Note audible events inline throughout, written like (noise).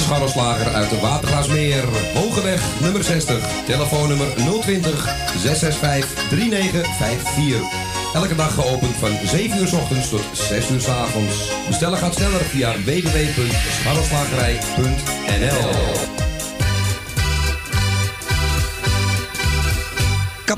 scharrelslager uit de Watergraasmeer. Hogeweg nummer 60. Telefoonnummer 020 665 3954. Elke dag geopend van 7 uur s ochtends tot 6 uur s avonds. Bestellen gaat sneller via www.scharrelslagerij.nl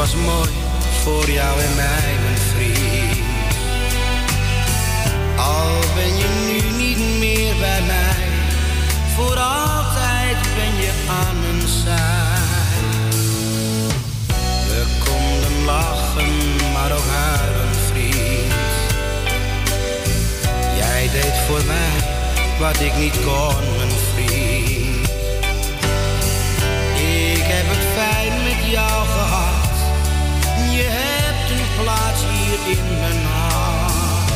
Was mooi voor jou en mij, mijn vriend. Al ben je nu niet meer bij mij, voor altijd ben je aan mijn zij. We konden lachen, maar ook huilen, vriend. Jij deed voor mij wat ik niet kon, mijn vriend. Ik heb het fijn met jou in mijn hart.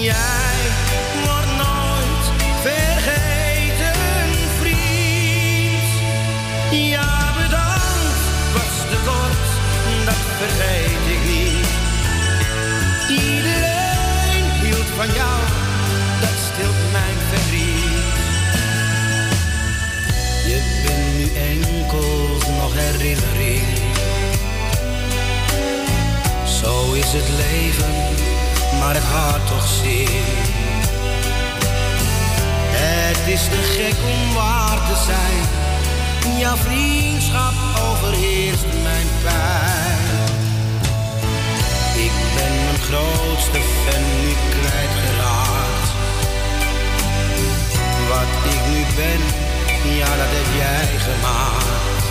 Jij wordt nooit vergeten, vriend. Ja, bedankt, was te kort, dat vergeet ik niet. Iedereen hield van jou, dat stilt mijn verdriet. Je bent nu enkel nog herinnering. Zo is het leven, maar het hart toch zeer. Het is te gek om waar te zijn. Jouw vriendschap overheerst mijn pijn. Ik ben mijn grootste fan nu kwijtgeraakt. Wat ik nu ben, ja dat heb jij gemaakt.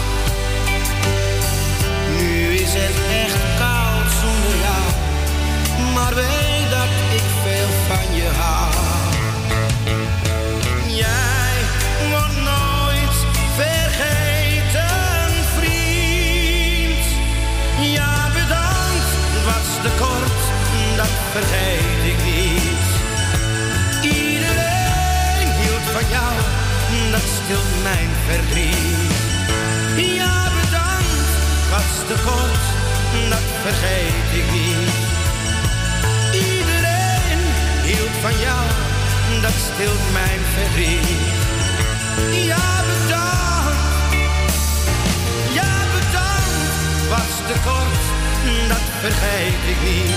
Nu is het echt. Maar weet dat ik veel van je hou. Jij wordt nooit vergeten, vriend. Ja, bedankt, was te kort, dat vergeet ik niet. Iedereen hield van jou, dat stilt mijn verdriet. Ja, bedankt, was te kort, dat vergeet ik niet. Van jou, dat stilt mijn verdriet. Ja, bedankt. Ja, bedankt, was te kort, dat vergeet ik niet.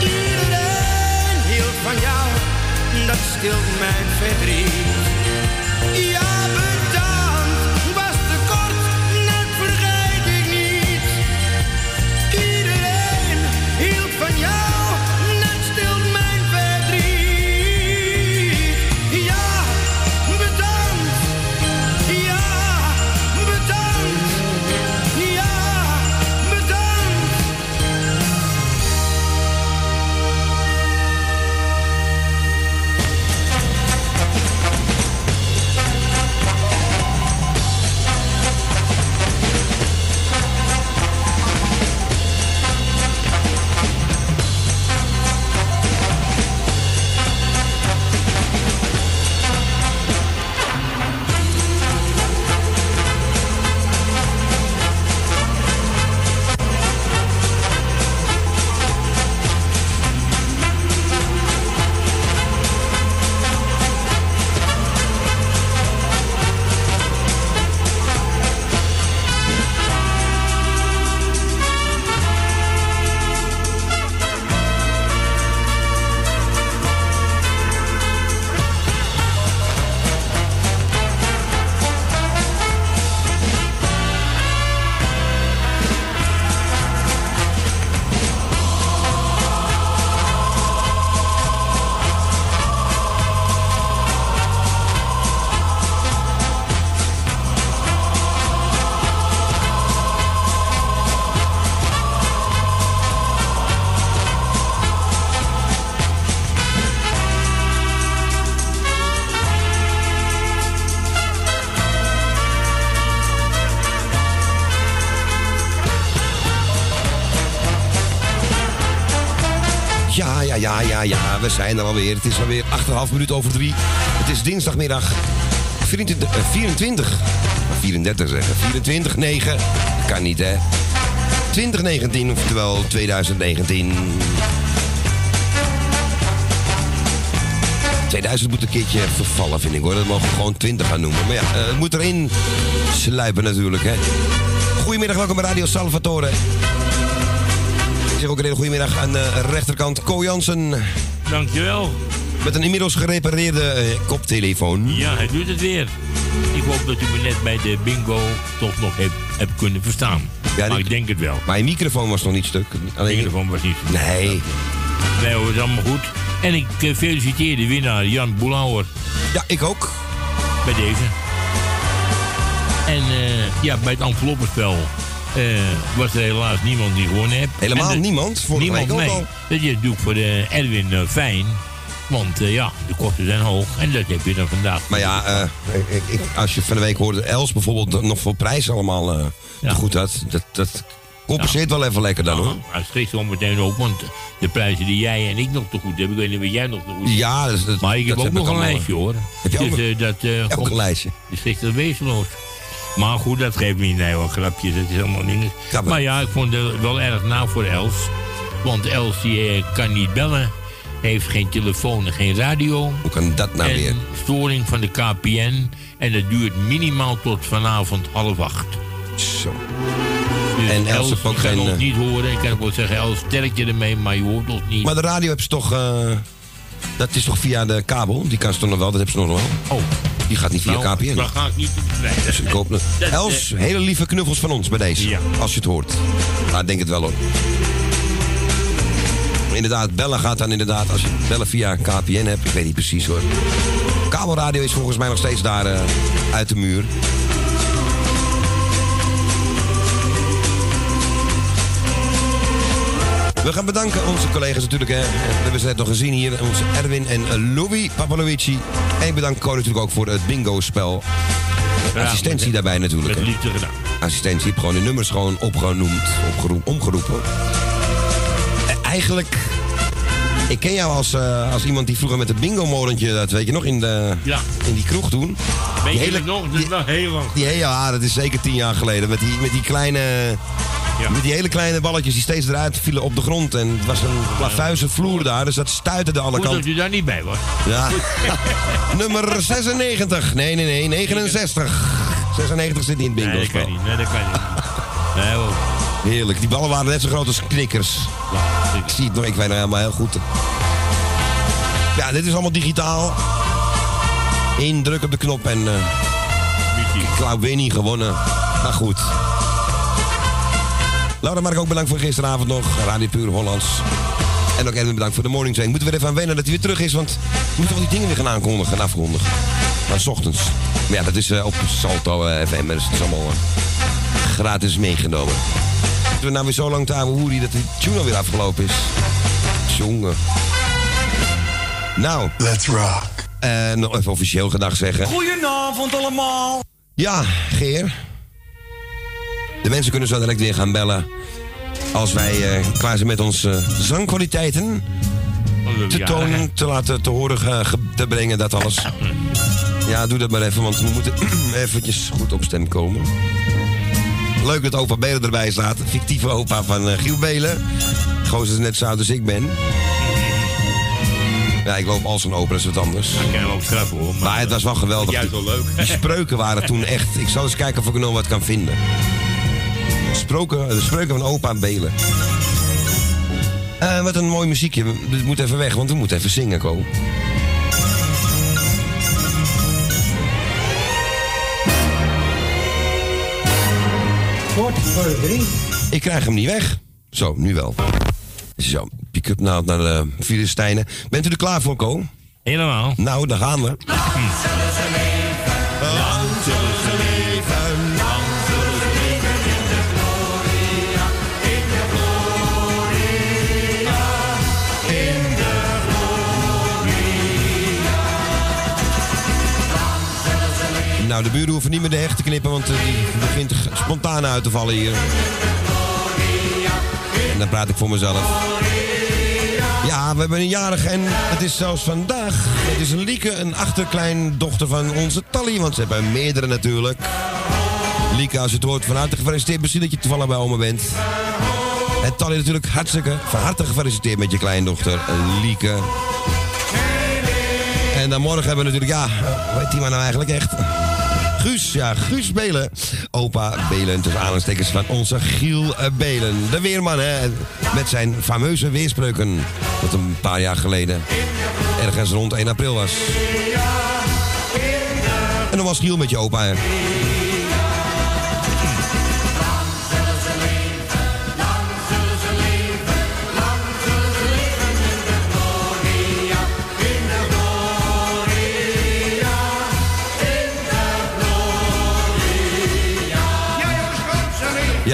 Iedereen hield van jou, dat stilt mijn verdriet. Ja, bedankt, we zijn er alweer. Het is alweer 8,5 minuut over 3. Het is dinsdagmiddag 24, eh, 24 34 zeggen. 24, 9. Dat kan niet, hè? 2019, oftewel 2019. 2000 moet een keertje vervallen, vind ik hoor. Dat mogen we gewoon 20 gaan noemen. Maar ja, eh, het moet erin sluipen natuurlijk, hè. Goedemiddag, welkom bij Radio Salvatore. Ik zeg ook een hele goede middag aan de rechterkant Ko Jansen. Dankjewel. Met een inmiddels gerepareerde eh, koptelefoon. Ja, hij doet het weer. Ik hoop dat u me net bij de bingo toch nog hebt, hebt kunnen verstaan. Ja, maar ik denk het wel. Maar je microfoon was nog niet stuk. De Alleen... microfoon was niet. Nee. Nee hoor, het is allemaal goed. En ik eh, feliciteer de winnaar Jan Boelauer Ja, ik ook. bij deze. En eh, ja, bij het enveloppenspel eh, was er helaas niemand die gewonnen heeft. Helemaal de- niemand. Vorige niemand, week ook al. Dat is natuurlijk voor de Erwin eh, fijn. Want eh, ja, de kosten zijn hoog. En dat heb je dan vandaag. Maar ja, ik, ik- als je van de week hoorde Els bijvoorbeeld nog voor prijs allemaal Ja. goed had. Dat, dat compenseert wel even lekker dan hoor. Hij schrikt zo meteen ook, want de prijzen die jij en ik nog te goed hebben, ik weet niet wat jij nog te goed hebt. Ja, dat, dat- Maar ik heb dat ook nog een lijstje hoor. Heb je ook dus nog- dat Ook een lijstje. is echt dat wezenloos. Maar goed, dat geeft me niet. Nee hoor, grapjes, dat is helemaal niks. Ja, maar- maar ja, ik vond het wel erg na voor Els. Want Els die, eh, kan niet bellen, heeft geen telefoon en geen radio. Hoe kan dat nou en weer? storing van de KPN. En dat duurt minimaal tot vanavond half acht. Zo. Dus En Els Els heeft ook kan geen, ons eh, niet horen. Ik kan ook wel zeggen, Els, sterk je ermee, maar je hoort ons niet. Maar de radio hebben ze toch... eh, dat is toch via de kabel? Die kan ze toch nog wel? Dat hebben ze nog wel. oh, Die gaat niet via nou, KPN. Dan ga ik niet nee, Dus ik hoop... dat- Els, hele lieve knuffels van ons bij deze. Ja. Als je het hoort. Nou, ik denk het wel hoor. Inderdaad, bellen gaat dan inderdaad, als je bellen via KPN hebt, ik weet niet precies hoor. Kabelradio is volgens mij nog steeds daar eh, uit de muur. We gaan bedanken onze collega's natuurlijk. Hè. We hebben ze net nog gezien hier. Onze Erwin en eh, Louis Papalovici. En ik bedank Ko natuurlijk ook voor het bingo-spel. Assistentie daarbij natuurlijk. Met liefde gedaan. Assistentie. Je hebt gewoon de nummers gewoon opgenoemd. Omgeroepen. Eigenlijk... Ik ken jou als, eh, als iemand die vroeger met het bingo-molentje... Dat weet je nog, in, de, Ja. in die kroeg toen. Weet je hele- nog? Dat is wel heel lang. Die ja, dat is zeker tien jaar geleden. Met die, met die kleine... Ja. Met die hele kleine balletjes die steeds eruit vielen op de grond. En het was een plafuizen vloer daar, dus dat stuitte alle Goed dat kanten. u daar niet bij was. Ja. (laughs) Nummer 96. Nee, nee, nee, 69. 96 zit niet in het bingo. Nee, dat kan niet. Nee, dat kan niet. Nee, hoor. Heerlijk. Die ballen waren net zo groot als knikkers. Ja, Ik zie het nog, ik weet het helemaal heel goed. Ja, dit is allemaal digitaal. Indruk op de knop en weer niet gewonnen. Maar goed. Laura Mark ook bedankt voor gisteravond nog. Radio Puur Hollands. En ook Edwin bedankt voor de morning train. Moeten we er even aan wennen dat hij weer terug is. Want we moeten al die dingen weer gaan aankondigen en afkondigen. Maar s ochtends. Maar ja, dat is eh, op Salto eh, FM. Dus het is allemaal eh, gratis meegenomen. Moeten we nou weer zo lang te hoerie dat die tune alweer afgelopen is. Jongen. Nou. Let's rock. Eh, nog even officieel gedag zeggen. Goedenavond allemaal. Ja, Geer. De mensen kunnen zo direct weer gaan bellen. Als wij eh, klaar zijn met onze zangkwaliteiten te Ja, tonen, te laten te horen, te brengen, dat alles. Ja, doe dat maar even, want we moeten (clears throat) eventjes goed op stem komen. Leuk dat opa Belen erbij staat. Fictieve opa van eh, Giel Belen. Gozer is net zo oud als ik ben. Ja, ik loop als een opa, dat is wat anders. Ik kan hem ook schrappen hoor. Maar het was wel geweldig. Juist wel leuk. Die spreuken waren toen echt. Ik zal eens kijken of ik er nog wat kan vinden. Sproken, de spreuken van opa Belen. Eh, wat een mooi muziekje. Dit moet even weg, want we moeten even zingen, Ko. Kort voor drie. Ik krijg hem niet weg. Zo, nu wel. Zo, pick-up nou naar de Filistijnen. Bent u er klaar voor, Ko? Helemaal. Nou, daar gaan we. Nou, de buren hoeven niet meer de heg te knippen, want eh, die begint spontaan uit te vallen hier. En dan praat ik voor mezelf. Ja, we hebben een jarige en het is zelfs vandaag. Het is Lieke, een achterkleindochter van onze Tally, want ze hebben meerdere natuurlijk. Lieke, als je het hoort, van harte gefeliciteerd. Misschien dat je toevallig bij oma bent. En Tally natuurlijk hartstikke van harte gefeliciteerd met je kleindochter Lieke. En dan morgen hebben we natuurlijk, ja, hoe heet die maar nou eigenlijk echt? Guus, ja, Guus Belen. Opa Belen, tussen aanhalingstekens van onze Giel eh, Belen. De weerman, hè, met zijn fameuze weerspreuken. Dat een paar jaar geleden ergens rond 1 april was. En dan was Giel met je opa, hè.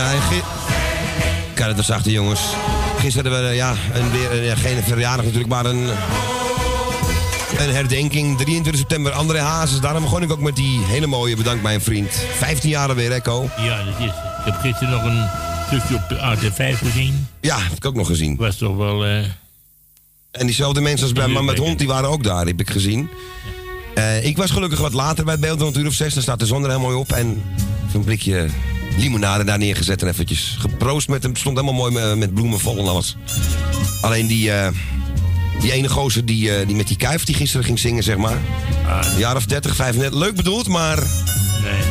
Ja, en gi- Kijk, het was jongens. Gisteren hadden we ja, een, weer, ja, geen verjaardag natuurlijk, maar een, een herdenking. 23 september, André Hazes. Daarom begon ik ook met die hele mooie bedankt mijn vriend. 15 jaar alweer, Echo. Ja, dat is. Ik heb gisteren nog een stukje op AT5 gezien. Ja, heb ik ook nog gezien. Was toch wel. eh, En diezelfde mensen als bij Man met Hond, die waren ook daar, heb ik gezien. Eh, ik was gelukkig wat later bij het beeld, een uur of zes. Dan staat de zon er heel mooi op. En zo'n blikje limonade daar neergezet en eventjes geproost met hem. Het stond helemaal mooi met, bloemen vol en alles. Alleen die, eh, die ene gozer die, eh, die met die kuif die gisteren ging zingen, zeg maar. Een jaar of 30, 35. Leuk bedoeld, maar nee,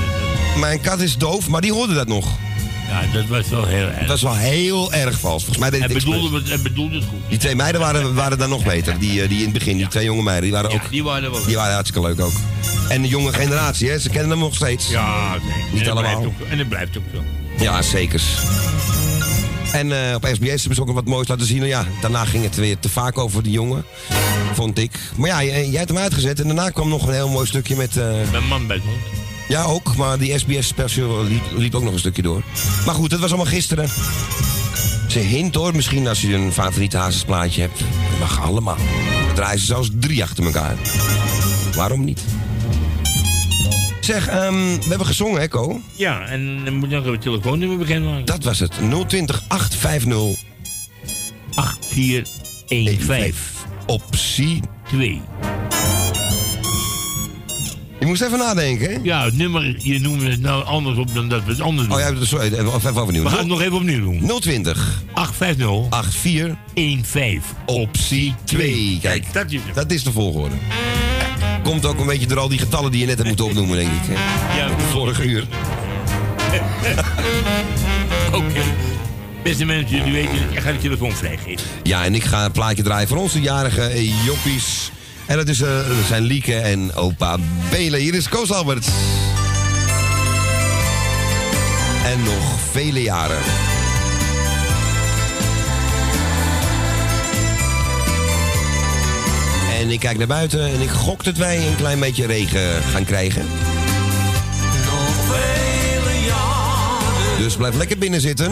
mijn kat is doof. Maar die hoorde dat nog. Ja, dat was wel heel erg. Dat is wel heel erg vals. Volgens mij deed het bedoelde, het- bedoelde het goed. Die twee meiden waren, waren dan nog beter. Die, eh, die in het begin, die twee jonge meiden, die waren ook die waren wel. Die waren hartstikke leuk ook. En de jonge generatie, hè? ze kennen hem nog steeds. Ja, nee. Niet en allemaal. Blijft ook, en dat blijft ook zo. Ja, zeker. En eh, op SBS hebben ze ook wat moois laten zien. En ja, daarna ging het weer te vaak over die jongen. Vond ik. Maar ja, jij, jij hebt hem uitgezet. En daarna kwam nog een heel mooi stukje met... eh, Mijn man bij het hond. Ja, ook. Maar die SBS special liep, liep ook nog een stukje door. Maar goed, dat was allemaal gisteren. Ze hint hoor, misschien als je een favoriete hazesplaatje hebt. Dat mag allemaal. Dan draaien ze zelfs drie achter elkaar. Waarom niet? Zeg, ehm, we hebben gezongen, hè, Ko? Ja, en dan moet je nog even het telefoonnummer beginnen. Dat was het. 020 850 8415 optie. 2. Je moest even nadenken, hè? Ja, het nummer, je noemt het nou anders op dan dat we het anders doen. Oh ja, sorry, even, even overnieuw. We gaan het nog even opnieuw doen. 020 850 84 15 optie 2. Kijk, dat is dat is de volgorde. Komt ook een beetje door al die getallen die je net hebt moeten opnoemen, denk ik. hè? Ja, Vorig uur. (laughs) Oké. Beste mensen, jullie weten, ik ga de telefoon vrijgeven. Ja, en ik ga een plaatje draaien voor onze jarige joppies. En dat, is, eh, dat zijn Lieke en opa Belen. Hier is Koos Alberts. En nog vele jaren. En ik kijk naar buiten en ik gok dat wij een klein beetje regen gaan krijgen. Nog vele jaren Dus blijf lekker binnen zitten.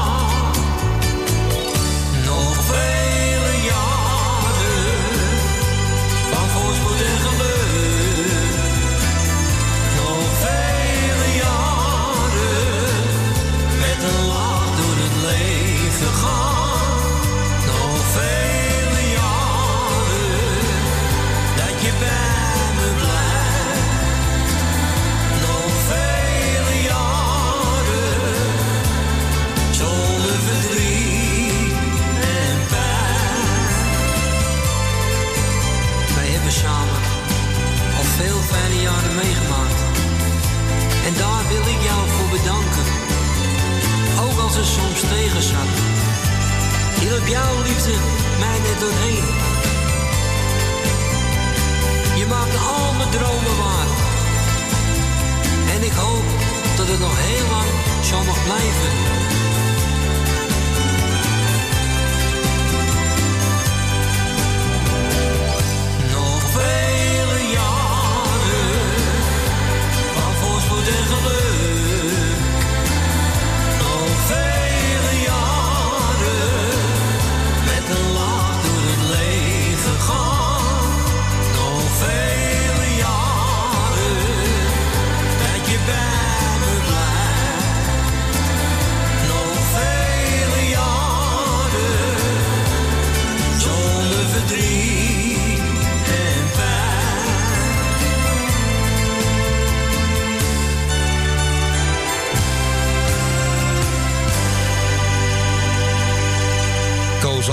Zat. Hielp jouw liefde mij net doorheen. Je maakt al mijn dromen waar. En ik hoop dat het nog heel lang zo mag blijven.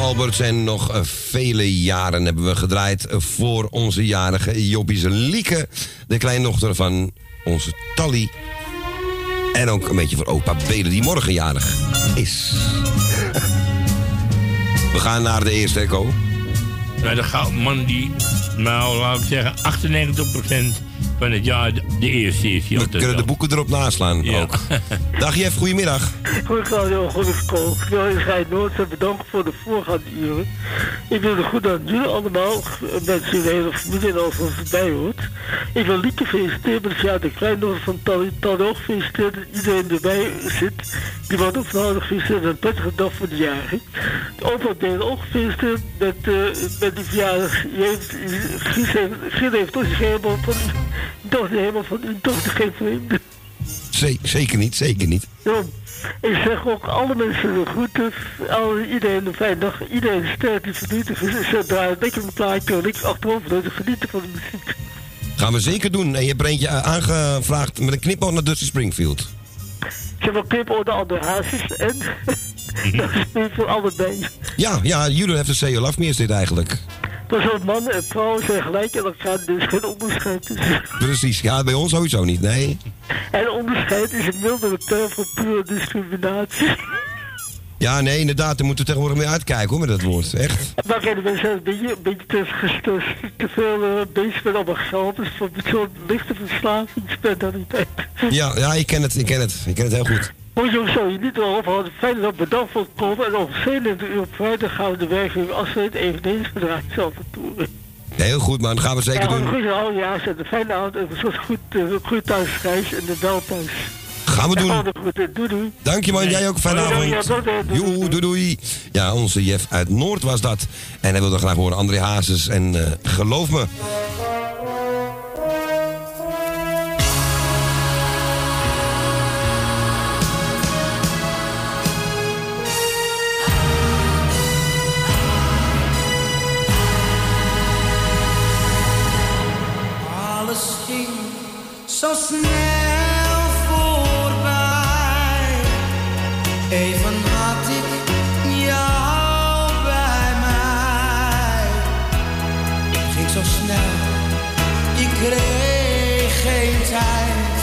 Alberts en nog eh, vele jaren hebben we gedraaid voor onze jarige Jobbie Lieke. De kleindochter van onze Tally. En ook een beetje voor opa Bede die morgen jarig is. We gaan naar de eerste echo. Nou, de goudman die, nou laat ik zeggen, 98% van het jaar de, eerste is. We kunnen de boeken erop naslaan Ja. ook. Dag Jeff, goedemiddag. Goed, Claudio, goed school. Ik wil Noord en bedankt voor de voorgaande uren. Ik wil er goed aan jullie allemaal, mensen in de hele familie en alles wat erbij hoort. Ik wil Lieke feliciteren met ja, de kleindochter van ook feliciteren dat iedereen erbij zit. Die wordt ook van harte gefeliciteerd en een prettige dag voor de jaren. De opa deel ook gefeliciteerd met, eh, met die verjaardag. Je heeft, Gies heeft, heeft toch helemaal van, toch geen vreemde. Ze- zeker niet, zeker niet. Ja, ik zeg ook alle mensen de groeten, alle, iedereen een fijne dag, iedereen sterk die is. Ze draaien lekker een plaatje en niks achterover doen, genieten van de muziek. Gaan we zeker doen. En je hebt er eentje aangevraagd met een knipoog naar Dusty Springfield. Ik heb een over de andere hazes en (laughs) dat is niet voor allebei. Ja, ja, Judo heeft een Say You Love Me is dit eigenlijk. Maar zo'n man en vrouw zijn gelijk en elkaar, is geen onderscheid tussen. Precies, ja, bij ons sowieso niet, nee. En onderscheid is een mildere term voor pure discriminatie. Ja, nee, inderdaad, daar moeten we tegenwoordig mee uitkijken hoor, met dat woord. Echt. Maar kijk, zijn een beetje, een beetje te, te, te veel uh, bezig met allemaal geld, dus voor zo'n lichte verslavingsmentaliteit. Ja, ja, ik ken het, ik ken het. Ik ken het heel goed. Moet je ook zo je niet wel ophouden. Fijn dat bedankt voor het komen. En om 27 uur op vrijdag gaan we de werking afsluit eveneens gedraaid zelf toe. Heel goed, man. Dat gaan we zeker Ja, een doen. goede oude jaar. Een fijne avond. En een goed, uh, goed thuisreis en de bel thuis. Gaan we En doen. doei doei. Dank je man, jij ook. Fijne avond. ja, doei, Joe, doei doei. Ja, onze Jeff uit Noord was dat. En hij wilde graag horen André Hazes. En eh, geloof me, zo snel voorbij. Even had ik jou bij mij. Ging zo snel, ik kreeg geen tijd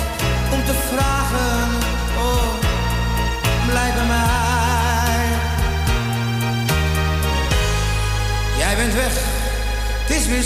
om te vragen. Oh, blijf bij mij. Jij bent weg, het is weer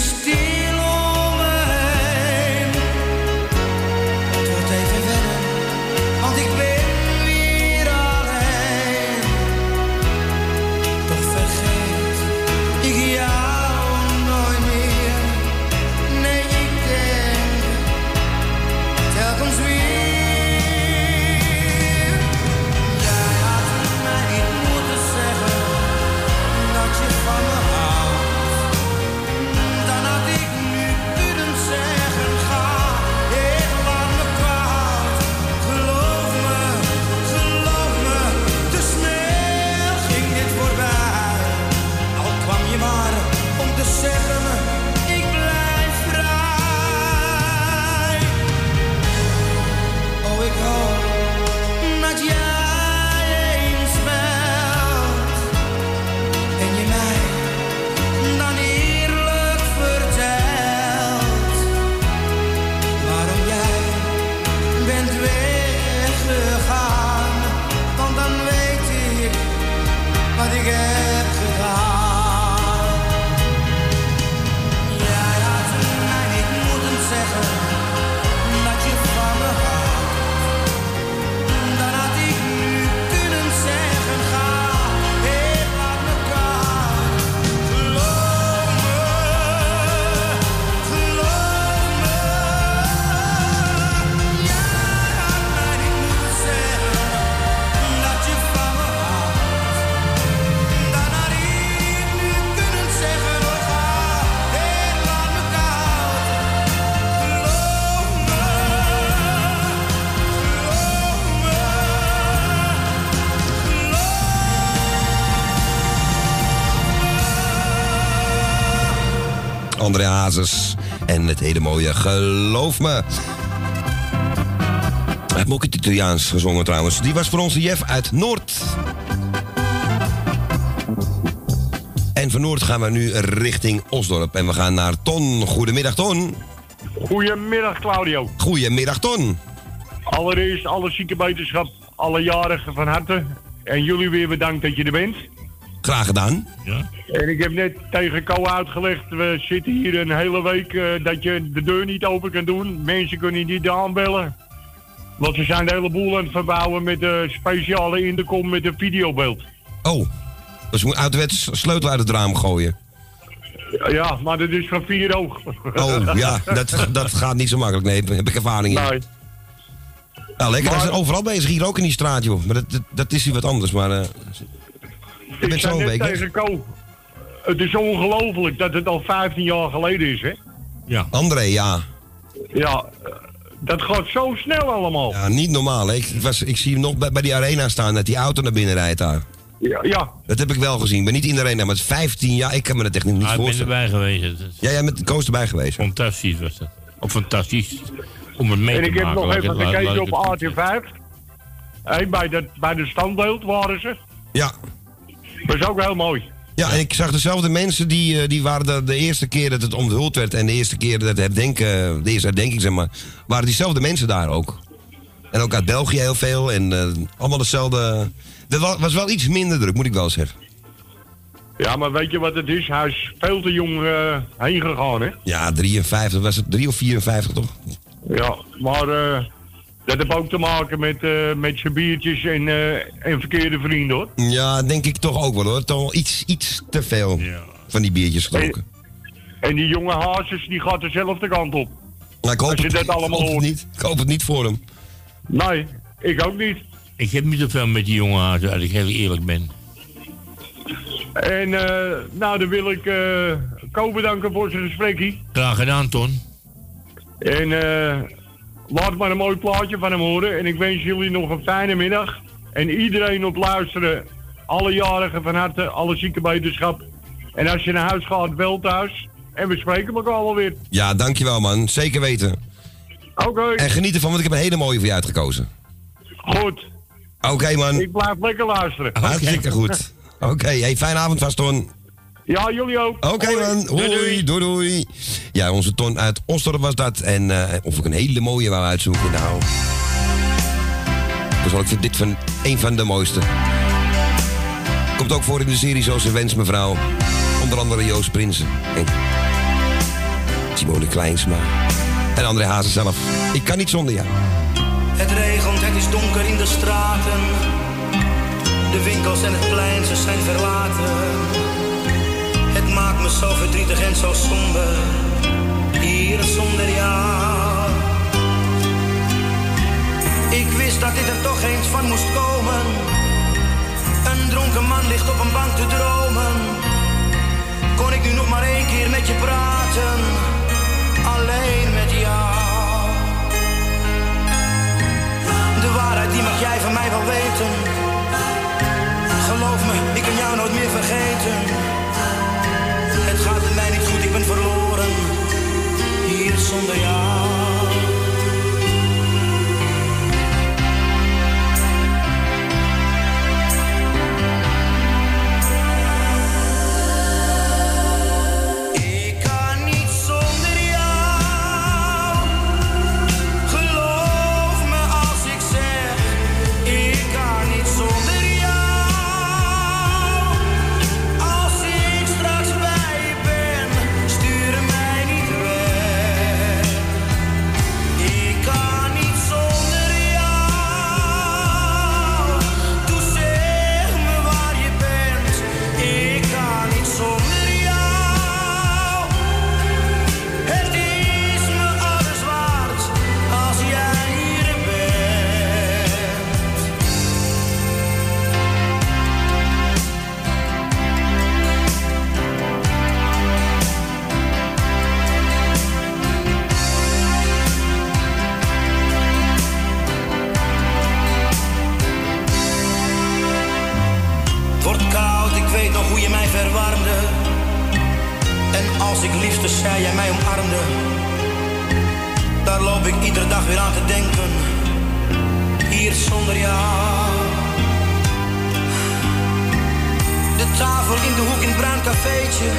André Hazes. En het hele mooie Geloof me. Hij heeft ook het Italiaans gezongen trouwens. Die was voor onze Jeff uit Noord. En van Noord gaan we nu richting Osdorp. En we gaan naar Ton. Goedemiddag Ton. Goedemiddag Claudio. Goedemiddag Ton. Allereerst alle ziekenwetenschap, alle jarigen van harte. En jullie weer bedankt dat je er bent. Graag gedaan. Ja. En ik heb net tegen Co uitgelegd, we zitten hier een hele week eh, dat je de deur niet open kan doen. Mensen kunnen niet aanbellen. Want ze zijn de hele boel aan het verbouwen met de speciale intercom met een videobeeld. Oh. Dus je moet ouderwets sleutel uit het raam gooien. Ja, maar dat is van vier oog. Oh, ja. (laughs) Dat, dat gaat niet zo makkelijk. Nee, daar heb ik ervaring in. Nee. Nou, lekker. Hij Maar- is overal bezig. Hier ook in die straat, joh. Maar dat, dat, dat is hier wat anders. Maar eh, Ik bent zei zo een net week tegen het is ongelooflijk dat het al 15 jaar geleden is, hè? Ja. André, ja. Ja, dat gaat zo snel allemaal. Ja, niet normaal. Hè. Ik, was, ik zie hem nog bij, bij die arena staan, dat die auto naar binnen rijdt daar. Ja, ja. Dat heb ik wel gezien. Ik ben niet in de arena, maar het is 15 jaar. Ik kan me dat echt niet, Ah, ik ben voorstellen. erbij geweest. Is Ja, jij bent Koos erbij geweest. fantastisch was dat. Of fantastisch. Om het mee En te ik heb maken. nog even gekeken op het- AT5. Hey, bij, de, bij de standbeeld waren ze. Ja. Dat is ook heel mooi. Ja, en ik zag dezelfde mensen die, eh, die waren de, de eerste keer dat het onthuld werd en de eerste keer dat het herdenken, de eerste herdenking zeg maar, waren diezelfde mensen daar ook. En ook uit België heel veel en eh, allemaal hetzelfde. Er wa- was wel iets minder druk, moet ik wel zeggen. Ja, maar weet je wat het is? Hij is veel te jong eh, heen gegaan, hè? Ja, 53 was het, 3 of 54 toch? Ja, maar eh, dat heeft ook te maken met, eh, met zijn biertjes en, eh, en verkeerde vrienden, hoor. Ja, denk ik toch ook wel hoor. Toch wel iets, iets te veel Ja. van die biertjes gedronken. En die jonge hazes, die gaat dezelfde kant op. Maar ik hoop, Als je het, dat ik allemaal hoop het hoort. niet. Ik hoop het niet voor hem. Nee, ik ook niet. Ik heb niet zoveel met die jongen hazen, als ik heel eerlijk ben. En eh, nou, dan wil ik eh Ko bedanken voor zijn gesprekje. Graag gedaan, Ton. En eh, laat maar een mooi plaatje van hem horen. En ik wens jullie nog een fijne middag. En iedereen op luisteren. Alle jarigen van harte, alle ziekenwetenschap. En als je naar huis gaat, wel thuis. En we spreken elkaar alweer. Ja, dankjewel man. Zeker weten. Oké, En geniet ervan, want ik heb een hele mooie voor je uitgekozen. goed. Oké man. Ik blijf lekker luisteren. Hartstikke goed. (laughs) Oké, hey, fijne avond vast, Ton. Ja, jullie ook. Oké man, hoi, doei, doei Ja, onze Ton uit Osdorp was dat. En eh, of ik een hele mooie wou uitzoeken, nou... Dan zal ik voor dit van een van de mooiste. Komt ook voor in de serie zoals ze wens, mevrouw. Onder andere Joost Prinsen. En Simone Kleinsma. En André Hazen zelf. Ik kan niet zonder jou. Het regent, het is donker in de straten. De winkels en het plein, ze zijn verlaten. Het maakt me zo verdrietig en zo somber. Hier zonder jou. Ik wist dat dit er toch eens van moest komen. Een dronken man ligt op een bank te dromen. Kon ik nu nog maar één keer met je praten? Alleen met jou. De waarheid die mag jij van mij wel weten. Geloof me, ik kan jou nooit meer vergeten. Het gaat mij niet goed, ik ben verloren. Hier zonder jou. hoe je mij verwarmde. En als ik liefde zei, jij mij omarmde. Daar loop ik iedere dag weer aan te denken. Hier zonder jou. De tafel in de hoek in het bruin cafeetje.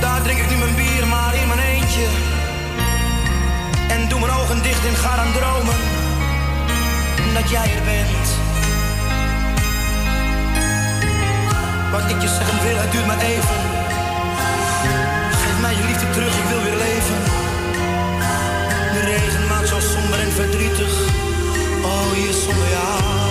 Daar drink ik nu mijn bier, maar in mijn eentje. En doe mijn ogen dicht en ga aan dromen. Dat jij er bent Wat ik je zeggen wil, het duurt maar even. Geef mij je liefde terug, ik wil weer leven. De regen maakt zo somber en verdrietig. Oh, hier zonder jou.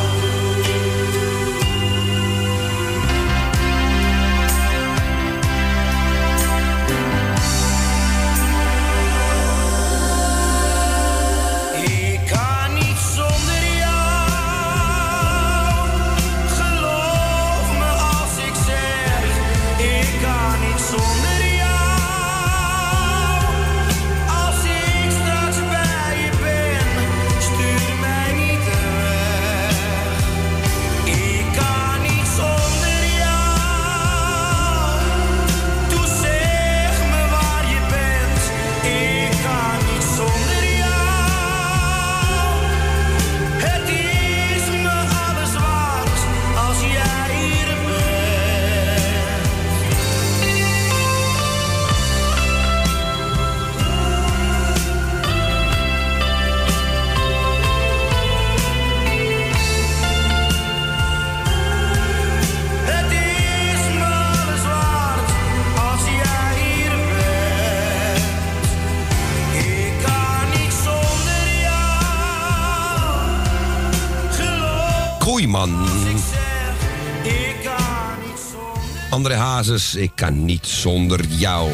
Ik kan niet zonder jou.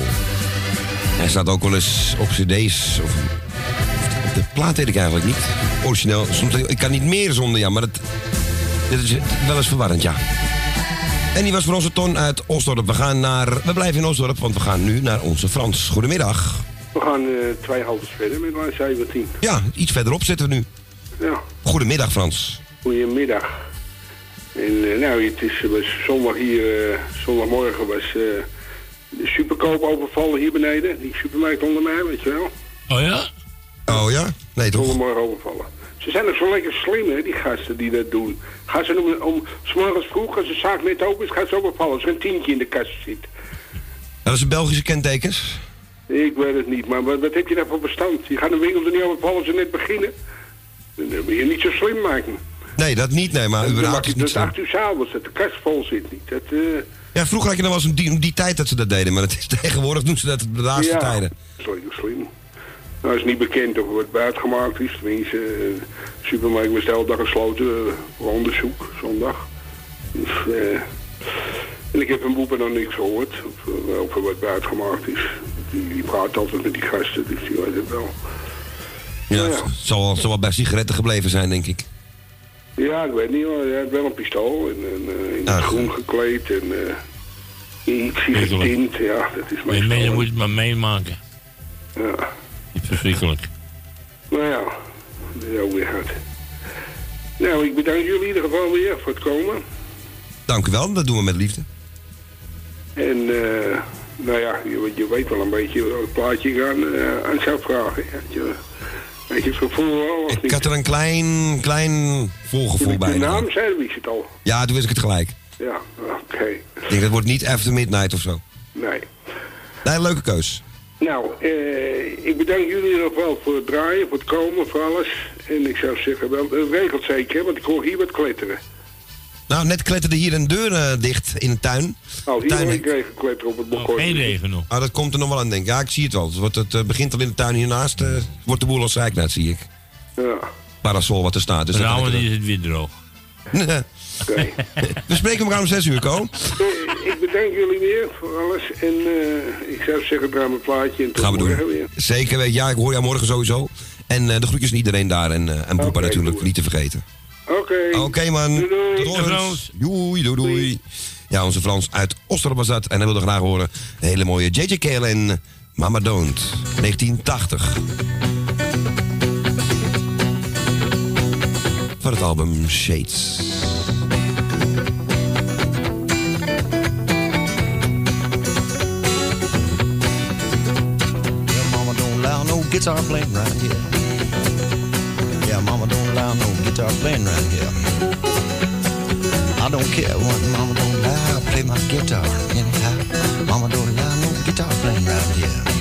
Hij staat ook wel eens op cd's. Of, op de plaat weet ik eigenlijk niet. Origineel. Soms, ik kan niet meer zonder jou, maar het, dit is wel eens verwarrend, ja. En die was voor onze Ton uit Osdorp. We gaan naar... We blijven in Osdorp, want we gaan nu naar onze Frans. Goedemiddag. We gaan eh, twee haltes verder met lijn 17. Ja, iets verderop zitten we nu. Ja, Goedemiddag, Frans. goedemiddag. En eh, nou, het is, was zondag hier, eh, zondagmorgen was eh, de superkoop overvallen hier beneden. Die supermarkt onder mij, weet je wel. Oh ja? Oh ja? Nee, toch? Zondagmorgen overvallen. Ze zijn ook zo lekker slim, hè, die gasten die dat doen. Gaan ze om, om s morgens vroeg, als de zaak net open is, gaan ze overvallen. Als er een tientje in de kast zit. Dat is een Belgische kentekens. Ik weet het niet, maar wat, wat heb je daar voor bestand? Je gaat een winkel er niet overvallen als ze net beginnen. Dan wil je niet zo slim maken. Nee, dat niet, nee, maar überhaupt is je niet tot acht uur s'avonds, dat de kast vol zit niet. Dat, eh, Ja, vroeger had je nog wel eens om die, die tijd dat ze dat deden, maar het is (laughs) tegenwoordig doen ze dat de laatste ja, tijden. Sorry, slim. Nou, is niet bekend of er wat buitgemaakt is. Tenminste, de supermarkt was de hele dag gesloten eh, voor onderzoek, zondag. Dus, eh, en ik heb een boepen nog niks gehoord of, of er wat buitgemaakt is. Die, die praat altijd met die gasten, dus die weet het wel. Ja, Ja. het zal wel bij sigaretten gebleven zijn, denk ik. Ja, ik weet niet hoor. Hij had wel een pistool en, en eh, in het groen gekleed en eh iets getint. Ja, dat is je meestal... mensen moet het maar meemaken. Ja. Niet verschrikkelijk. Nou ja, dat is ook weer hard. Nou, ik bedank jullie in ieder geval weer voor het komen. Dank u wel, dat doen we met liefde. En eh, nou ja, je, je weet wel een beetje welk plaatje ik aan, aan zou vragen. Ja, gevoel wel Ik had er een klein, klein voorgevoel bij. de naam zei, wist het al. Ja, toen wist ik het gelijk. Ja, oké. Ik denk, dat wordt niet After Midnight of zo. Nee. Nee, leuke keus. Nou, eh, ik bedank jullie nog wel voor het draaien, voor het komen, voor alles. En ik zou zeggen, wel, het regelt zeker, want ik hoor hier wat kletteren. Nou, net kletterde hier een deur eh, dicht in de tuin. Oh, hier hoor Tuin- ik regen op het balkon. Geen regen nog. Ah, dat komt er nog wel aan, denk ik. Ja, ik zie het wel. Het, wordt, het eh, begint al in de tuin hiernaast. eh, wordt de boel als zeiknaad, zie ik. Ja, Parasol wat er staat. Dus Nou, dan is het weer droog. (laughs) oké. We spreken elkaar om zes uur, Ko. Ik bedank jullie weer voor alles. En eh, ik zou zeggen, draai mijn plaatje en tot Gaan we doen. weer. Zeker weten. Ja, ik hoor jou morgen sowieso. En eh, de groetjes aan iedereen daar. En, en Boepa natuurlijk, niet te vergeten. Oké. Oké, man. Doei, doei. Frans. Doei, doei. Ja, onze Frans uit Osterbazat was. En hij wilde graag horen de hele mooie JJ KLN Mama Don't, 1980. Van het album Shades. Yeah, mama don't allow no guitar playing right here. Yeah, mama don't allow no start playing here. I don't care what mama don't lie, I play my guitar anyhow. Mama don't lie, no guitar playing around here.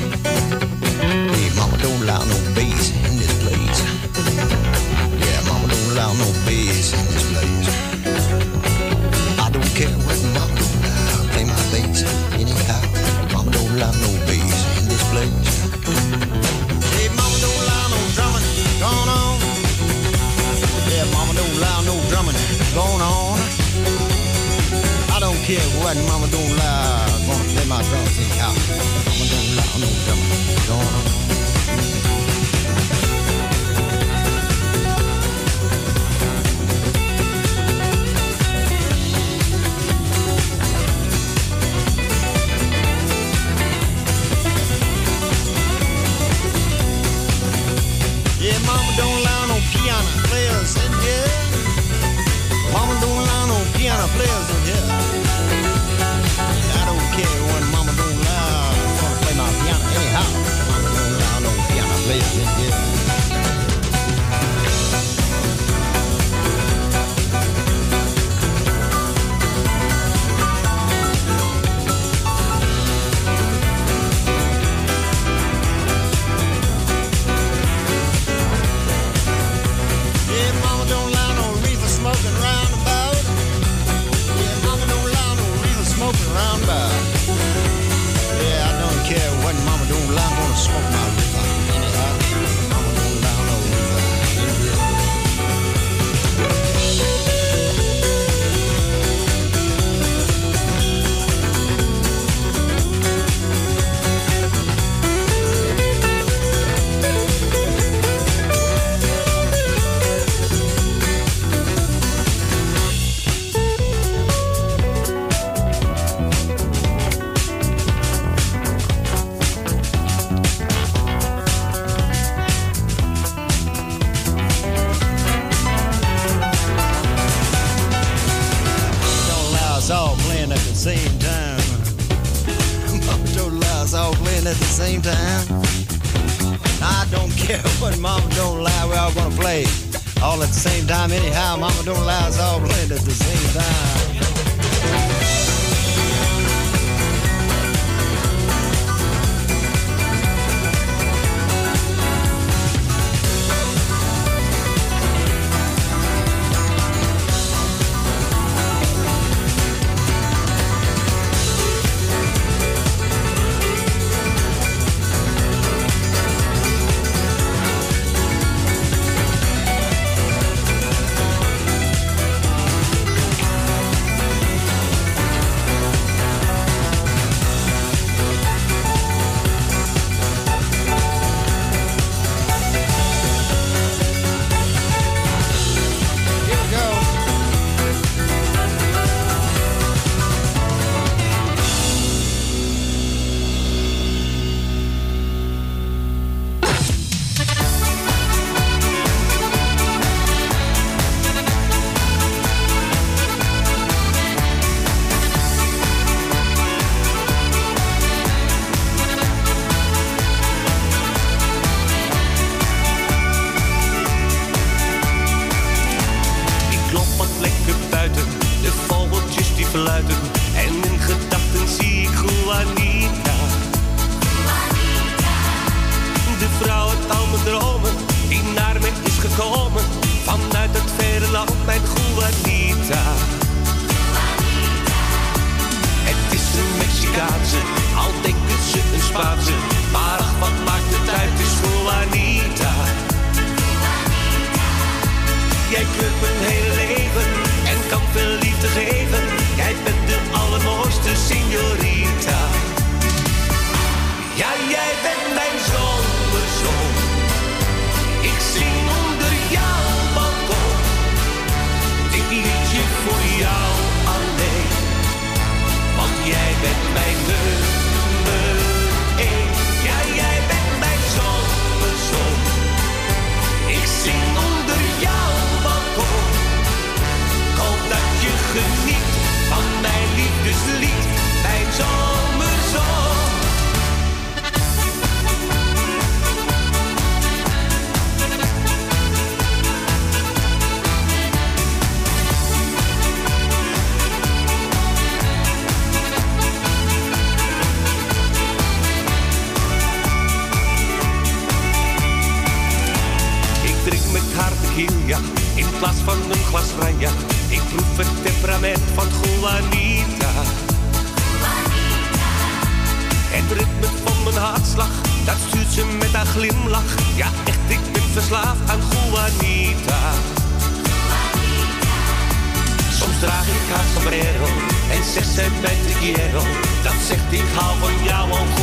Zegt ik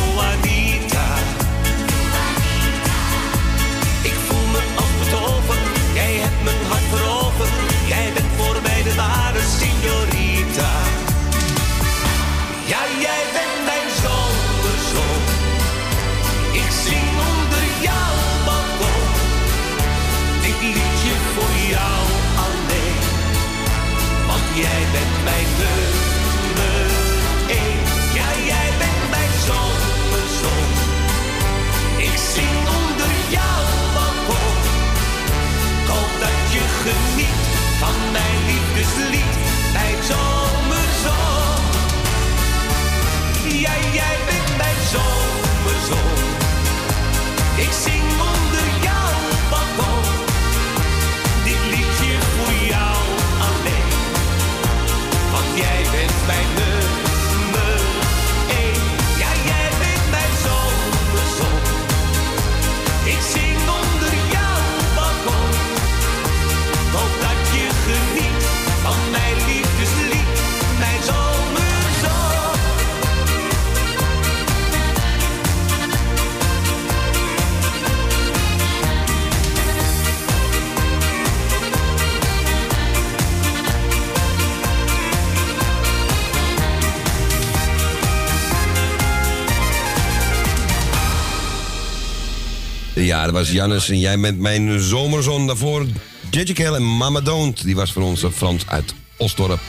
dat was Jannes en jij bent mijn zomerzon. Daarvoor. Kell en Mama Don't. Die was voor ons eh, Frans uit Osdorp.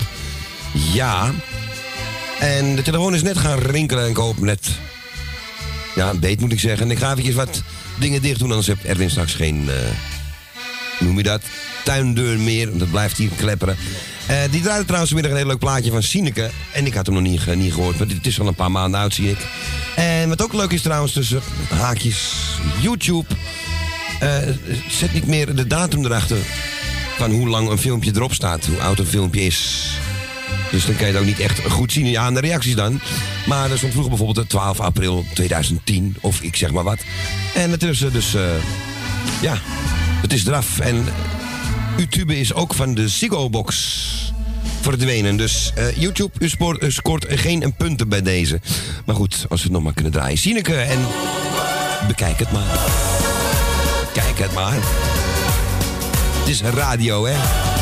Ja. En de telefoon is net gaan rinkelen en ik hoop net... Ja, beet moet ik zeggen. En ik ga eventjes wat dingen dicht doen, anders heeft Erwin straks geen... hoe noem je dat? Tuindeur meer, dat blijft hier klepperen. Eh, die draaide trouwens vanmiddag een heel leuk plaatje van Sineke. En ik had hem nog niet, niet gehoord, maar dit is al een paar maanden oud, zie ik. En wat ook leuk is trouwens, tussen haakjes YouTube... eh, zet niet meer de datum erachter van hoe lang een filmpje erop staat. Hoe oud een filmpje is. Dus dan kan je het ook niet echt goed zien aan de reacties dan. Maar er stond vroeger bijvoorbeeld 12 april 2010, of ik zeg maar wat. En het is dus, eh, ja, het is eraf. En YouTube is ook van de Ziggo-box verdwenen. Dus eh, YouTube, u u scoort geen punten bij deze. Maar goed, als we het nog maar kunnen draaien. Sineke en bekijk het maar. Kijk het maar. Het is radio, hè?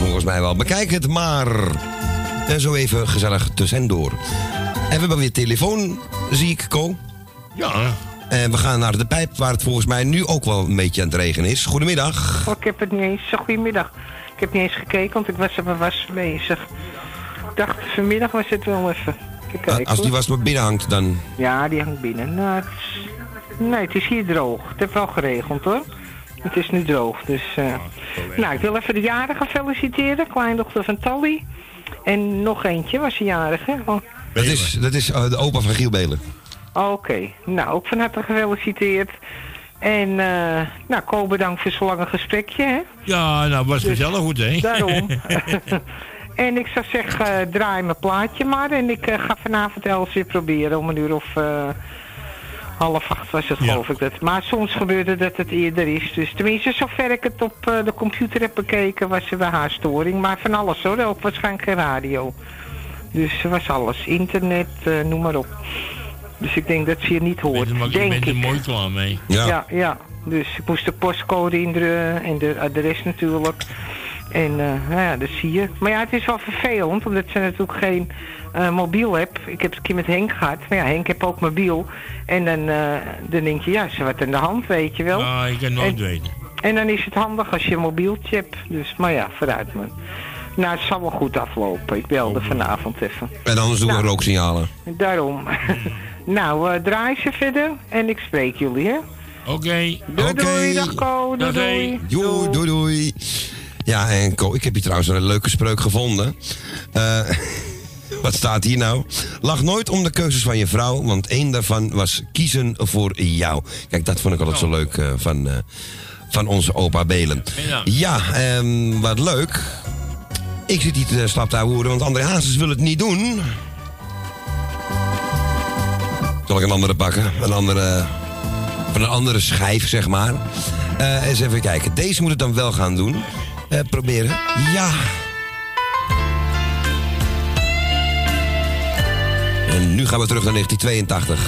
Volgens mij wel. Bekijk het maar. En zo even gezellig tussendoor. En we hebben weer telefoon, zie ik, Co. Ja. En we gaan naar de pijp, waar het volgens mij nu ook wel een beetje aan het regen is. Goedemiddag. Oh, ik heb het niet eens. Goedemiddag. Ik heb niet eens gekeken, want ik was er was bezig. Ik dacht, vanmiddag was het wel even. Even kijken, Als die was maar binnen hangt, dan... Ja, die hangt binnen. Nou, het is... Nee, het is hier droog. Het heeft wel geregend hoor. Het is nu droog, dus... eh, Nou, ik wil even de jarigen feliciteren. Kleindochter van Tally. En nog eentje was de jarige. Oh, Dat is, dat is eh, de opa van Giel Belen. Oké, nou ook van harte gefeliciteerd. En eh nou, Ko bedankt voor zo'n lange gesprekje, hè? Ja, nou was het gezellig goed, hè? Daarom. (laughs) en ik zou zeggen, eh, draai mijn plaatje maar. En ik ga vanavond Els weer proberen om een uur of eh, half acht was het geloof ik. Dat. Maar soms gebeurde dat het eerder is. Dus tenminste, zover ik het op eh, de computer heb bekeken, was er bij haar storing. Maar van alles hoor, ook waarschijnlijk geen radio. Dus er was alles. Internet, eh, noem maar op. Dus ik denk dat ze je niet hoort. Je bent denk er ik. mooi klaar mee. Ja. ja, Dus ik moest de postcode indrukken en de adres natuurlijk. En eh, nou ja, dat zie je. Maar ja, het is wel vervelend, omdat ze natuurlijk geen eh, mobiel heb. Ik heb het een keer met Henk gehad. Maar ja, Henk heeft ook mobiel. En dan, eh, dan denk je, ja, is er wat aan de hand, weet je wel. Ja, ik kan nooit En- weten. En dan is het handig als je een mobieltje hebt. Dus, maar ja, vooruit man. Nou, het zal wel goed aflopen. Ik belde vanavond even. En anders doen we rooksignalen. Daarom. (laughs) nou, eh, draai ze verder en ik spreek jullie, hè? Oké. Doei, doei, dag Ko, doei, doei. Doei, doei, doei. Ja, en Co, ik heb hier trouwens een leuke spreuk gevonden. Eh, (laughs) wat staat hier nou? Lach nooit om de keuzes van je vrouw, want één daarvan was kiezen voor jou. Kijk, dat vond ik altijd zo leuk eh, van, eh, van onze opa Belen. Ja. Ehm, wat leuk. Ik zit hier te slap te horen, want André Hazes wil het niet doen. Zal ik een andere pakken? Een andere, van een andere schijf, zeg maar. Eh, eens even kijken. Deze moet het dan wel gaan doen. Eh, proberen. Ja. En nu gaan we terug naar 1982.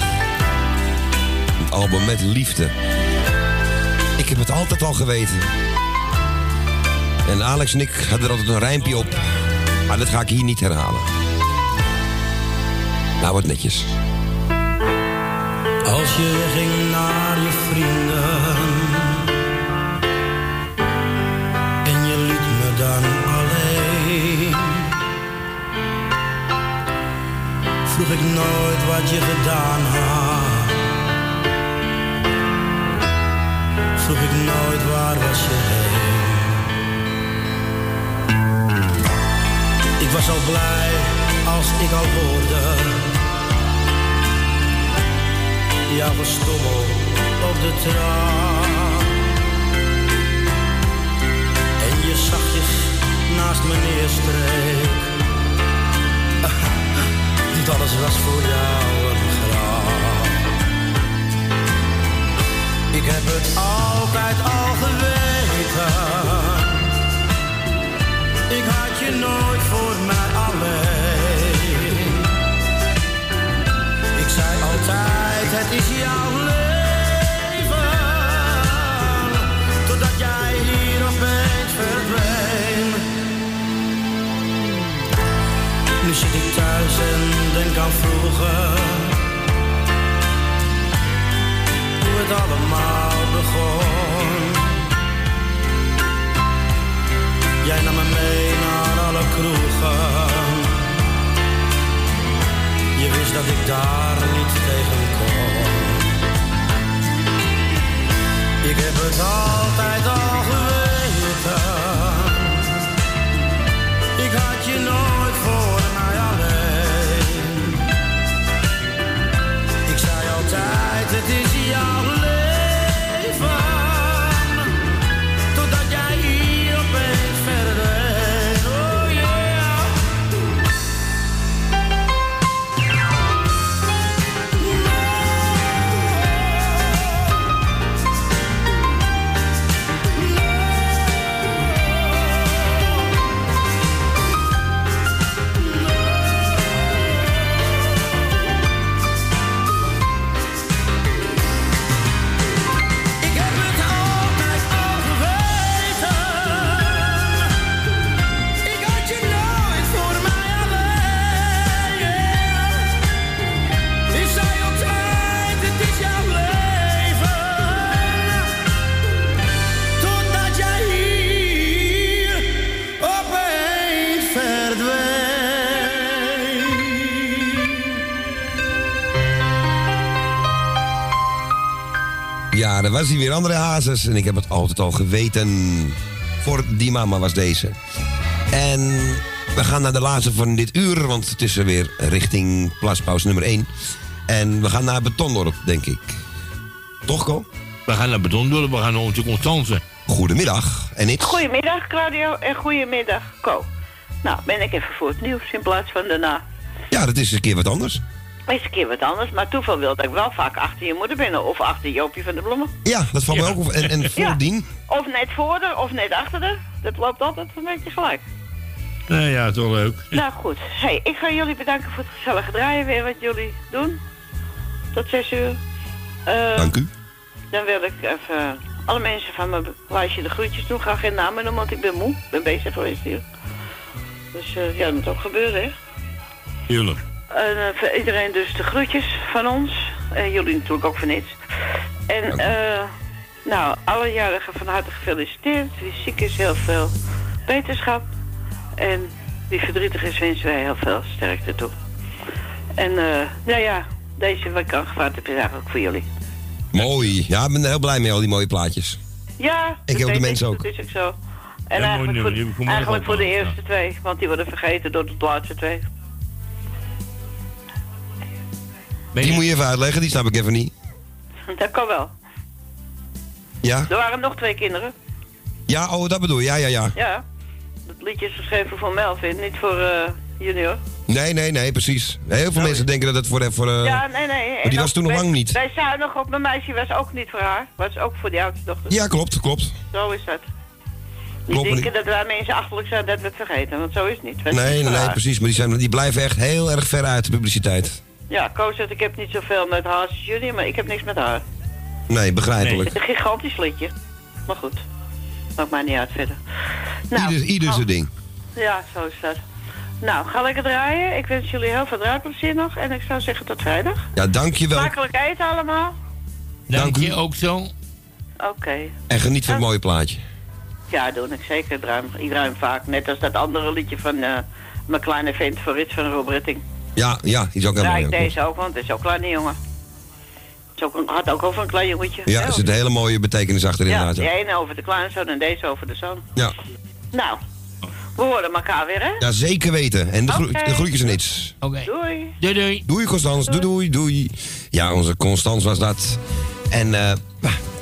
Het album Met Liefde. Ik heb het altijd al geweten. En Alex en ik hadden er altijd een rijmpje op. Maar dat ga ik hier niet herhalen. Nou, wat netjes. Als je ging naar je vrienden en je liet me dan vroeg ik nooit wat je gedaan had. Vroeg ik nooit waar was je heen. Ik was al blij als ik al hoorde jouw gestommel op de trap. En je zachtjes naast me neerstreek. Niet alles was voor jou een grap. Ik heb het altijd al geweten. Ik had je nooit voor mij alleen. Ik zei altijd, het is jouw Zit ik thuis en denk aan vroeger. Hoe het allemaal begon. Jij nam me mee naar alle kroegen. Je wist dat ik daar niet tegen kon. Ik heb het altijd al geweten. Ik had je nooit Was hij weer, André Hazes. En ik heb het altijd al geweten. Voor die mama was deze. En we gaan naar de laatste van dit uur, want het is er weer richting plaspauze nummer 1. En we gaan naar Betondorp, denk ik. Toch, Ko? We gaan naar Betondorp, we gaan naar onze Constance. Goedemiddag. En ik? Goedemiddag Claudio en goedemiddag Co. Nou, ben ik even voor het nieuws in plaats van daarna. Ja, dat is een keer wat anders. Is een keer wat anders, maar toeval wil dat ik wel vaak achter je moeder ben of achter Joopje van de Bloemen. Ja, dat valt me ook op. En, en voordien? Of net voor de of net achter de. Dat loopt altijd een beetje gelijk. Nou ja, toch leuk. Nou goed, hey, ik ga jullie bedanken voor het gezellige draaien weer wat jullie doen. Tot zes uur. Eh, Dank u. Dan wil ik even alle mensen van mijn lijstje de groetjes doen. Ik ga geen namen noemen, want ik ben moe. Ik ben bezig geweest hier. Dus eh, ja, dat moet ook gebeuren, hè. Tuurlijk. En eh, voor iedereen dus de groetjes van ons. En jullie natuurlijk ook van iets. En eh, nou, alle jarigen van harte gefeliciteerd. Wie ziek is, heel veel beterschap. En wie verdrietig is, wensen wij heel veel sterkte toe. En eh, nou ja, deze wat ik aangevraagd heb is eigenlijk voor jullie. Mooi. Ja, ik ben er heel blij mee, al die mooie plaatjes. Ja, Ik dat heb de mensen ook. Dat is ook zo. En Ja, mooi eigenlijk, nummer, die heb ik voor, vanmorgen eigenlijk ook voor de ja. eerste twee, want die worden vergeten door de laatste twee. Die moet je even uitleggen, die snap ik even niet. Dat kan wel. Ja? Er waren nog twee kinderen. Ja, oh, dat bedoel je. Ja, ja, ja. Ja. Dat liedje is geschreven voor Melvin, niet voor eh, Junior. Nee, nee, nee, precies. Heel veel mensen denken dat het voor... voor eh, ja, nee, nee. maar die was toen nog lang niet. Bij Zuinig op mijn meisje was ook niet voor haar. Was ook voor die oudste dochter. Ja, klopt, klopt. Zo is dat. Die Klopt, denken dat wij mensen achterlijk zijn dat we het vergeten, want zo is het niet. Nee, nee, nee, precies. Maar die, zijn, die blijven echt heel erg ver uit de publiciteit. Ja, Koos zegt ik heb niet zoveel met haar als jullie, maar ik heb niks met haar. Nee, begrijpelijk. Het is een gigantisch liedje. Maar goed, maakt mij niet uit verder. Nou, Ieder, ieder zijn oh, ding. Ja, zo is dat. Nou, ga lekker draaien. Ik wens jullie heel veel draaiplezier nog. En ik zou zeggen tot vrijdag. Ja, dankjewel. Smakelijk eten allemaal. Dank je ook zo. Oké. En geniet van het mooie plaatje. Ja, doe ik zeker. Ik draai hem- Ik draai hem vaak. Net als dat andere liedje van eh, mijn kleine vent voor Rits van Rob Ritting. Ja, ja, die is ook heel Draai mooi. ik deze ook, want het is ook een kleine jongen. Het is ook een, had ook over een klein jongetje. Ja, er zit een hele mooie betekenis achter Ja, inderdaad. de Ja, ene over de kleinzoon en deze over de zoon. ja. Nou, we horen elkaar weer, hè? ja zeker weten. En de, de groetjes en iets. Oké. Doei. Doei, doei. Doei, Constans. Doei, doei, doei. Ja, onze Constans was dat. En eh,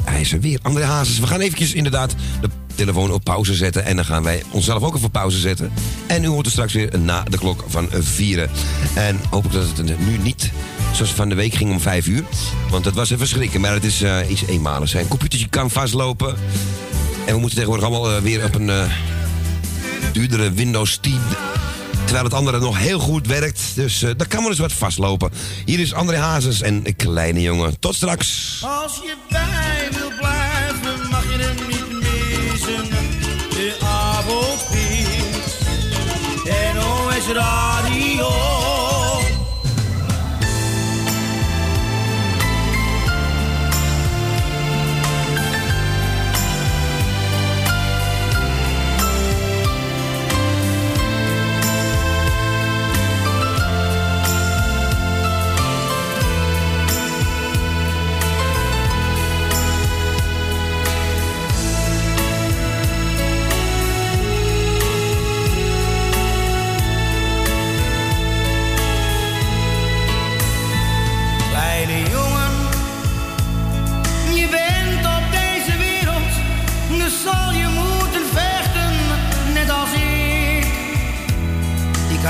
hij is er weer. André Hazes. We gaan eventjes inderdaad de telefoon op pauze zetten. En dan gaan wij onszelf ook even op pauze zetten. En u hoort er straks weer na de klok van vieren. En hopelijk dat het nu niet zoals van de week ging om vijf uur. Want dat was even schrikken. Maar het is eh, iets eenmaligs. Zijn computertje kan vastlopen. En we moeten tegenwoordig allemaal eh, weer op een eh, duurdere Windows 10... Terwijl het andere nog heel goed werkt. Dus eh daar kan wel eens wat vastlopen. Hier is André Hazes en een kleine jongen. Tot straks. Als je bij wil blijven, mag je hem niet missen. De avondspits, NOS Radio.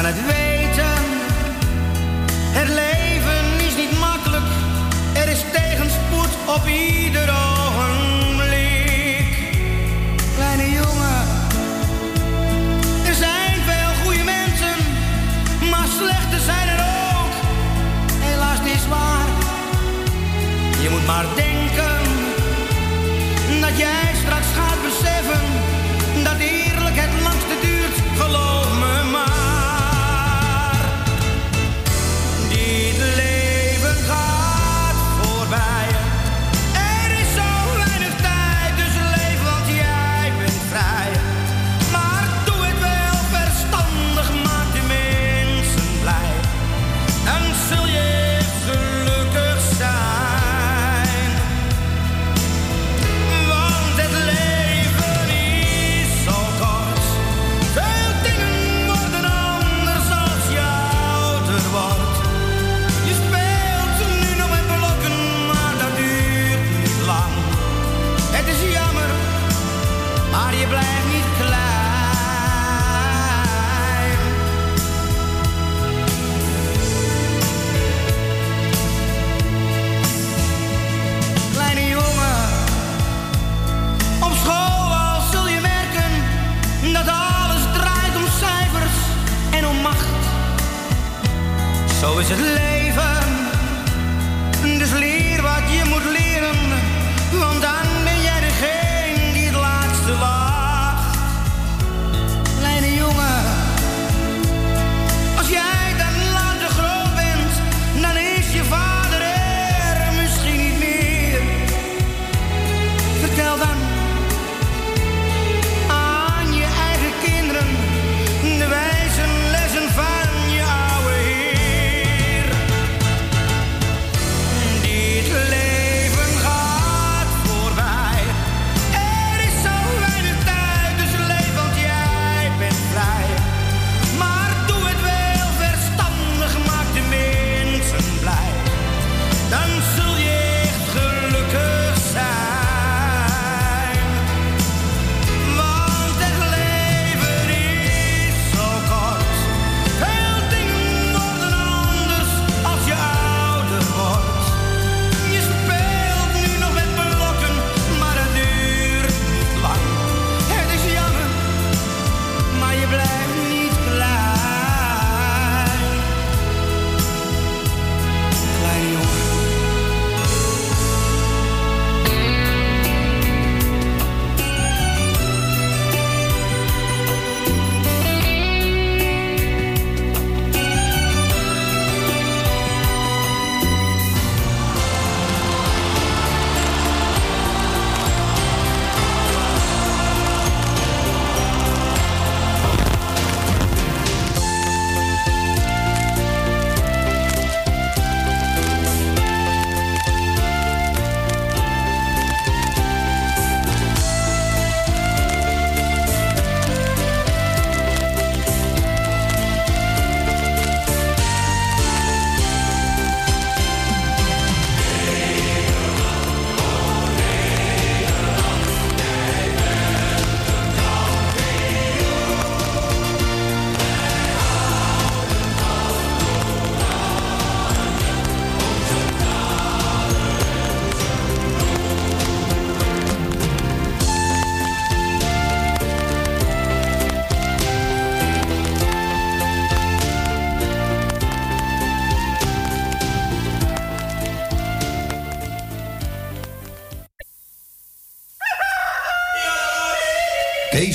Kan het weten, het leven is niet makkelijk, er is tegenspoed op ieder ogenblik. Kleine jongen, er zijn veel goede mensen, maar slechte zijn er ook helaas niet is waar. Je moet maar denken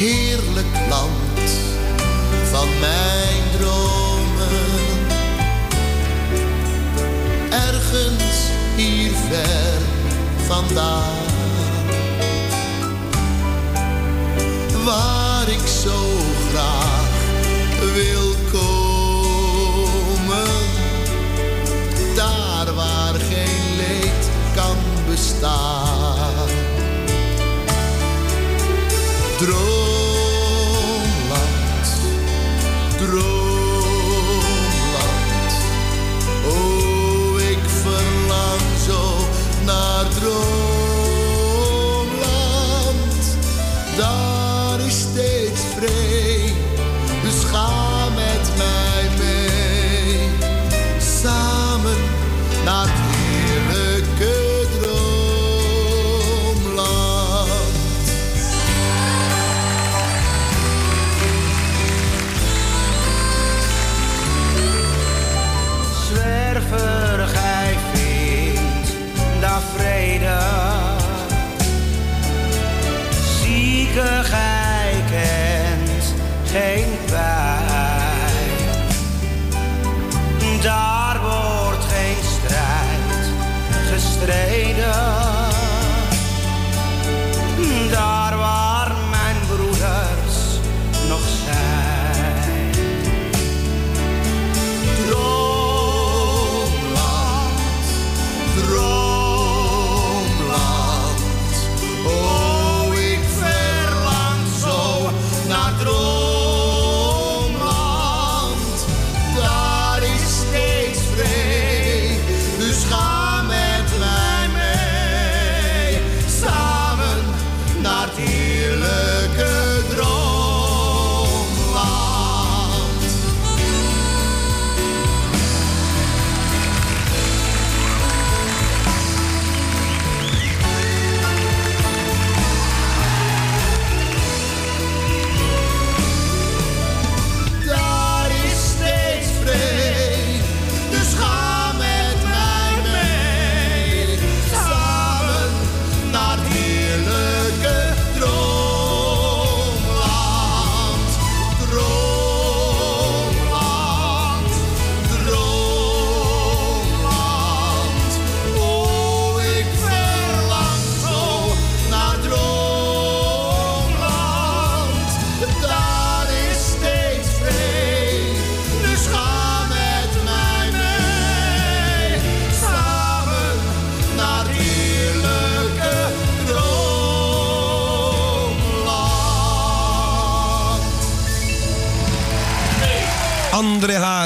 Heerlijk land van mijn dromen. Ergens hier ver vandaan. Waar ik zo graag wil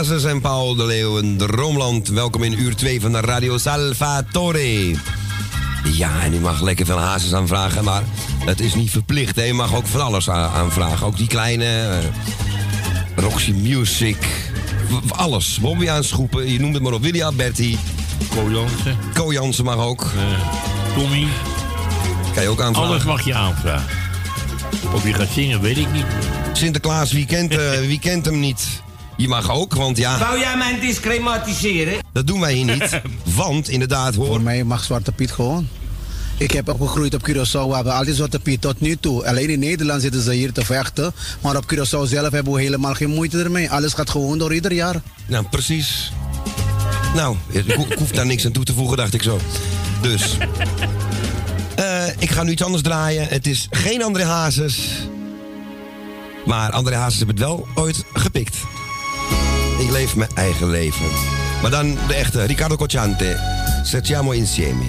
Hazes en Paul de Leeuw in Droomland. Welkom in uur 2 van de Radio Salvatore. Ja, en u mag lekker veel Hazes aanvragen, maar het is niet verplicht. Hè. Je mag ook van alles aanvragen. Ook die kleine eh, Roxy Music. Alles. Bobby aanschoepen. Je noemt het maar op. Willy Alberti. Co Jansen. Mag ook. Tommy. Kan je ook aanvragen. Alles mag je aanvragen. Of je gaat zingen, weet ik niet. Sinterklaas, wie kent, eh, (laughs) wie kent hem niet? Je mag ook, want ja... Wou jij mij discrematiseren? Dat doen wij hier niet. (laughs) Want, inderdaad, hoor. Voor mij mag Zwarte Piet gewoon. Ik heb opgegroeid op Curaçao. We hebben altijd Zwarte Piet tot nu toe. Alleen in Nederland zitten ze hier te vechten. Maar op Curaçao zelf hebben we helemaal geen moeite ermee. Alles gaat gewoon door ieder jaar. Nou, precies. Nou, ik, ho- ik hoef daar niks aan toe te voegen, dacht ik zo. Dus. (laughs) Eh, ik ga nu iets anders draaien. Het is geen André Hazes. Maar André Hazes heeft het wel ooit gepikt. Ik leef mijn eigen leven. Maar dan de echte Riccardo Cocciante. Cerchiamo insieme.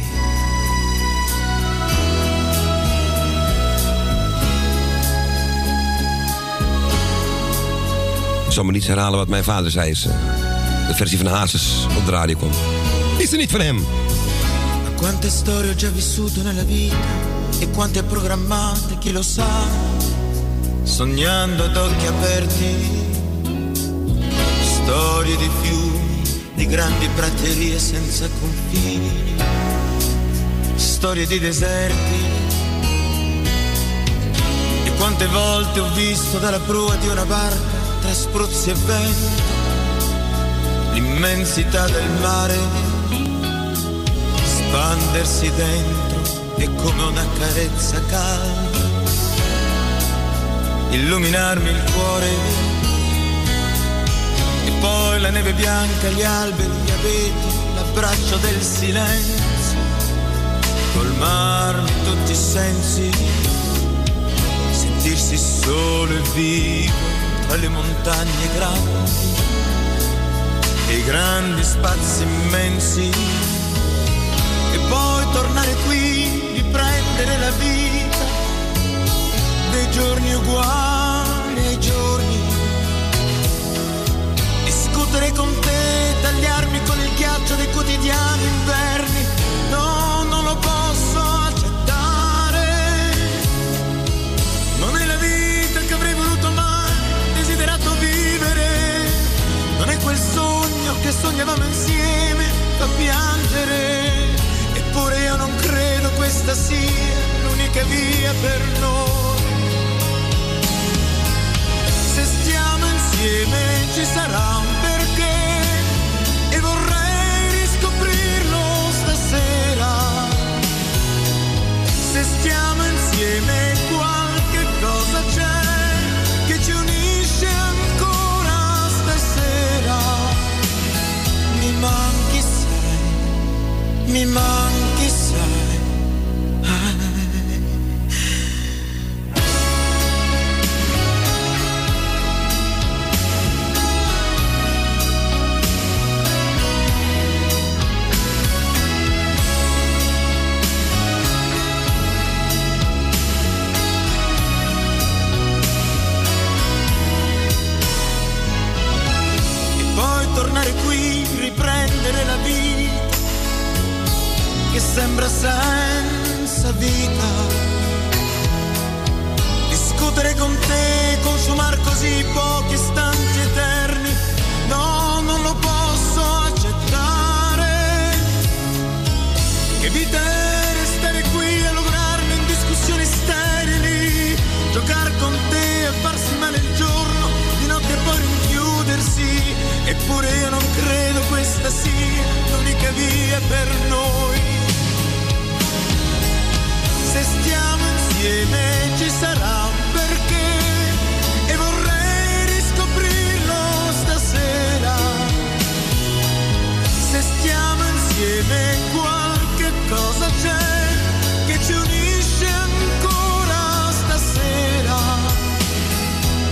Ik zal me niet herhalen wat mijn vader zei. eh, De versie van Hazes op de radio kwam. Is er niet van hem. Quante storie ho già vissuto nella vita e quante programmate, chi lo sa, sognando ad occhi aperti, storie di fiumi, di grandi praterie senza confini, storie di deserti. E quante volte ho visto dalla prua di una barca, tra spruzzi e vento, l'immensità del mare espandersi dentro e come una carezza calda illuminarmi il cuore e poi la neve bianca, gli alberi, gli abeti, l'abbraccio del silenzio. Colmarmi tutti i sensi sentirsi solo e vivo tra le montagne grandi. E i grandi spazi immensi. E poi tornare qui, riprendere la vita dei giorni uguali quotidiani inverni, no, non lo posso accettare. Non è la vita che avrei voluto mai, desiderato vivere, non è quel sogno che sognavamo insieme, fa piangere, eppure io non credo questa sia l'unica via per noi. Se stiamo insieme ci sarà un me mom senza vita. Discutere con te, consumare così pochi istanti eterni, no, non lo posso accettare. Che vita è restare qui a lograrmi in discussioni sterili, giocare con te a farsi male il giorno, di notte e poi rinchiudersi, eppure io non credo questa sia l'unica via per noi. Insieme ci sarà un perché e vorrei riscoprirlo stasera. Se stiamo insieme qualche cosa c'è che ci unisce ancora stasera.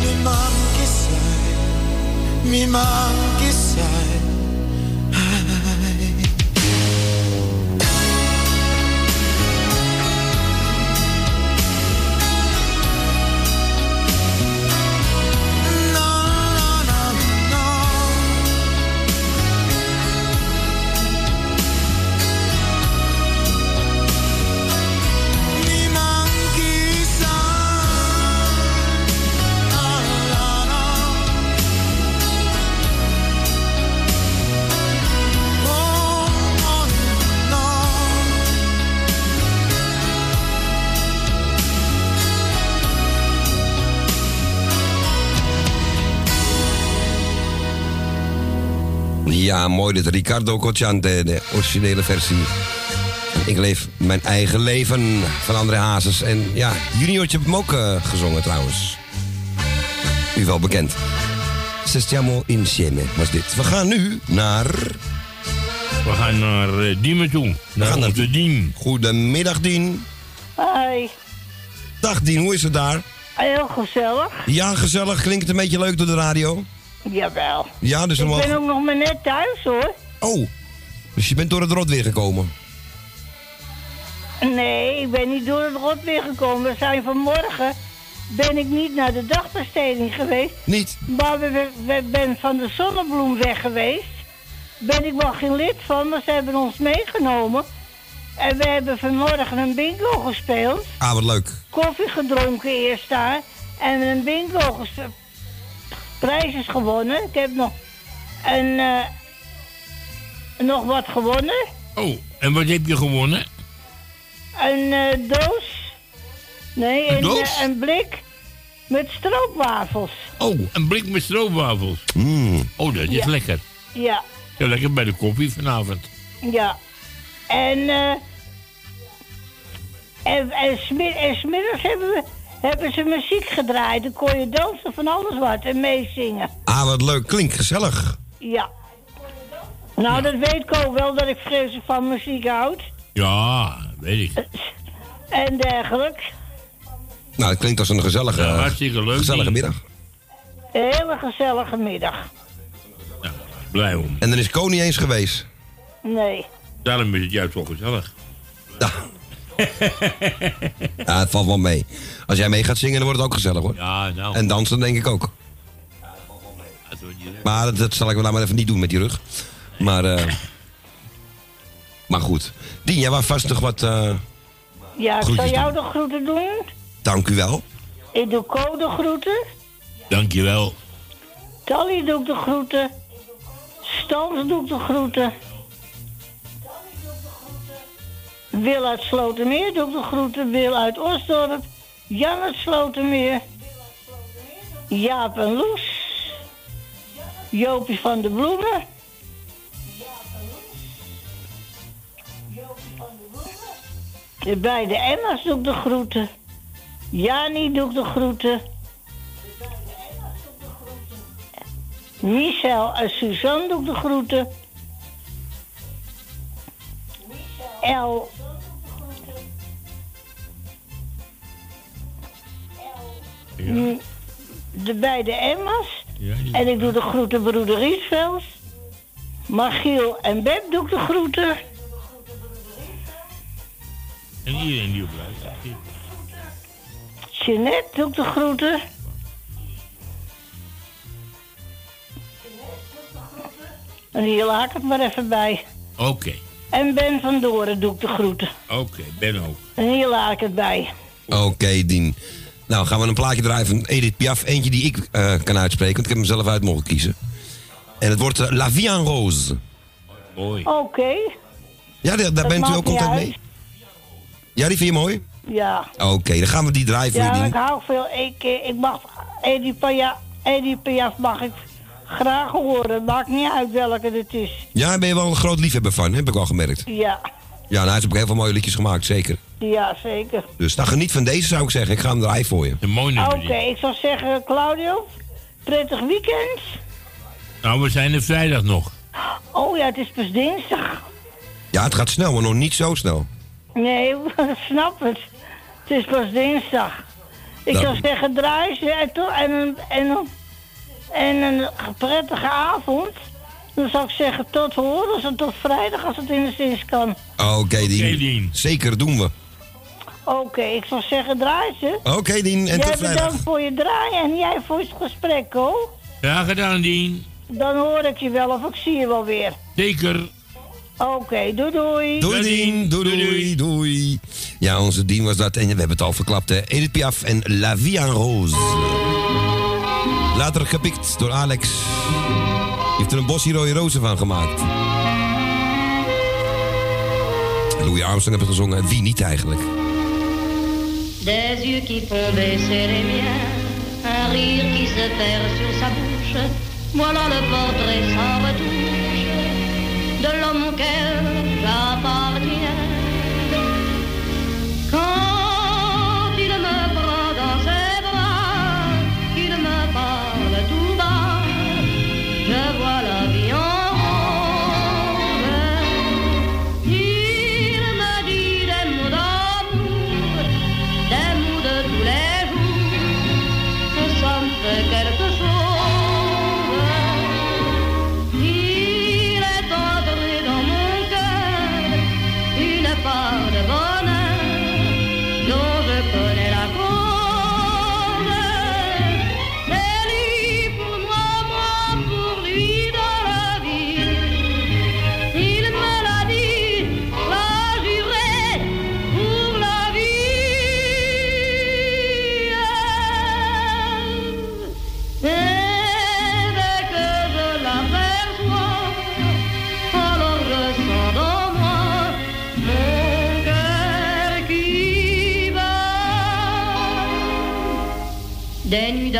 Mi manchi sai, mi manchi mooi dit. Ricardo Cocciante, de originele versie. Ik leef mijn eigen leven van André Hazes. En ja, Juniortje heeft hem ook eh, gezongen trouwens. U wel bekend. Se stiamo insieme was dit. We gaan nu naar... We gaan naar eh, Diemen toe. We gaan naar de Diem. Goedemiddag, Dien. Hoi, Dag, Dien. Hoe is het daar? heel gezellig. Ja, gezellig. Klinkt het een beetje leuk door de radio? Jawel. Ja, dus ik ben wel... ook nog maar net thuis hoor. Oh, dus je bent door het rot weer gekomen. Nee, ik ben niet door het rot weer gekomen. We zijn vanmorgen, ben ik niet naar de dagbesteding geweest. Niet? Maar we, we ben van de zonnebloem weg geweest. Ben ik wel geen lid van, maar ze hebben ons meegenomen. En we hebben vanmorgen een bingo gespeeld. Ah, wat leuk. Koffie gedronken eerst daar. En een bingo gespeeld. Prijzen gewonnen. Ik heb nog een, eh, nog wat gewonnen. Oh, en wat heb je gewonnen? Een eh, doos. Nee, Een een, doos? eh, een blik met stroopwafels. Oh, een blik met stroopwafels. Oh, dat is Ja. lekker. Ja, Ja, lekker bij de koffie vanavond. ja. En, eh en, en, smid- en smiddags hebben, we, hebben ze muziek gedraaid. Dan kon je dansen van alles wat en meezingen. Ah, wat leuk. Klinkt gezellig. Ja. Nou, dat weet ik ook wel dat ik vreselijk van muziek houd. Ja, weet ik. En dergelijke. Nou, dat klinkt als een gezellige, Ja, hartstikke leuk, gezellige middag. Een hele gezellige middag. Blij om. En dan is Koning eens geweest. Nee. Daarom is het juist wel gezellig. Ja, (laughs) het valt wel mee. Als jij mee gaat zingen, dan wordt het ook gezellig hoor. Ja, nou. En dansen denk ik ook. Maar dat, dat zal ik wel maar even niet doen met die rug. Maar, eh, Maar goed. Dien, jij was vast nog wat... eh, Ja, ik zal jou de groeten doen. dank u wel. Ik doe Co de groeten. Dankjewel. Tally doe ik de groeten. Stans doe ik de groeten. Wil uit Slotermeer doe ik de groeten. Wil uit Osdorp. Jan uit Slotermeer. Jaap en Loes. Jopie van de Bloemen. De beide Emma's doe de groeten. Jani doe ik de groeten. Michel en Suzanne doe de groeten. El. De beide Emma's. En ik doe de groeten broeder Riesveld. Margiel en Beb doe ik de groeten. En iedereen die op luistert. Jeanette doe ik de groeten. En hier laat ik het maar even bij. Oké, En Ben van Doren doe ik de groeten. oké, Ben ook. En hier laat ik het bij. Oké, Dien. Nou, gaan we een plaatje draaien van Edith Piaf. Eentje die ik eh, kan uitspreken, want ik heb hem zelf uit mogen kiezen. En het wordt eh, La Vie en Rose. Mooi. Oké. Ja, daar, bent u ook contact uit. mee? Ja, die vind je mooi? Ja. Oké, dan gaan we die draaien voor Ja, ik hou veel. Ik, ik mag Eddie Piaf, Eddie Piaf mag ik graag horen. Het maakt niet uit welke het is. Ja, daar ben je wel een groot liefhebber van, heb ik wel gemerkt. Ja, Ja, nou, hij heeft ook heel veel mooie liedjes gemaakt, zeker. ja zeker. Dus dan geniet van deze, zou ik zeggen. Ik ga hem draaien voor je. Een mooi Oké, ik zou zeggen, Claudio, prettig weekend. Nou, we zijn er vrijdag nog. Oh ja, het is pas dinsdag. Ja, het gaat snel, maar nog niet zo snel. Nee, ik (laughs) snap het. Het is pas dinsdag. Ik Dat- zou zeggen, draai ze en, en, en, een, en een prettige avond. Dan zou ik zeggen, tot horen en tot vrijdag als het in de zins kan. Oké, Dien. Zeker, doen we. Oké, ik zou zeggen, draai ze. Oké, Dien, en jij tot vrijdag. bedankt voor je draaien en jij voor het gesprek, hoor. Graag gedaan, Dien. Dan hoor ik je wel of ik zie je wel weer. Zeker. Oké, doei doei. Doei, Dien. Doei, doei, doei. Ja, onze Dien was dat. En we hebben het al verklapt, hè. Edith Piaf en La Vie en Rose. Later gepikt door Alex. Heeft er een bosje rode rozen van gemaakt. Louis Armstrong heeft het gezongen. Wie niet eigenlijk? Des yeux qui font baisser les miens, un rire qui se perd sur sa bouche. Voilà le portrait sans retouche de l'homme auquel j'appartiens. Quand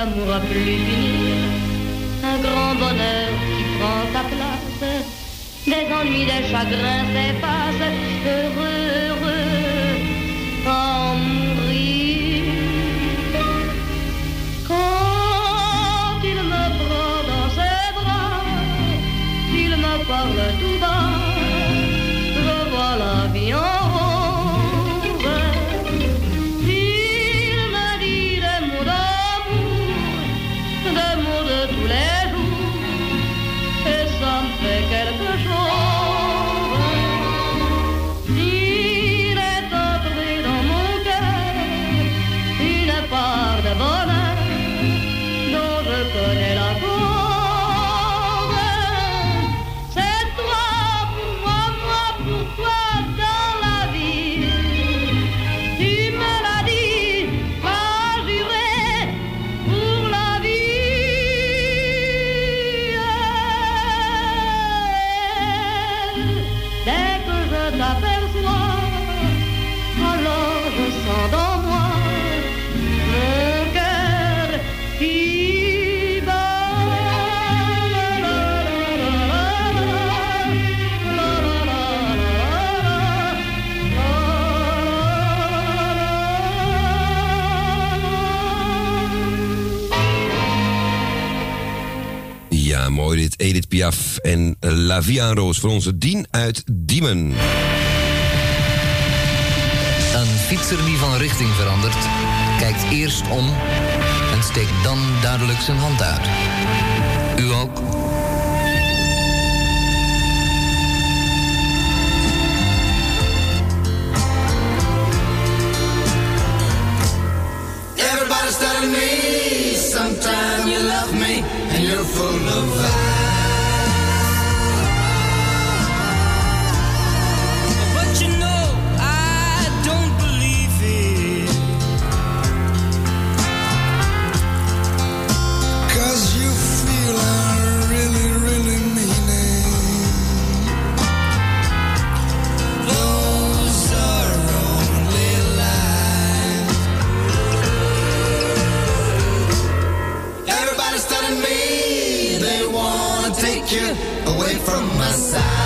plus finir, un grand bonheur qui prend sa place, des ennuis, des chagrins s'effacent, heureux, Edith Piaf en La Vie en Roos voor onze Dien uit Diemen. Een fietser die van richting verandert, kijkt eerst om en steekt dan duidelijk zijn hand uit. U ook? Everybody's telling me sometime you love me and you're full of lies. From my side.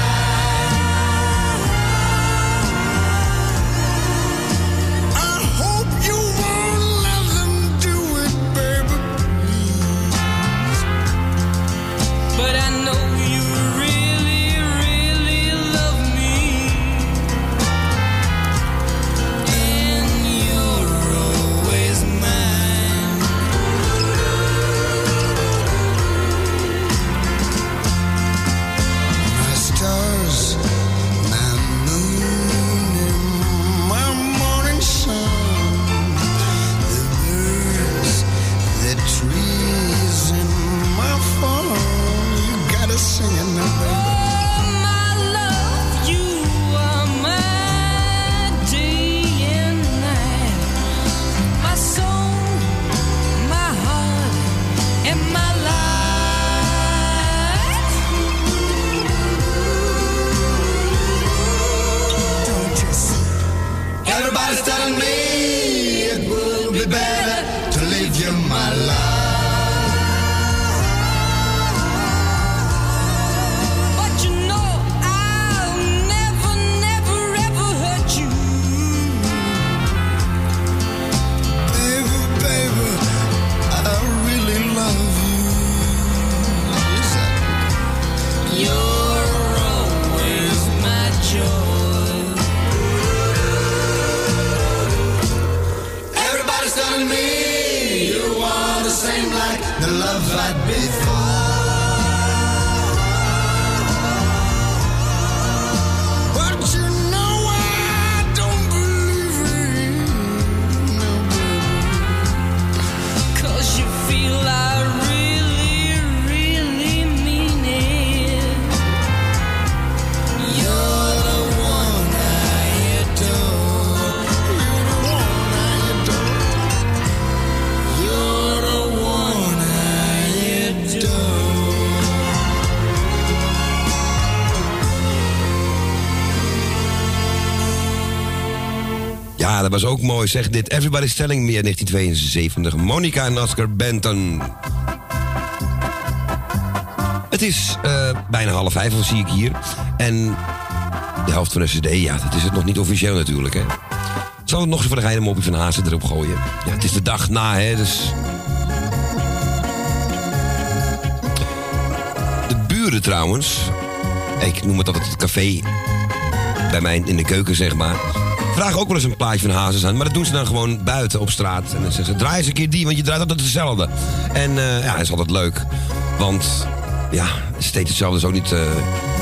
Dat was ook mooi. Zeg dit. Everybody's Telling Me uit 1972. Monica en Oscar Benton. Het is eh, bijna half vijf, al zie ik hier. En de helft van de CD, ja, dat is het nog niet officieel natuurlijk, hè. Zal het nog eens voor de geheime mopje van Hazen erop gooien? Ja, het is de dag na, hè, dus... De buren trouwens... Ik noem het altijd het café bij mij in de keuken, zeg maar. Vragen ook wel eens een plaatje van Hazes aan. Maar dat doen ze dan gewoon buiten op straat. En dan zeggen ze, draai eens een keer die, want je draait altijd hetzelfde. En eh, ja, dat is altijd leuk. Want ja, steeds hetzelfde is ook niet... eh,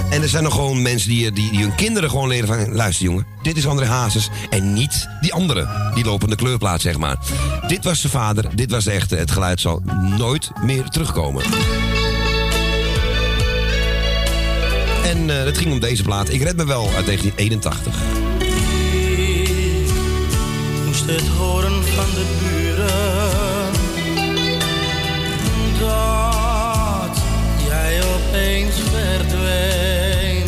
En er zijn nog gewoon mensen die, die, die hun kinderen gewoon leren van... Luister jongen, dit is André Hazes en niet die andere. Die lopende kleurplaat, zeg maar. Dit was zijn vader, dit was de echte. Het geluid zal nooit meer terugkomen. En eh, het ging om deze plaat. Ik red me wel uit 1981. Het horen van de buren dat jij opeens verdween.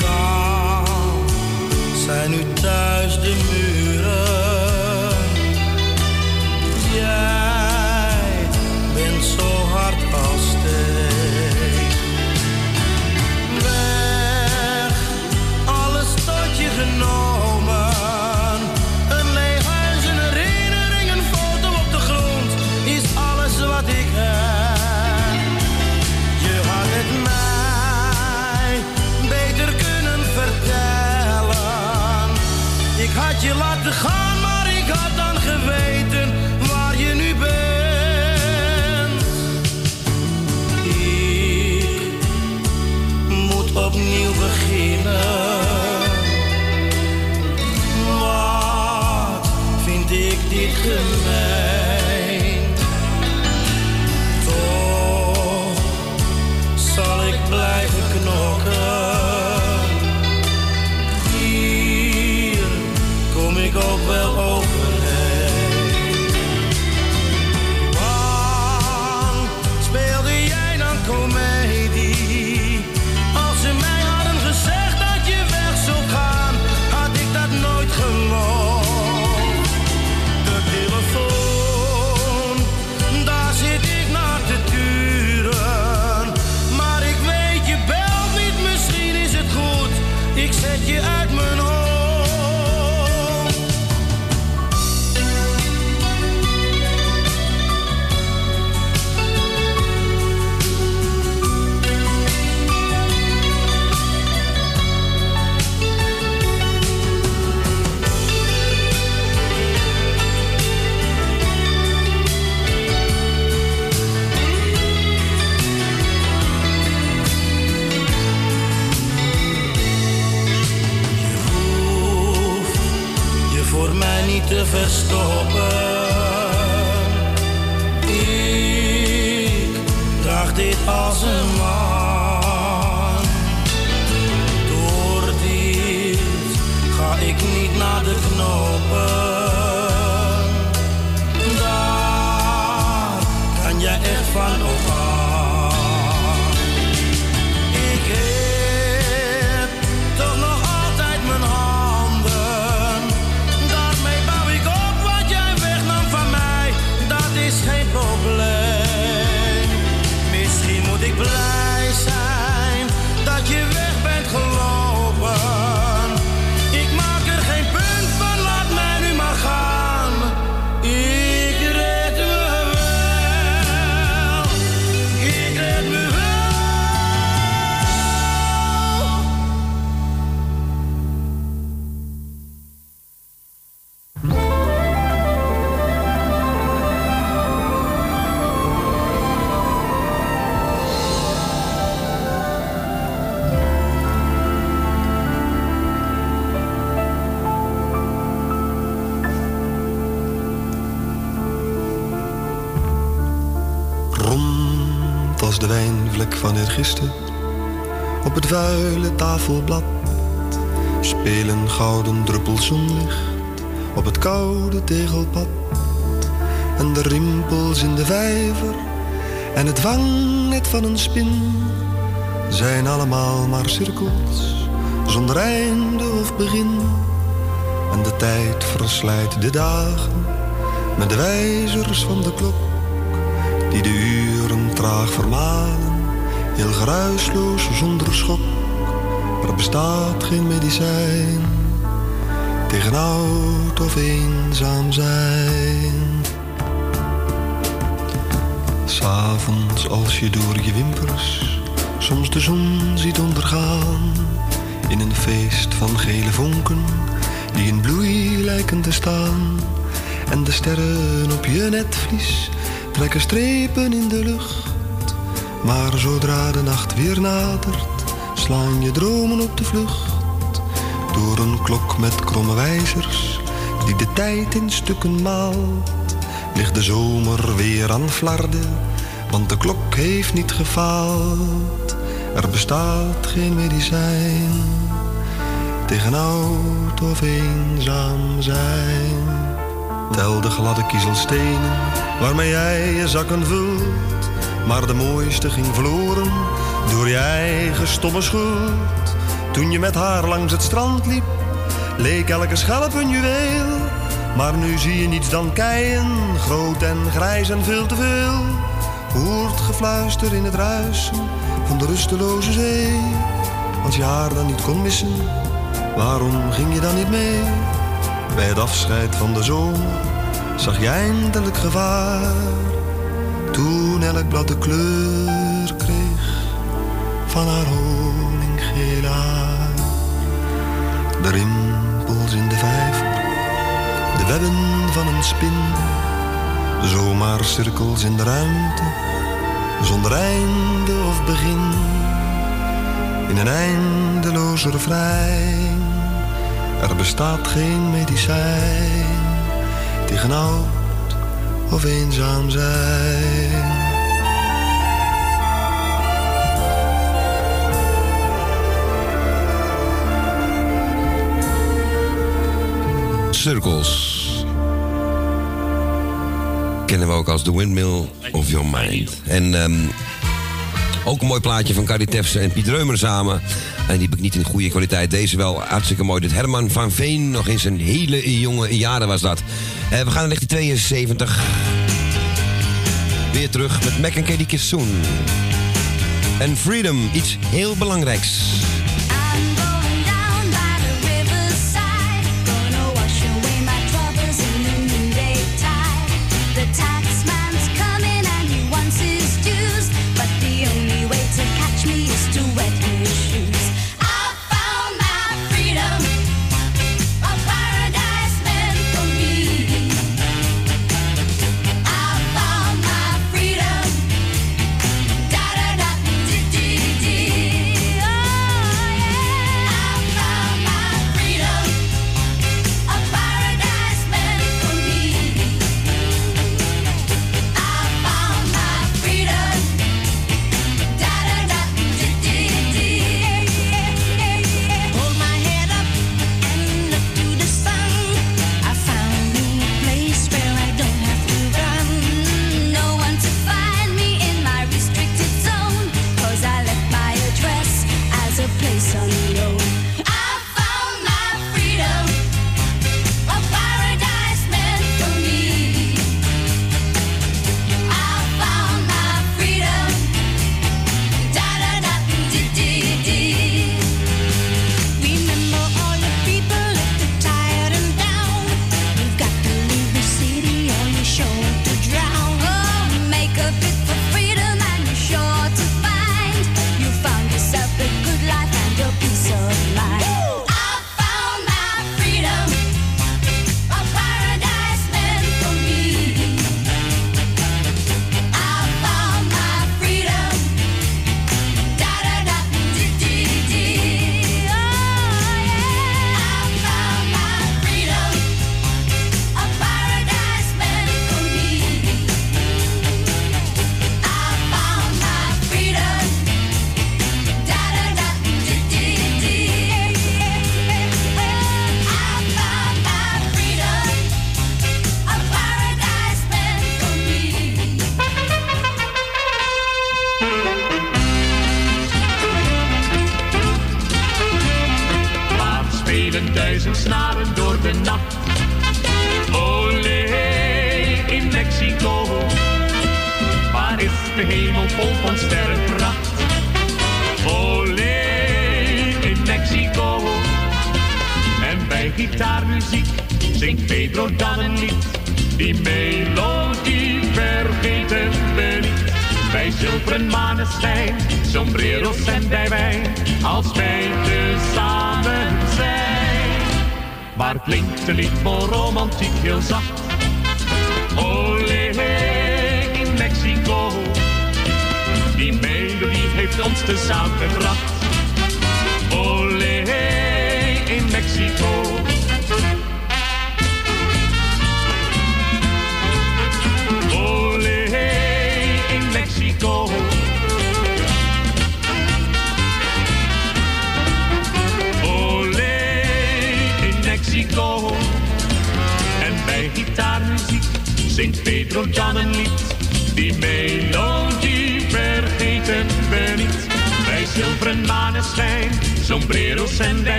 Kan zijn nu thuis de muren? Jij bent zo hard als steen. Weg, alles tot je genomen. Op het vuile tafelblad Spelen gouden druppels zonlicht. Op het koude tegelpad En de rimpels in de vijver. En het wangnet van een spin Zijn allemaal maar cirkels Zonder einde of begin. En de tijd verslijt de dagen Met de wijzers van de klok die de uren traag vermalen, heel geruisloos zonder schok. Er bestaat geen medicijn tegen oud of eenzaam zijn. S'avonds als je door je wimpers soms de zon ziet ondergaan, in een feest van gele vonken die in bloei lijken te staan, en de sterren op je netvlies trekken strepen in de lucht. Maar zodra de nacht weer nadert, slaan je dromen op de vlucht. Door een klok met kromme wijzers, die de tijd in stukken maalt. Ligt de zomer weer aan flarden, want de klok heeft niet gefaald. Er bestaat geen medicijn tegen oud of eenzaam zijn. Tel de gladde kiezelstenen waarmee jij je zakken vult. Maar de mooiste ging verloren door je eigen stomme schuld. Toen je met haar langs het strand liep, leek elke schelp een juweel. Maar nu zie je niets dan keien, groot en grijs en veel te veel. Hoort gefluister in het ruisen van de rusteloze zee. Als je haar dan niet kon missen, waarom ging je dan niet mee? Bij het afscheid van de zomer zag je eindelijk gevaar. Toen elk blad de kleur kreeg van haar honinggeel haar. De rimpels in de vijver, de webben van een spin. Zomaar cirkels in de ruimte, zonder einde of begin. In een eindeloze refrein, er bestaat geen medicijn tegen oud of eenzaam zijn. Circles. Kennen we ook als The Windmill of Your Mind. En ehm, ook een mooi plaatje van Carrie en Piet Reumer samen. En die heb ik niet in goede kwaliteit. Deze wel hartstikke mooi. Dit Herman van Veen, nog in zijn hele jonge jaren was dat. Uh, we gaan naar 1972. Weer terug met Mac en Katie Kissoon. En Freedom, iets heel belangrijks.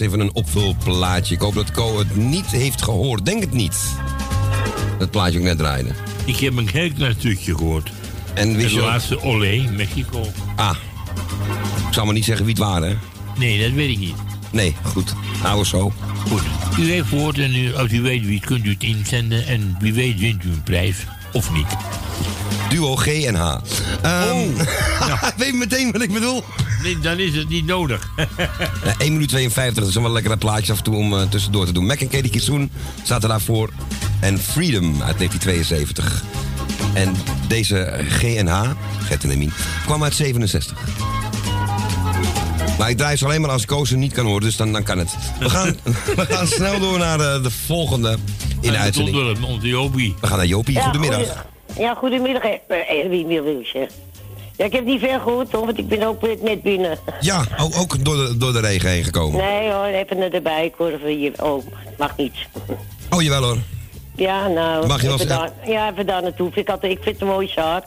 Was even een opvulplaatje. Ik hoop dat Co het niet heeft gehoord. Denk het niet. Dat plaatje ook net draaide. Ik heb een heel klein stukje gehoord. En wist ook- laatste Olé, Mexico. Ah. Ik zal maar niet zeggen wie het waren, hè? Nee, dat weet ik niet. Nee, goed. Nou is zo. Goed. U heeft gehoord en u, als u weet wie het, kunt u het inzenden. En wie weet wint u een prijs. Of niet. Duo G en H. Ehm, (laughs) weet je meteen wat ik bedoel? Nee, dan is het niet nodig. (laughs) Ja, 1 minuut 52, dat zijn wel lekkere plaatjes af en toe om eh, tussendoor te doen. Mac en Katie Kisoen zaten daarvoor. En Freedom uit 1972. En deze GNH, Gert en Emien, kwam uit 67. Maar ik draai ze alleen maar als Koos ze niet kan horen, dus dan, dan kan het. We gaan, (laughs) we gaan snel door naar eh, de volgende in de uitzending. Onder onze Jopie. We gaan naar Jopie. Ja, Goedemiddag. Ja, goedemiddag, eh, Erwin Wilwilsje. Ja, ik heb niet ver gehoord, hoor, want ik ben ook net- net binnen. Ja, ook, ook door, de, door de regen heen gekomen. Nee hoor, even naar de bijkorven hier. Oh, mag niet. Oh, jawel hoor. Ja, nou, Mag je wel even, zeggen? daar, ja, even daar naartoe. Ik, altijd, ik vind het een mooie zaak.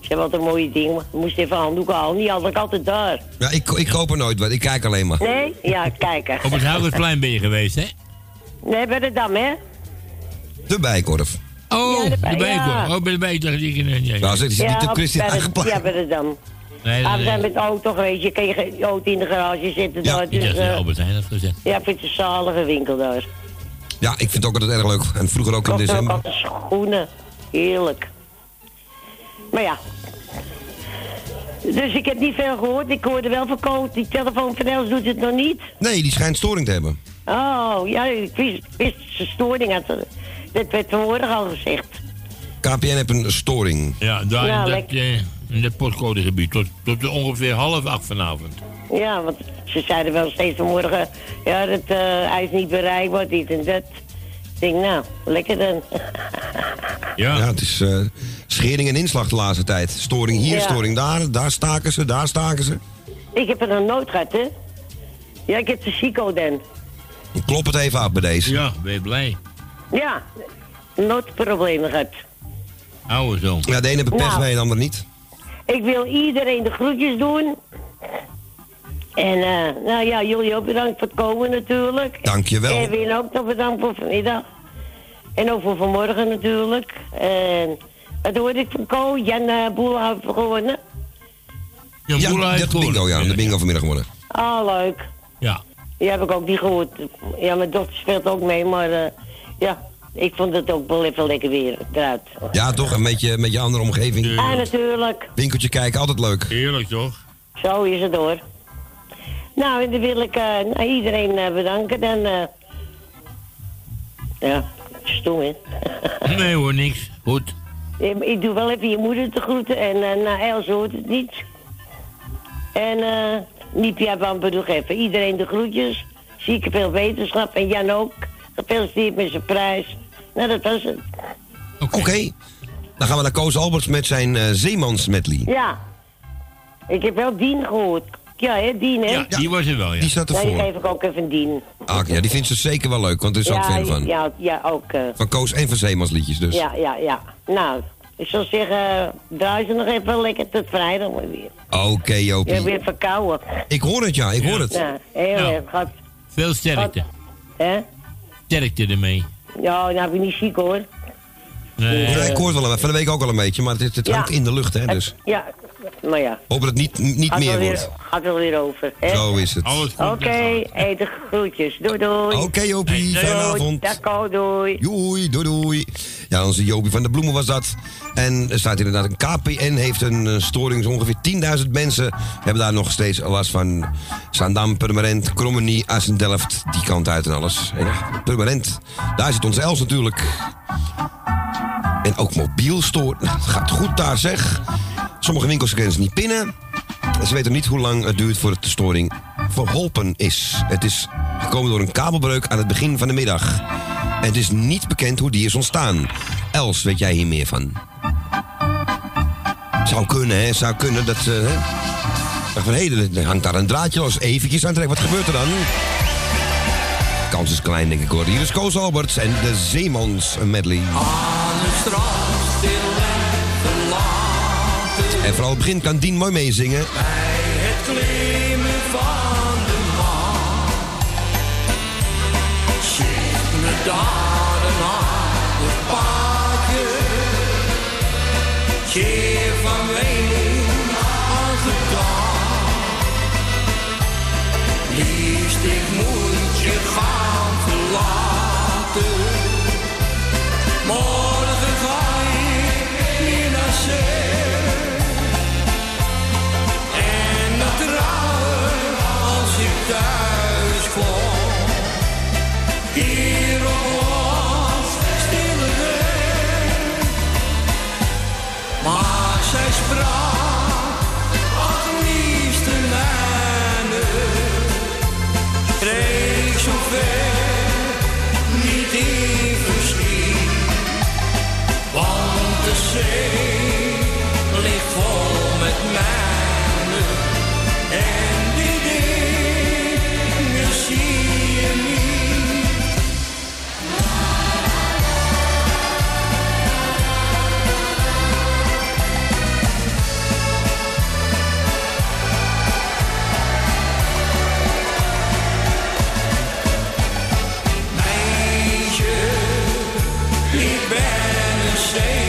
Ze hebben altijd een mooie ding. maar Ik moest even handdoeken halen. Niet altijd, altijd daar. Ja, ik, ik koop er nooit wat, ik kijk alleen maar. Nee? Ja, kijken. Op het Houdersplein ben je geweest, hè? Nee, bij de Dam, hè? De bijkorf. Oh, Ja, de de. Oh, bij de ik- nee, nee. Nou, zegt hij niet op- Christian aangeplakt. Ja, bij de Dam. Nee, Ah, we zijn met de auto geweest. Je kan je je auto in de garage zitten. Ja, daar, dus, als de eh, Albert Heijn had gezet. ja, ik vind het een zalige winkel daar. Ja, ik vind het ook altijd erg leuk. En vroeger ook in ook december. altijd schoenen. Heerlijk. Maar ja. Dus ik heb niet veel gehoord. Ik hoorde wel van Koot. Die telefoon van Els doet het nog niet. Nee, die schijnt storing te hebben. Oh, ja, ik wist, wist ze storing had. Dat werd vanmorgen al gezegd. KPN heeft een storing. Ja, daar Ja, in, dat, eh, in dat postcodegebied. Tot, tot ongeveer half acht vanavond. Ja, want ze zeiden wel steeds vanmorgen... Ja, dat, eh, hij is niet bereikbaar, dit en dat. Ik denk, nou, lekker dan. Ja, het is eh, schering en inslag de laatste tijd. Storing hier, Ja. storing daar. Daar staken ze, daar staken ze. ik heb er nog nooit gehad, hè. Ja, ik heb de Chico dan. Klop het even af bij deze. Ja, ben je blij? Ja, nooit problemen gehad. Oude zoon. Ja, de ene heeft pech Nou. mee en de ander niet. Ik wil iedereen de groetjes doen. En eh, nou ja, jullie ook bedankt voor het komen natuurlijk. Dankjewel. Erwin ook nog bedankt voor vanmiddag. En ook voor vanmorgen natuurlijk. En wat hoorde ik van Ko? Jan uh, Boel heeft gewonnen. Ja, Ja, Boela heeft de bingo, gewonnen. ja. De bingo vanmiddag gewonnen. Ah, leuk. Ja. Die heb ik ook niet gehoord. Ja, mijn dochter speelt ook mee, maar eh, ja, ik vond het ook wel even lekker weer eruit. Ja, toch? Een beetje, een beetje andere omgeving. Ja, natuurlijk. Winkeltje kijken, altijd leuk. Heerlijk, toch? Zo is het hoor. Nou, en dan wil ik eh, iedereen eh, bedanken. Dan, eh, ja, stom hè. (laughs) Nee hoor, niks. Goed. Ik ik doe wel even je moeder te groeten en uh, nou, Els hoort het niet. En eh Niepia Bamper doe even. Iedereen de groetjes. Zieke veel wetenschap en Jan ook. Gefeliciteerd met zijn prijs. Nou, dat was het. Oké. Dan gaan we naar Koos Alberts met zijn eh Zeemans medley. Ja. Ik heb wel Dien gehoord. Ja, hè, Dien, hè? Ja, die was er wel, ja. Die staat Ja, die ervoor. geef ik ook even Dien. Ah, ja, die vindt ze zeker wel leuk, want er is ook fan van. Ja, ja, ook. eh, Van Koos en van Zeemans liedjes dus. Ja, ja, ja. Nou, ik zou zeggen, draai ze nog even lekker tot vrijdag maar weer. Oké, Je Jopie. bent weer verkouden. Ik hoor het, ja, ik hoor het. Ja, heel Nou. erg. Veel sterkte. hè? Sterkte ermee. Ja, nou ben ik niet ziek hoor. Nee. Ja, ik hoor het wel, van de week ook al een beetje, maar het, het Ja. hangt in de lucht, hè, dus. Ja, maar ja. Hoop dat het niet, niet Gaat meer weer, wordt. gaat wel weer over. hè? Zo is het. Oké, eten groetjes. Doei doei. Oké, Jopie, Doei, fijne doei. avond. Dag, Ko, doei. Doei, doei, doei. Ja, onze Jopie van de Bloemen was dat. En er staat inderdaad, een KPN heeft een storing. Zo ongeveer 10.000 mensen hebben daar nog steeds last van. Zaandam, Purmerend, Krommenie, Assen-Delft, die kant uit en alles. En ja, Purmerend, daar zit onze Els natuurlijk. En ook mobiel stoor. Nou, het gaat goed daar zeg. Sommige winkels kunnen ze niet pinnen. Ze weten niet hoe lang het duurt voordat de storing verholpen is. Het is gekomen door een kabelbreuk aan het begin van de middag. En het is niet bekend hoe die is ontstaan. Els, weet jij hier meer van? Zou kunnen, hè? Zou kunnen dat... eh, hè? Van, hé, er hangt daar een draadje los. Eventjes aantrekken. Wat gebeurt er dan? Kans is klein, denk ik hoor. Hier is Koos Alberts en de Zeemans medley. Aan het stil. En vooral het begin kan Dien mooi meezingen. Bij het klimmen van de maan zit me daar een paardje. Keer van als het gedaan. Liefst ik moet je gaan verlaten. thuis kwam. Hier ons stille weg. Maar zij sprak als liefste mijne. Kreeg zover niet in verschiet. Want de zee. shame.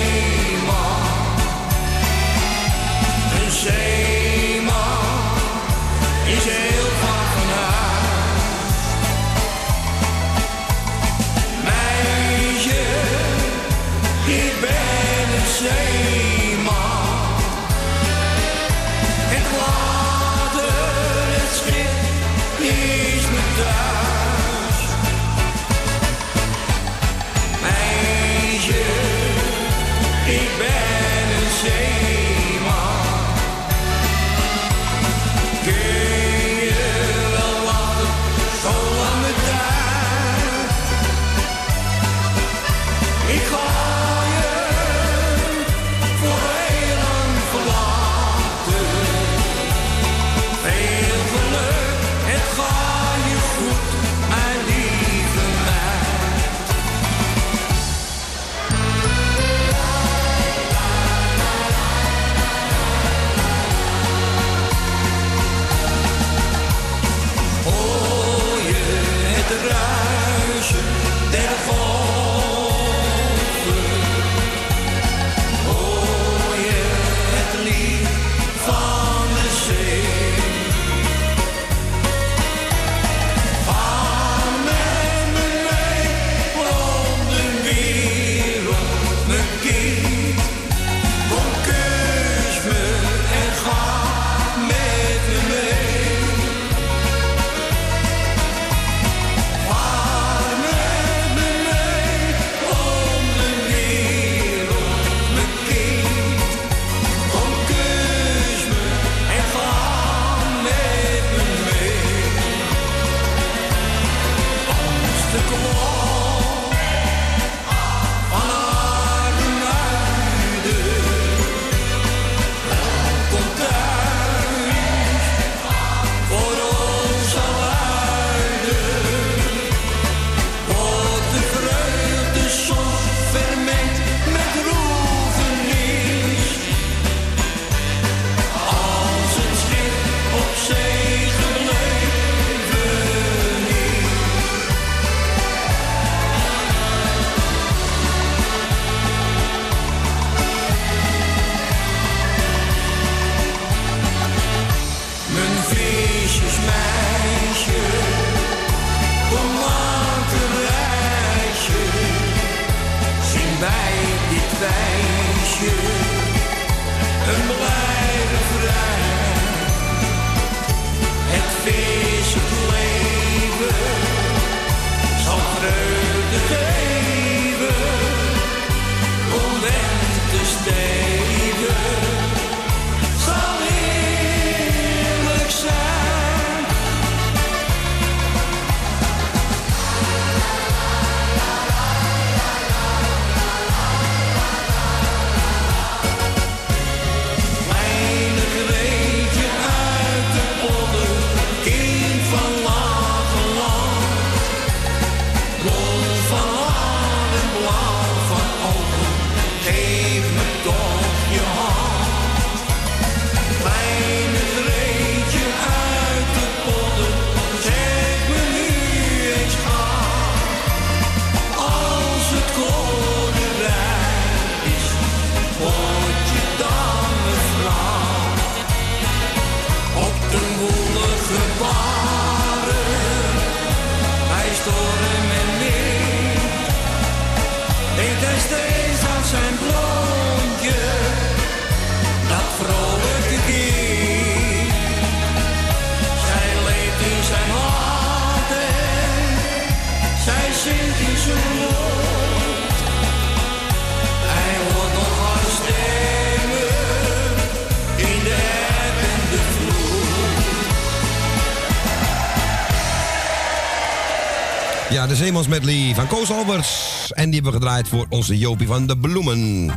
Zeemans medley van Koos Alberts. En die hebben we gedraaid voor onze Jopie van de Bloemen.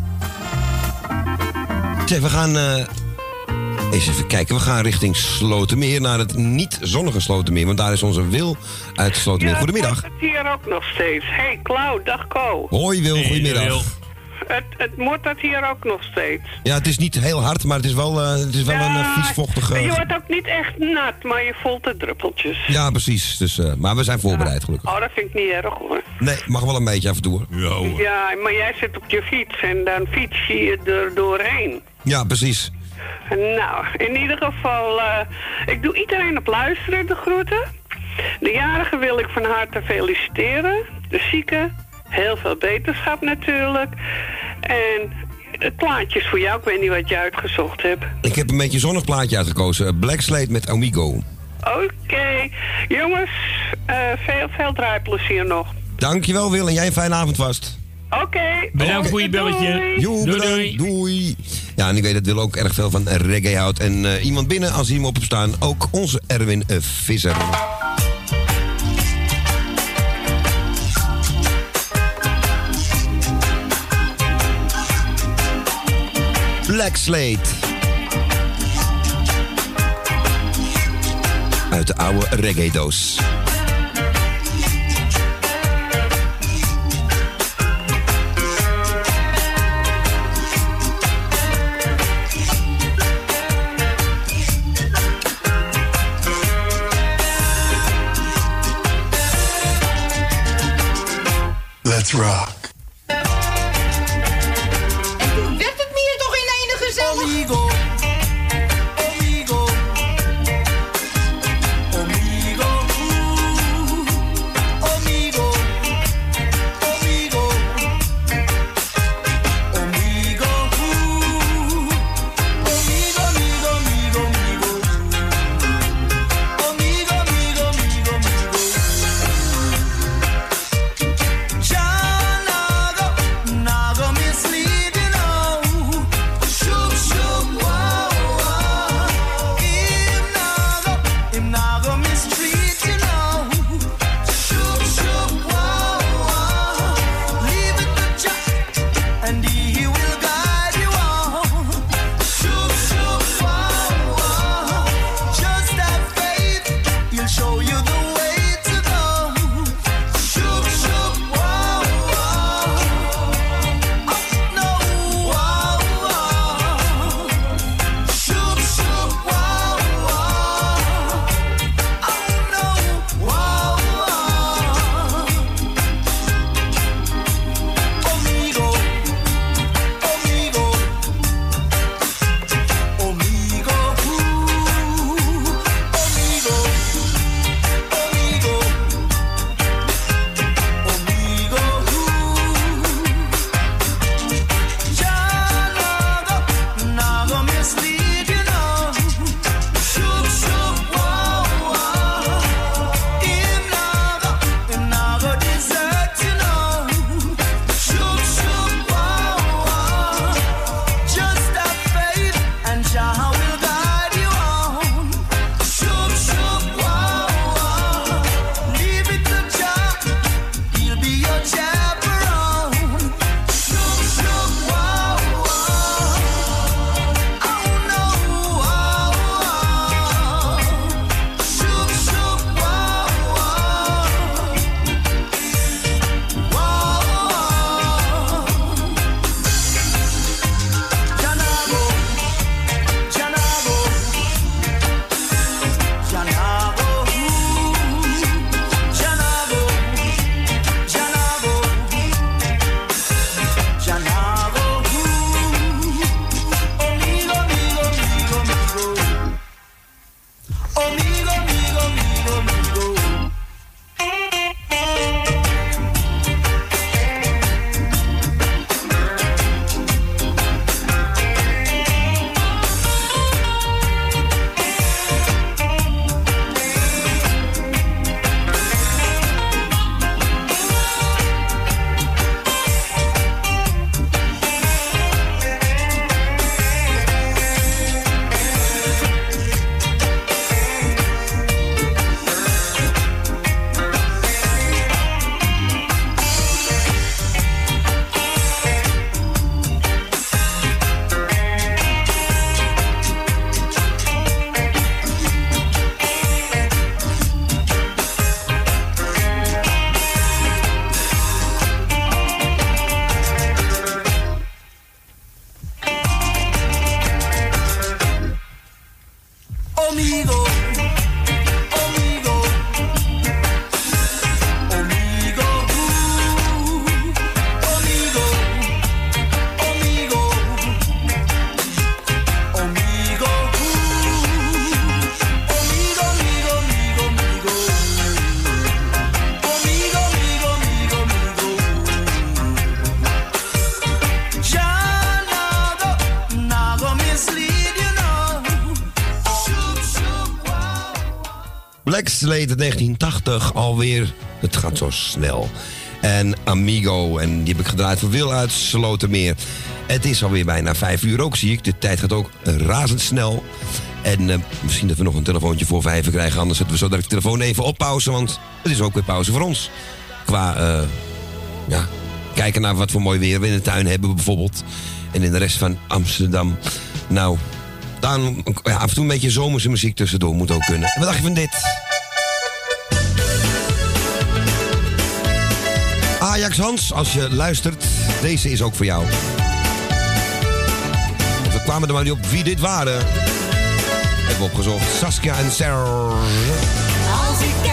Zeg, we gaan... eh, eens even kijken, we gaan richting Slotermeer, naar het niet zonnige Slotermeer. Want daar is onze Wil uit Slotermeer. Goedemiddag. Het hier ook nog steeds. Hey, Klauw, dag Ko. Hoi Wil, goedemiddag. Het, het moet dat hier ook nog steeds. Ja, het is niet heel hard, maar het is wel, eh, het is wel een uh, viesvochtige... Je wordt ook niet echt nat, maar je voelt de druppeltjes. Ja, precies. Dus, eh, maar we zijn voorbereid, gelukkig. Oh, dat vind ik niet erg hoor. Nee, mag wel een beetje af en toe. hoor. Ja, maar jij zit op je fiets en dan fiets je er doorheen. Ja, precies. Nou, in ieder geval, eh, ik doe iedereen op luisteren, de groeten. De jarigen wil ik van harte feliciteren. De zieken, heel veel beterschap natuurlijk. En het plaatje is voor jou, ik weet niet wat je uitgezocht hebt. Ik heb een beetje een zonnig plaatje uitgekozen. Black Slate met Amigo. Oké, jongens, eh, veel, veel draaiplezier nog. Dankjewel Wil en jij een fijne avond vast. Oké. Bedankt voor je belletje. Joe, Doei, bedankt. doei. Ja, en ik weet dat Wil ook erg veel van reggae houdt. En eh, iemand binnen, als hij hem op hebt staan, ook onze Erwin eh, Visser. Black Slate. Uit de oude reggae-doos. Let's rock. Slate 1980 alweer. Het gaat zo snel. En Amigo, en die heb ik gedraaid voor Wil uit Slotermeer. Het is alweer bijna vijf uur ook, zie ik. De tijd gaat ook razendsnel. En eh, misschien dat we nog een telefoontje voor vijf krijgen. Anders zetten we zo direct de telefoon even op pauze. Want het is ook weer pauze voor ons. Qua, eh, ja, kijken naar wat voor mooi weer we in de tuin hebben bijvoorbeeld. En in de rest van Amsterdam. Nou, dan, ja, af en toe een beetje zomerse muziek tussendoor moet ook kunnen. En wat dacht je van dit? Ajax Hans, als je luistert, deze is ook voor jou. We kwamen er maar niet op wie dit waren. Hebben we opgezocht. Saskia en Sarah. Als ik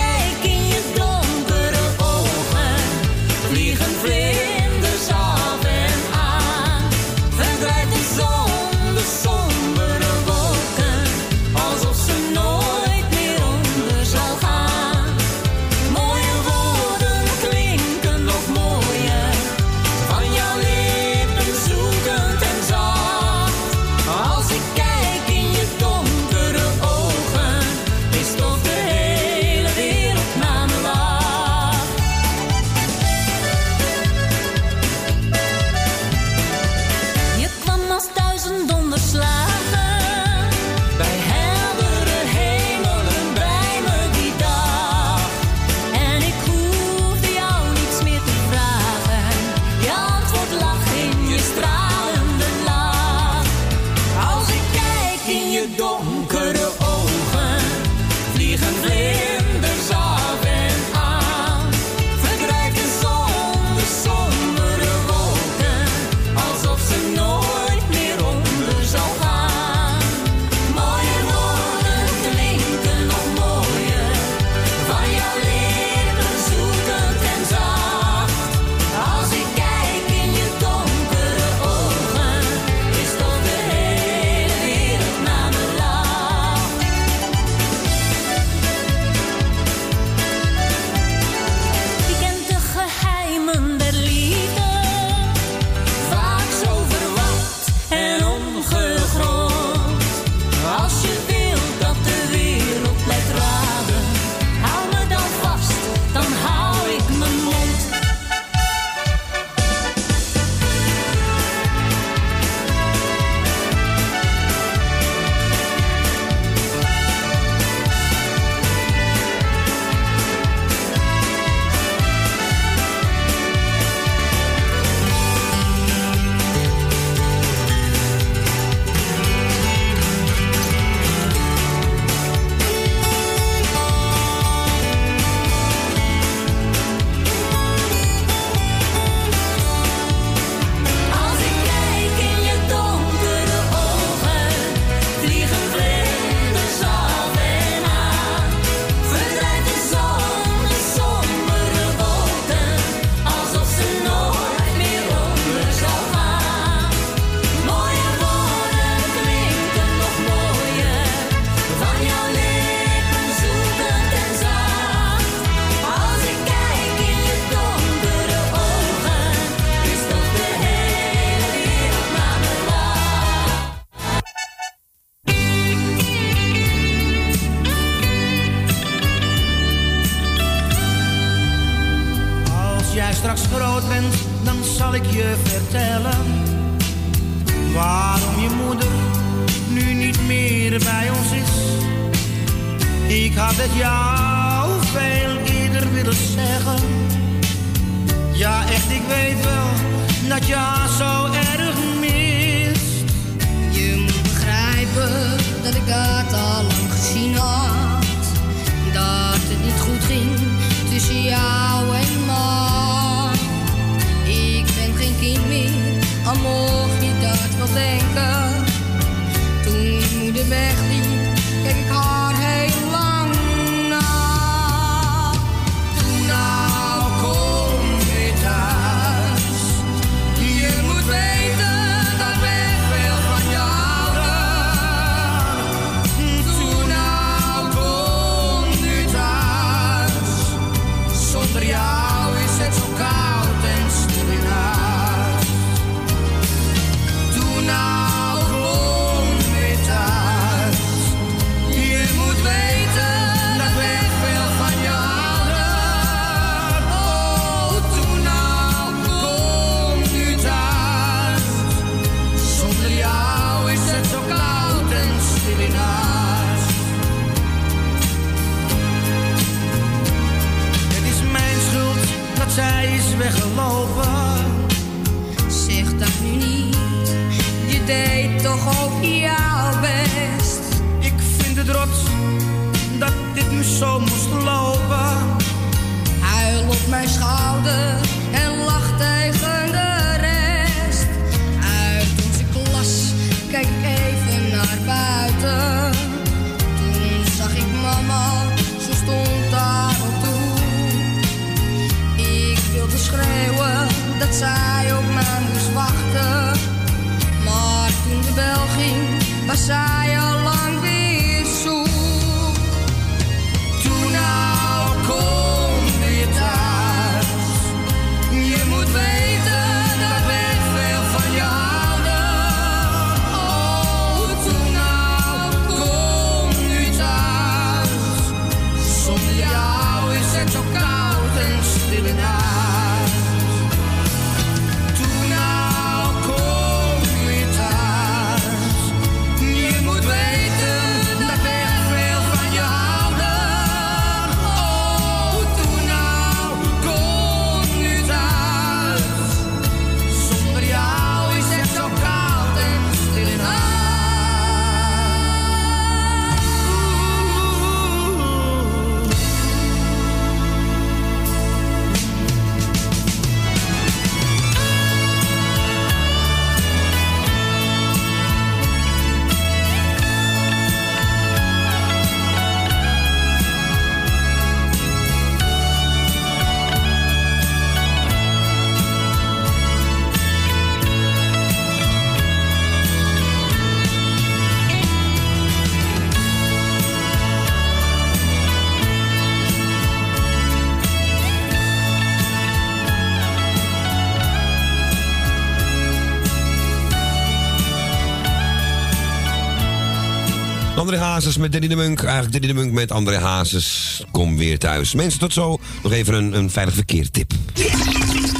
met Danny de Munk. Eigenlijk Danny de Munk met André Hazes. Kom weer thuis. Mensen, tot zo. Nog even een, een veilig verkeertip.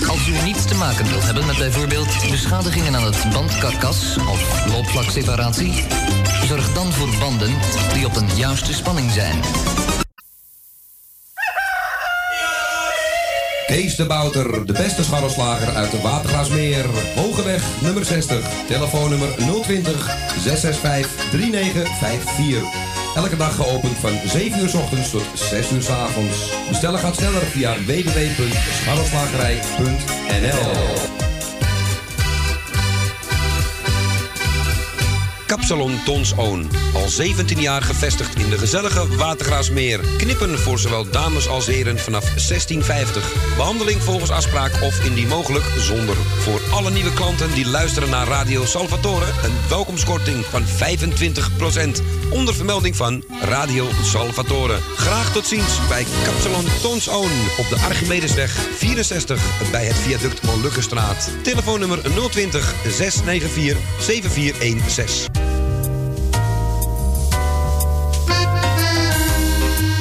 Als u niets te maken wilt hebben met bijvoorbeeld beschadigingen aan het bandkarkas of loopvlakseparatie, zorg dan voor banden die op een juiste spanning zijn. Kees de Bouter, de beste scharrelslager uit de Watergraasmeer. Hogeweg nummer 60, telefoonnummer 020 665 3954. Elke dag geopend van 7 uur s ochtends tot 6 uur s avonds. Bestellen gaat sneller via www.scharrelslagerij.nl Kapsalon Tons. Al 17 jaar gevestigd in de gezellige Watergraasmeer. Knippen voor zowel dames als heren vanaf 1650. Behandeling volgens afspraak of indien mogelijk zonder. Voor alle nieuwe klanten die luisteren naar Radio Salvatore... een welkomstkorting van 25%. Onder vermelding van Radio Salvatore. Graag tot ziens bij Kapsalon Tons Oon. Op de Archimedesweg 64 bij het viaduct Molukkenstraat. Telefoonnummer 020 694 7416.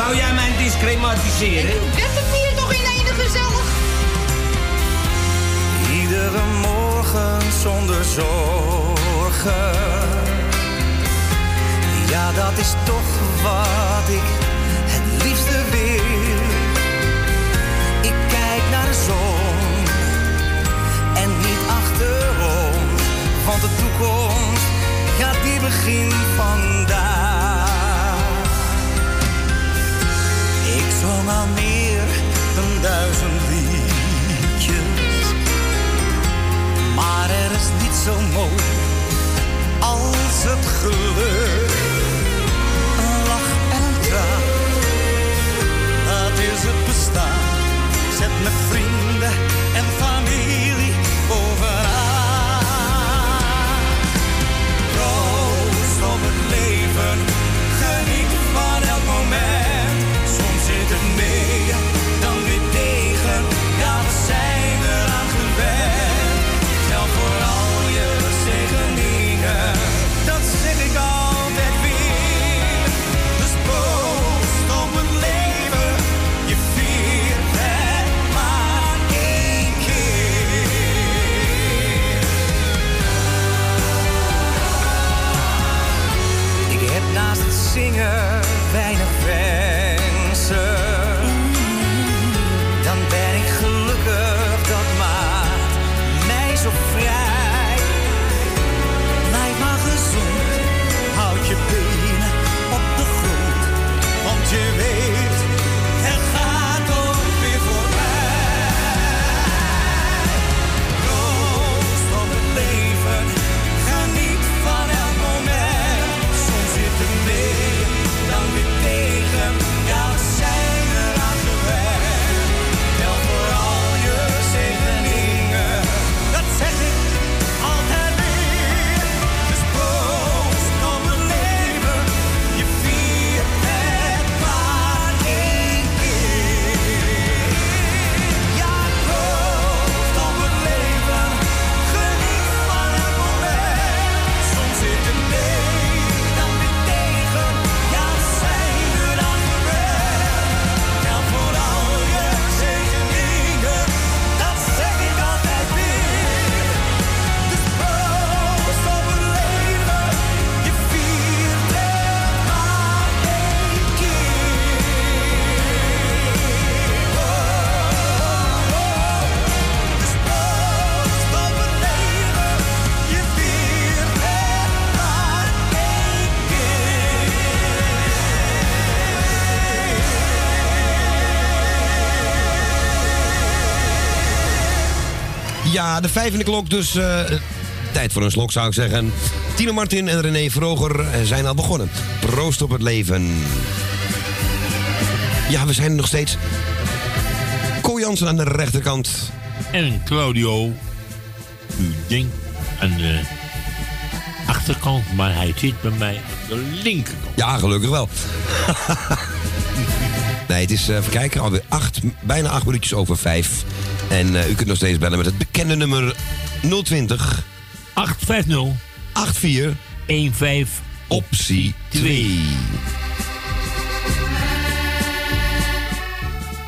Wou jij mij discrematiseren? Werd het hier toch in ene gezellig? Iedere morgen zonder zorgen. Ja, dat is toch wat ik het liefste wil. Ik kijk naar de zon en niet achterom. Want de toekomst gaat die begin vandaag. Al meer dan duizend liedjes. Maar er is niet zo mooi als het geluk. Een lach en een traan, dat is het bestaan. Zet mijn vrienden Ja, de vijf in de klok, dus eh, tijd voor een slok zou ik zeggen. Tino Martin en René Vroger eh, zijn al begonnen. Proost op het leven. Ja, we zijn nog steeds. Ko Jansen aan de rechterkant. En Claudio, u denkt aan de achterkant, maar hij zit bij mij aan de linkerkant. Ja, gelukkig wel. (laughs) nee, het is, eh, even kijken, alweer acht, bijna acht minuutjes over vijf. En eh, u kunt nog steeds bellen met het bekende nummer 020 850 84 15 optie 2.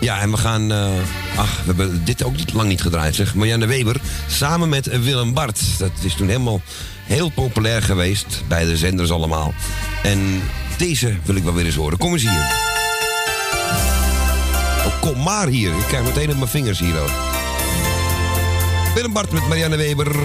Ja, en we gaan. eh, ach, we hebben dit ook niet lang niet gedraaid, zeg. Marianne Weber samen met Willem Bart. Dat is toen helemaal heel populair geweest bij de zenders allemaal. En deze wil ik wel weer eens horen. Kom eens hier. Kom maar hier. Ik krijg meteen op mijn vingers hier ook. Willem Bart met Marianne Weber.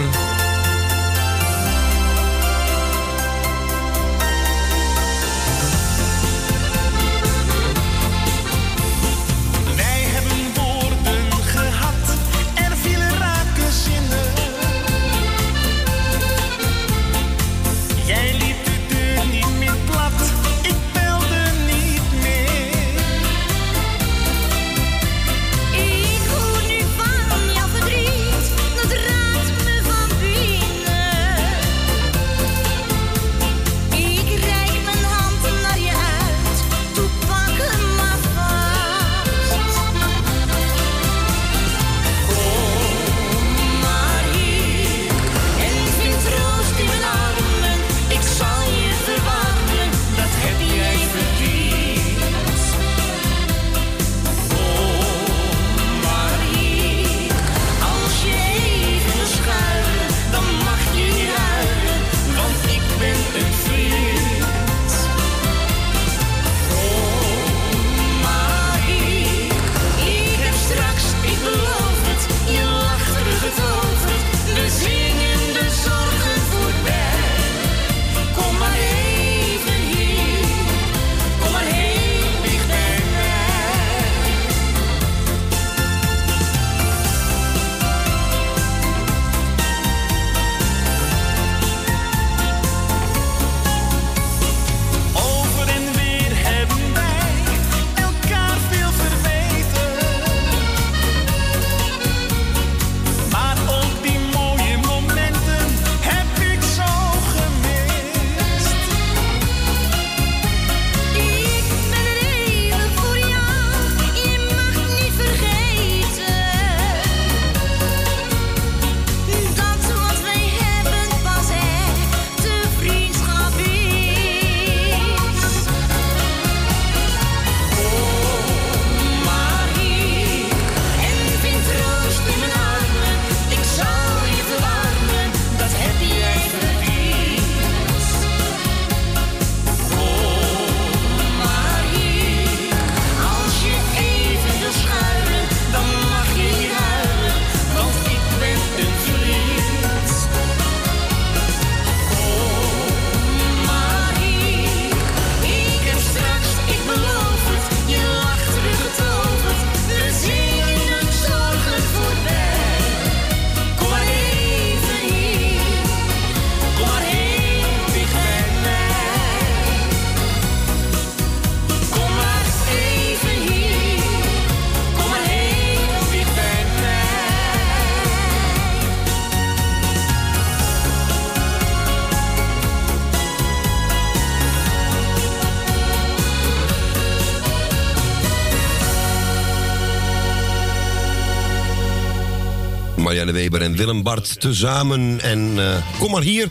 Marianne Weber en Willem Bart tezamen. En eh, kom maar hier.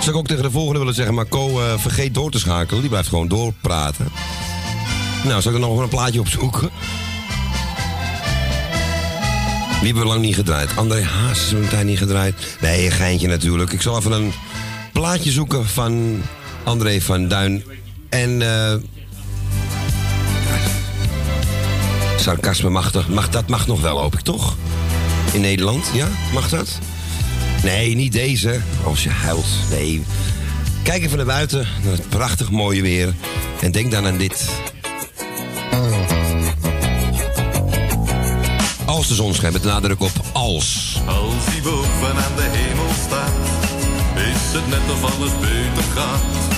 Zou ik ook tegen de volgende willen zeggen, maar Co eh, vergeet door te schakelen. Die blijft gewoon doorpraten. Nou, zal ik er nog een plaatje opzoeken? Wie hebben we lang niet gedraaid? André Haas is een tijd niet gedraaid. Nee, een geintje natuurlijk. Ik zal even een plaatje zoeken van André van Duin. En eh sarcasme mag, mag, dat mag nog wel, hoop ik toch? In Nederland, ja? Mag dat? Nee, niet deze. Als je huilt. Nee. Kijk even naar buiten, naar het prachtig mooie weer. En denk dan aan dit. Als de zon schijnt, met nadruk op als. Als hij boven aan de hemel staat, is het net of alles beter gaat.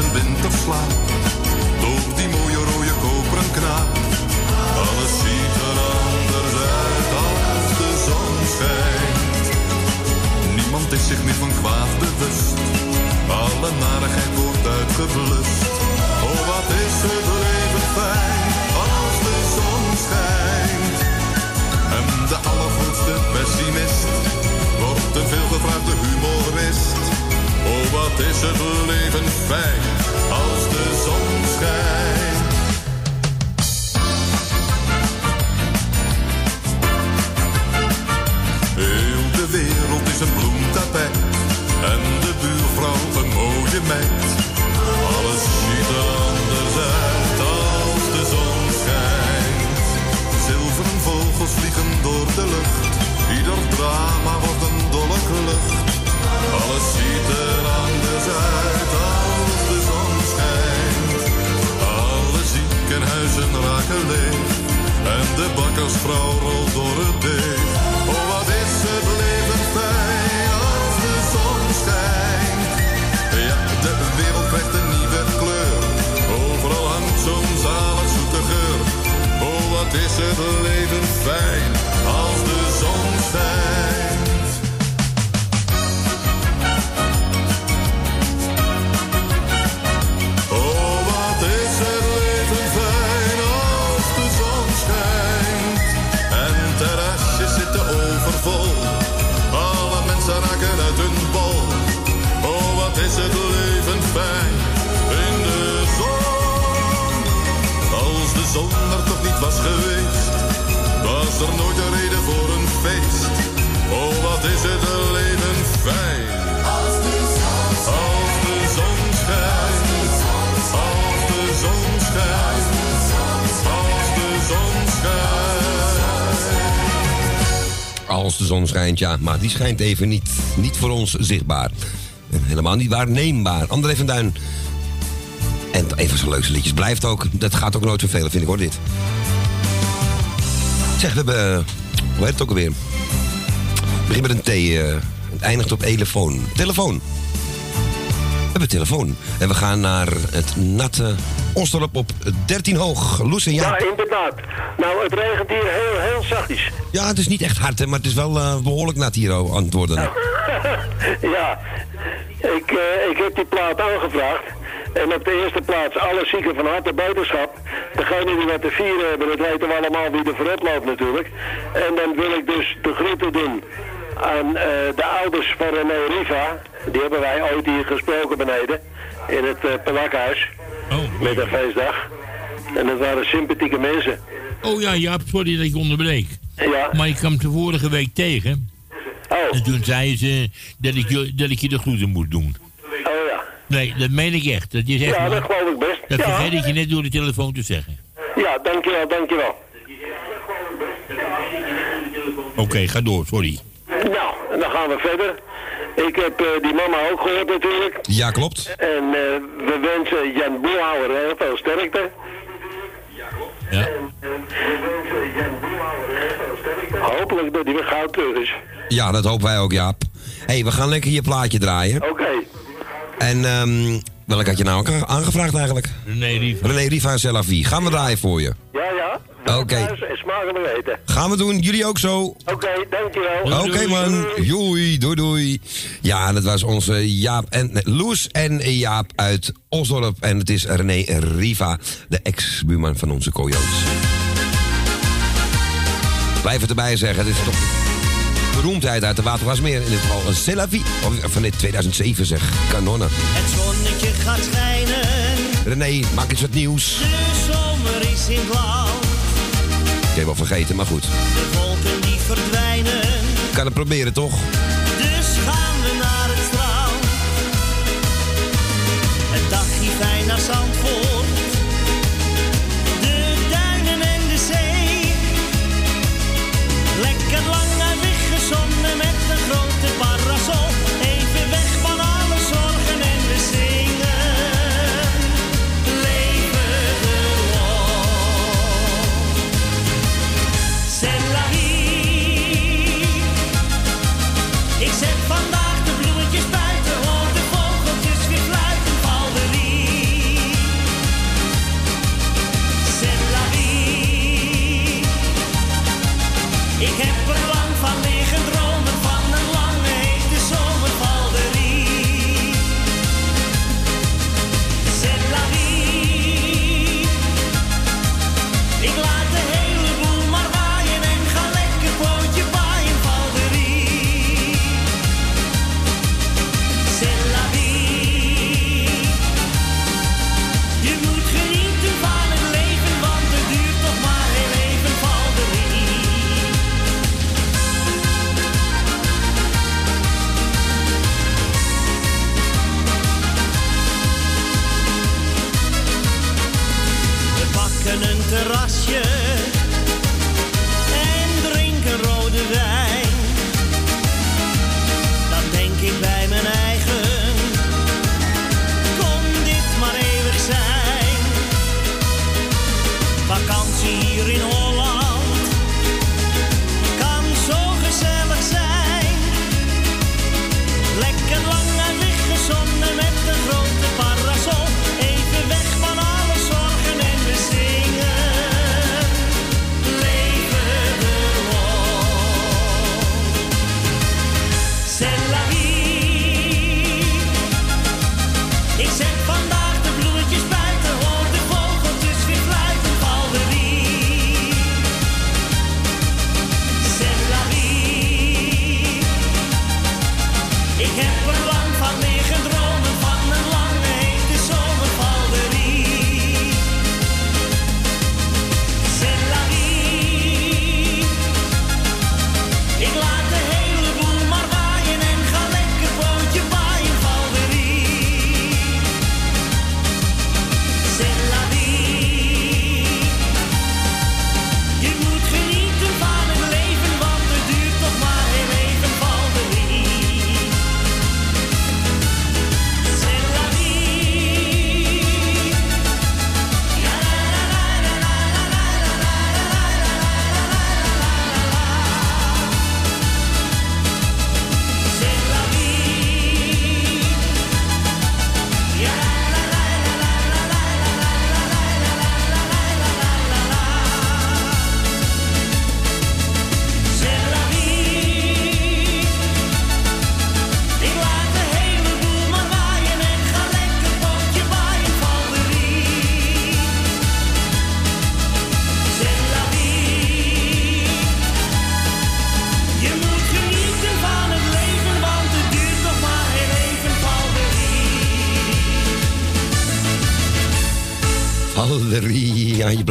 Uit zijn winterslaap, door die mooie rode koperen knaap. Alles ziet er anders uit als de zon schijnt. Niemand is zich meer van kwaad bewust. Alle narigheid wordt uitgeblust. Oh, wat is het leven fijn als de zon schijnt. En de allergrootste pessimist wordt een veelgevraagde humorist. Oh, wat is het leven fijn als de zon schijnt. Heel de wereld is een bloemtapijt en de buurvrouw een mooie meid. De bakkersvrouw rolt door het deeg. Oh, wat is het leven fijn als de zon schijnt. Ja, de wereld krijgt een nieuwe kleur. Overal hangt zo'n zalig zoete geur. Oh, wat is het leven fijn als de zon schijnt. De zon schijnt, ja. Maar die schijnt even niet, niet voor ons zichtbaar. Helemaal niet waarneembaar. André van Duin. En even zo'n leukste liedjes. Blijft ook. Dat gaat ook nooit vervelen, vind ik hoor, dit. Zeg, we hebben... eh, hoe heet het ook alweer? Het begint met een T. eh, het eindigt op telefoon. Telefoon. We hebben telefoon. En we gaan naar het natte Osdorp op 13 hoog. Loes en Ja, Jaap. inderdaad. Nou, het regent hier heel, heel zachtjes. Ja, het is niet echt hard, hè, maar het is wel eh, behoorlijk nat hier oh, worden. (laughs) ja, ik, eh, ik heb die plaat aangevraagd. En op de eerste plaats alle zieken van harte beterschap. Degene die wat te vieren hebben, dat weten we allemaal wie er voorop loopt natuurlijk. En dan wil ik dus de groeten doen aan eh, de ouders van René Riva. Die hebben wij ooit hier gesproken beneden. In het uh, Pelakhuis. Met een feestdag. En dat waren sympathieke mensen. Oh ja, Jaap, sorry dat ik onderbreek. Ja. Maar ik kwam de vorige week tegen. Oh. En toen zei ze dat ik, je- dat ik je de groeten moet doen. Oh ja. Nee, dat meen ik echt. Dat is echt Ja, dat waar. geloof ik best. Dat Ja. vergeet ik je net door de telefoon te zeggen. Ja, dankjewel, dankjewel. Oké, ga door, sorry. Nou, en dan gaan we verder. Ik heb eh, die mama ook gehoord natuurlijk. Ja, klopt. En eh, we wensen Jan Boelhouwer heel veel sterkte. Ja. Hopelijk dat hij weer gauw terug is. Ja, dat hopen wij ook, Jaap. Hé, hey, we gaan lekker je plaatje draaien. Oké. En ehm welk had je nou ook aangevraagd eigenlijk? René Riva. René Riva en Celavie. Gaan we draaien voor je. Ja, ja. Oké. En smakelijk eten. Gaan we doen. Jullie ook zo. Oké, dankjewel. Oké man, joei, doei doei. Ja, dat was onze Jaap en nee, Loes en Jaap uit Osdorp. En het is René Riva, de ex-buurman van onze Coyotes. Blijf het erbij zeggen, dit is toch beroemdheid uit de Watergasmeer. In dit geval een Celavie, of van dit 2007 zeg, kanonnen. Het zonnetje gaat schijnen, René, maak eens wat nieuws. de zomer is in blauw. Ik heb wel vergeten, maar goed. De wolken die verdwijnen, Ik kan het proberen toch? dus gaan we naar het strand. Een dagje fijn naar Zandvoort.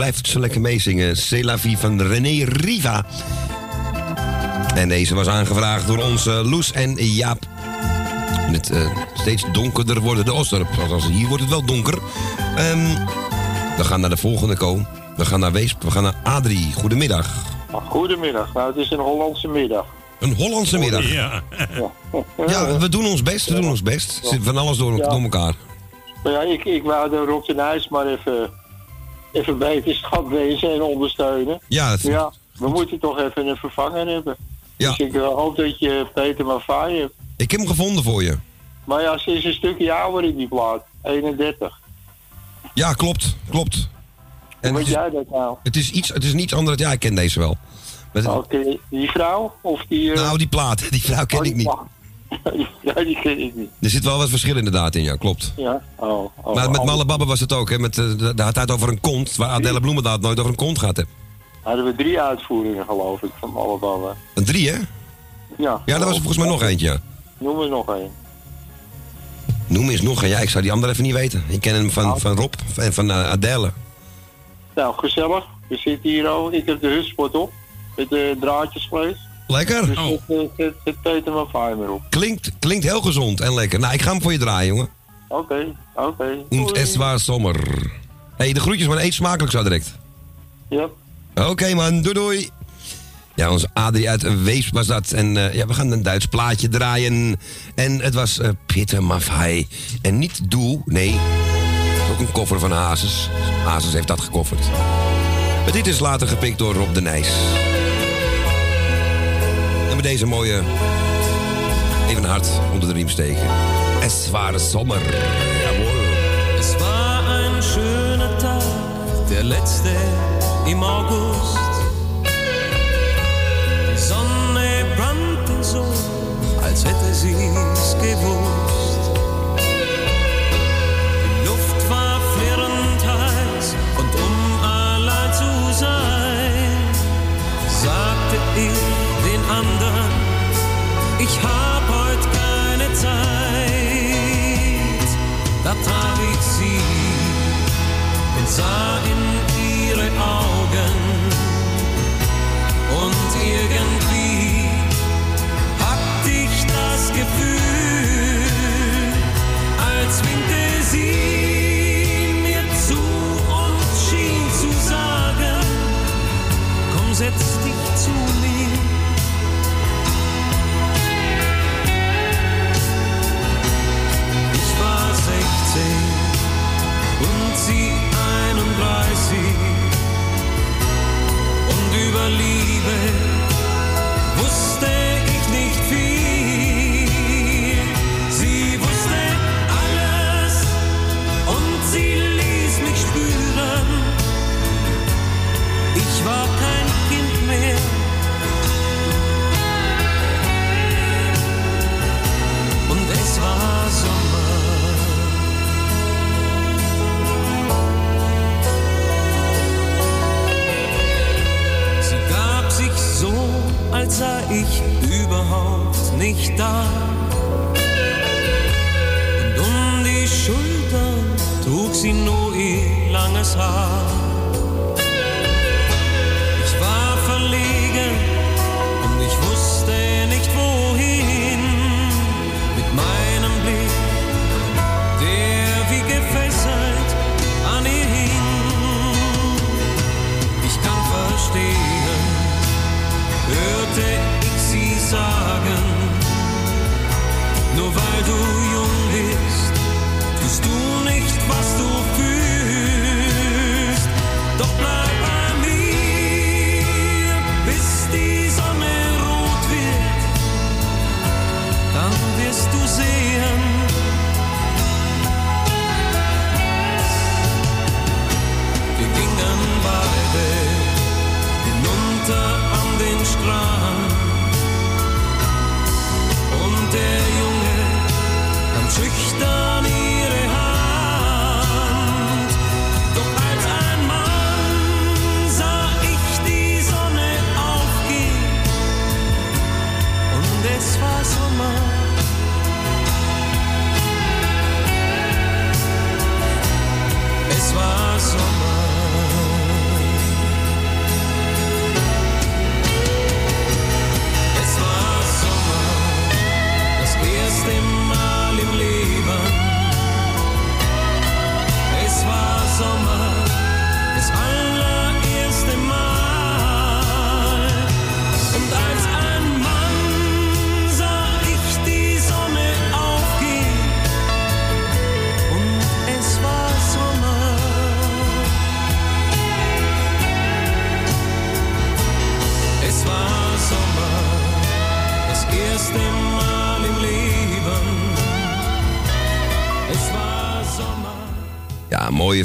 Blijft zo lekker meezingen. C'est la vie van René Riva. En deze was aangevraagd door onze Loes en Jaap. Met eh, steeds donkerder worden de Osdorp. Althans, hier wordt het wel donker. Ehm, we gaan naar de volgende ko. We gaan naar Weesp. We gaan naar Adrie. Goedemiddag. Goedemiddag. Nou, het is een Hollandse middag. Een Hollandse middag. Ja. Ja, we doen ons best. We doen ons best. Er zit van alles door, door elkaar. Maar ja, ik, ik wou de Rob de Nijs maar even, even beter schatwezen en ondersteunen. Ja, dat- ja, we moeten toch even een vervanger hebben. Ja. Dus ik hoop dat je Peter Maffay hebt. Ik heb hem gevonden voor je. Maar ja, ze is een stukje ouder in die plaat. 31. Ja, klopt. Klopt. Hoe weet jij dat nou? Het is, iets, het is niets anders. Ja, ik ken deze wel. Oké, die vrouw? Of die... eh, Nou, die plaat. (laughs) Die vrouw ken oh, ik niet. (laughs) ja, die ken ik niet. Er zit wel wat verschil inderdaad in, ja, klopt. Ja? Oh, oh, maar met oh. Malle Babbe was het ook, hè. Met, eh, daar had hij het over een kont, waar Adelle Bloemendaal het nooit over een kont gehad heeft. Hadden we drie uitvoeringen, geloof ik, van allemaal. Een drie, hè? Ja. Ja, daar was er volgens mij nog eentje, ja. Noem er nog één. Noem eens nog een. Ja, ik zou die andere even niet weten. Ik ken hem van, van Rob en van eh, Adele. Nou, gezellig. We zitten hier al. Ik heb de hutspot op. Met de draadjesvlees. Lekker. Dus Oh. zet, eh, zet, zet Peter Maffay maar op. Klinkt, klinkt heel gezond en lekker. Nou, ik ga hem voor je draaien, jongen. Oké, oké. Und es war sommer. hey, de groetjes, maar eet smakelijk zo direct. Ja. Oké, man. Doei, doei. Ja, onze Adrie uit Wees was dat. En eh, ja, we gaan een Duits plaatje draaien. En het was eh Peter Maffay. En niet Doe, nee. Het is ook een koffer van Hazes. Hazes heeft dat gekofferd. Maar dit is later gepikt door Rob de Nijs. Met deze mooie... Even een hart onder de riem steken. Es war Sommer. Jawohl. Es war ein schöner Tag, der letzte im August. Die Sonne brannte so, als hätte sie's gewusst. Ich hab heut keine Zeit. Da traf ich sie und sah in ihre Augen. Und irgendwie away sei ich überhaupt nicht da. Und um die Schultern trug sie nur ihr langes Haar.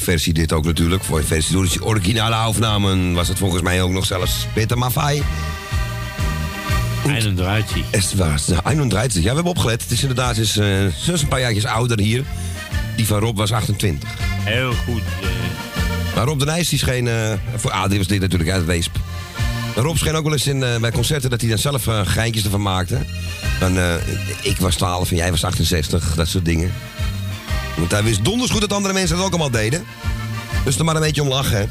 Versie dit ook natuurlijk. Voor versie door de originale opnamen was het volgens mij ook nog zelfs Peter Maffay. 31. Het was 31. Ja, we hebben opgelet. Het is inderdaad is, eh, is een paar jaartjes ouder hier. Die van Rob was 28. Heel goed. eh. Maar Rob de Nijs die scheen... eh, voor Adrie was dit natuurlijk uit Weesp. Maar Rob scheen ook wel eens in, bij concerten dat hij dan zelf geintjes ervan maakte. Ik was 12 en jij was 68. Dat soort dingen. Want hij wist donders goed dat andere mensen dat ook allemaal deden. Dus er maar een beetje om lachen. hè.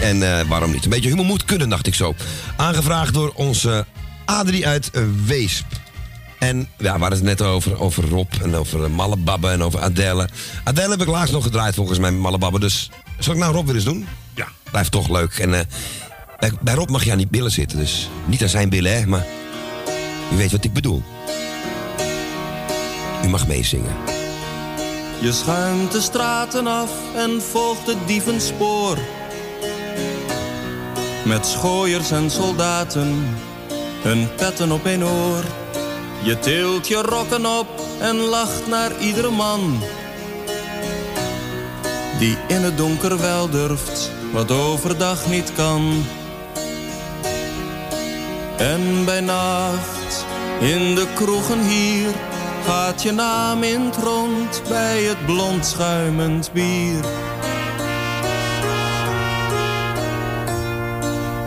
En eh, waarom niet? Een beetje humor moet kunnen, dacht ik zo. Aangevraagd door onze Adrie uit Weesp. En ja, we hadden het net over, over Rob en over eh, Mallebabbe en over Adele. Adele heb ik laatst nog gedraaid volgens mij, Mallebabbe. Dus zal ik nou Rob weer eens doen? Ja. Blijft toch leuk. En eh, bij, bij Rob mag je aan die billen zitten. Dus niet aan zijn billen, hè. Maar u weet wat ik bedoel. U mag meezingen. Je schuimt de straten af en volgt het dievenspoor. Met schooiers en soldaten, hun petten op één oor. Je tilt je rokken op en lacht naar iedere man. Die in het donker wel durft, wat overdag niet kan. En bij nacht, in de kroegen hier, gaat je naam in het rond bij het blond schuimend bier.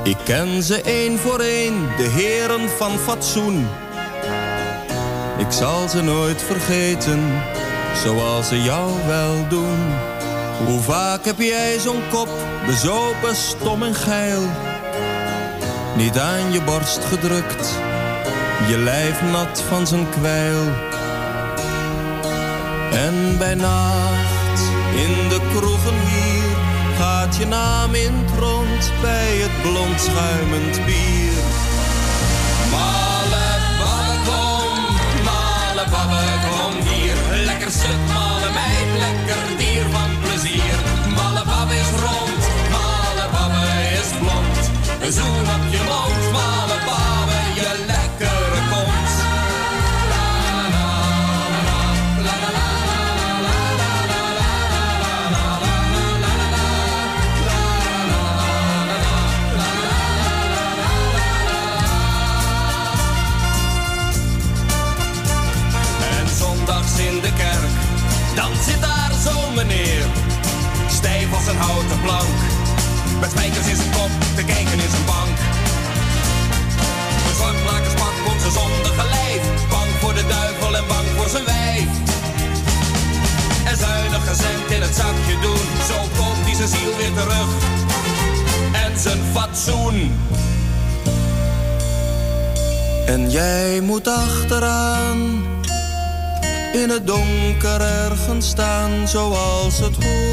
Ik ken ze één voor één, de heren van fatsoen. Ik zal ze nooit vergeten, zoals ze jou wel doen. Hoe vaak heb jij zo'n kop, bezopen, stom en geil. Niet aan je borst gedrukt, je lijf nat van zijn kwijl. En bij nacht, in de kroegen hier, gaat je naam in rond bij het blond schuimend bier. Babbe kom, babbe kom hier. Lekker stuk, malle meid, lekker dier van plezier. Malle babbe is rond, malle babbe is blond. Een zoen op je mond, malle babbe, houten plank, met spijkers in zijn kop, te kijken in zijn bank. Een zorglakerspak komt zijn zondige lijf, bang voor de duivel en bang voor zijn wijf. En zuinig cent in het zakje doen, zo komt hij zijn ziel weer terug. En zijn fatsoen. En jij moet achteraan in het donker ergens staan zoals het hoort.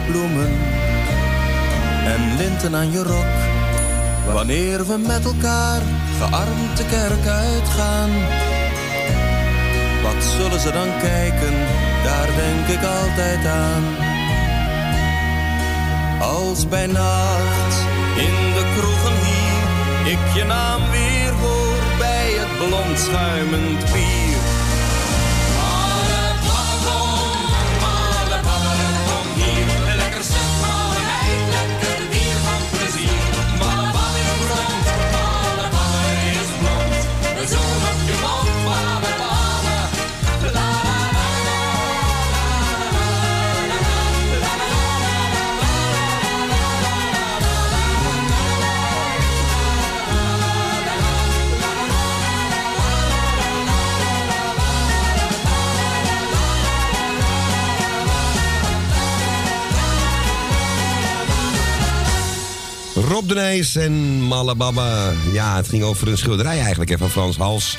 Bloemen en linten aan je rok. Wanneer we met elkaar gearmd de kerk uitgaan. Wat zullen ze dan kijken, daar denk ik altijd aan. Als bij nacht in de kroegen hier ik je naam weer hoor bij het blond schuimend bier. Rob de Nijs en Malababa. Ja, het ging over een schilderij eigenlijk van Frans Hals.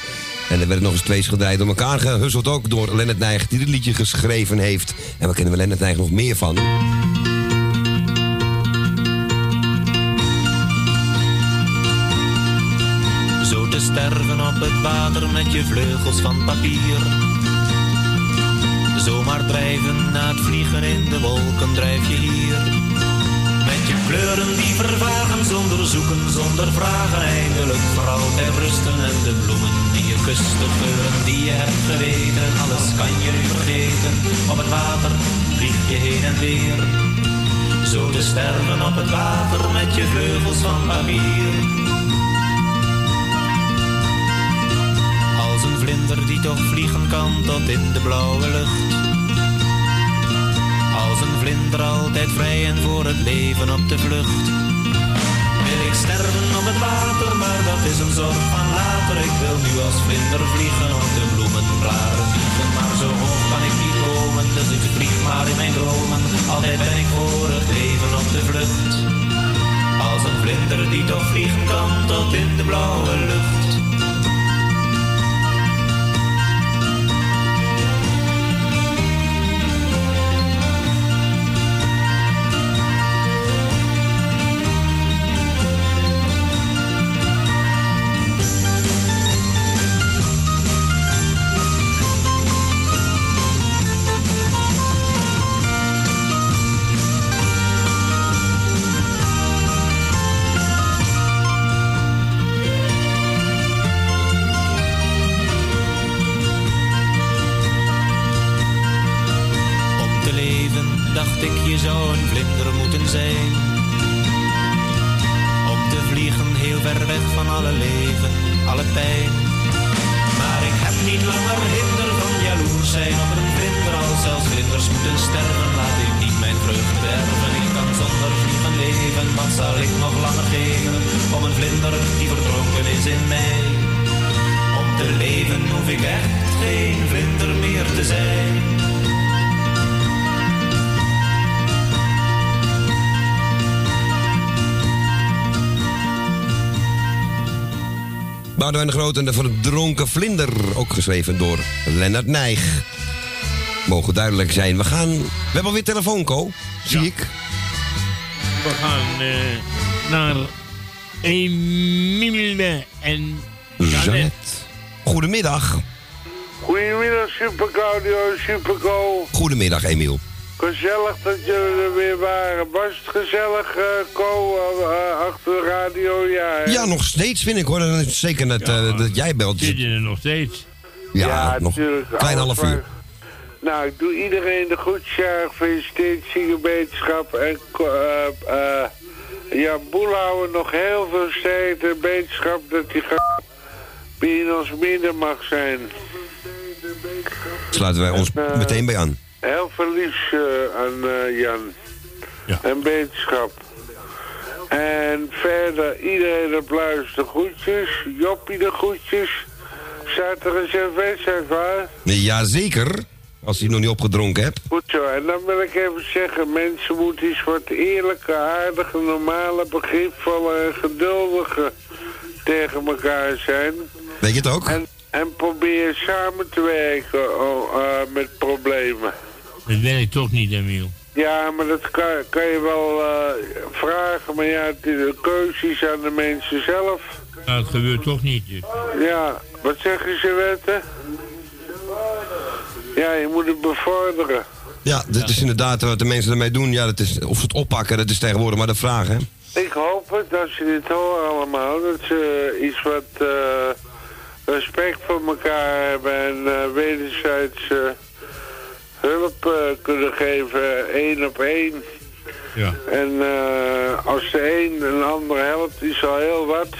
En er werden nog eens twee schilderijen door elkaar gehusseld ook door Lennart Nijg, die dit liedje geschreven heeft. En waar kennen we Lennart Nijg nog meer van? Zo te sterven op het water met je vleugels van papier. Zomaar drijven na het vliegen in de wolken drijf je hier. Kleuren die vervagen zonder zoeken, zonder vragen eindelijk voor altijd rusten. En de bloemen die je kust, de geuren die je hebt geweten. Alles kan je nu vergeten, op het water vlieg je heen en weer. Zo te sterven op het water met je vleugels van papier. Als een vlinder die toch vliegen kan tot in de blauwe lucht. Als een vlinder altijd vrij en voor het leven op de vlucht. Wil ik sterven op het water, maar dat is een zorg van later. Ik wil nu als vlinder vliegen op de bloemenblaren vliegen. Maar zo hoog kan ik niet komen, dus ik vlieg maar in mijn dromen. Altijd ben ik voor het leven op de vlucht. Als een vlinder die toch vliegen kan tot in de blauwe lucht. Boudewijn de Groot en de verdronken vlinder. Ook geschreven door Lennart Nijg. Mogen duidelijk zijn. We gaan... We hebben alweer telefoon, Ko. Zie ik. We gaan eh, naar Emile en Janet. Goedemiddag. Goedemiddag, Super Claudio, Super Go. Goedemiddag, Emiel. Gezellig dat jullie er weer waren. Was het gezellig, eh Co, eh, achter de radio? Ja, hè? Ja, nog steeds vind ik hoor. En Zeker dat, eh, dat jij belt. Zit je er nog steeds? Ja, Ja, nog tuurlijk. een klein half uur. Nou, ik doe iedereen de goedjaar gefeliciteerd, ziekenbeterschap. En eh eh ja, Boelhouwer nog heel veel sterkte en beterschap dat hij gaat in ons midden mag zijn. Sluiten wij ons En, eh, meteen bij aan. Heel eh, aan eh, Jan. En beterschap. En verder, iedereen op luister groetjes. Joppie de groetjes. Staat er een servet, waar? Jazeker. Als je het nog niet opgedronken hebt. Goed zo. En dan wil ik even zeggen, mensen moeten eens wat eerlijke, aardige, normale, begripvolle en geduldige tegen elkaar zijn. Weet je het ook? En, en probeer samen te werken oh, eh, met problemen. Dat werkt toch niet, Emiel. Ja, maar dat kan, kan je wel eh, vragen, maar ja, de keuze is aan de mensen zelf. Nou, het gebeurt toch niet. dus. Ja, wat zeggen ze, wetten? Ja, je moet het bevorderen. Ja, dat is inderdaad wat de mensen ermee doen. Ja, dat is, of ze het oppakken, dat is tegenwoordig maar de vraag, hè? Ik hoop het, als ze dit horen allemaal, dat ze iets wat eh, respect voor elkaar hebben en eh, wederzijds eh, hulp eh, kunnen geven, één op één. Ja. En eh, als de een een ander helpt, is al heel wat.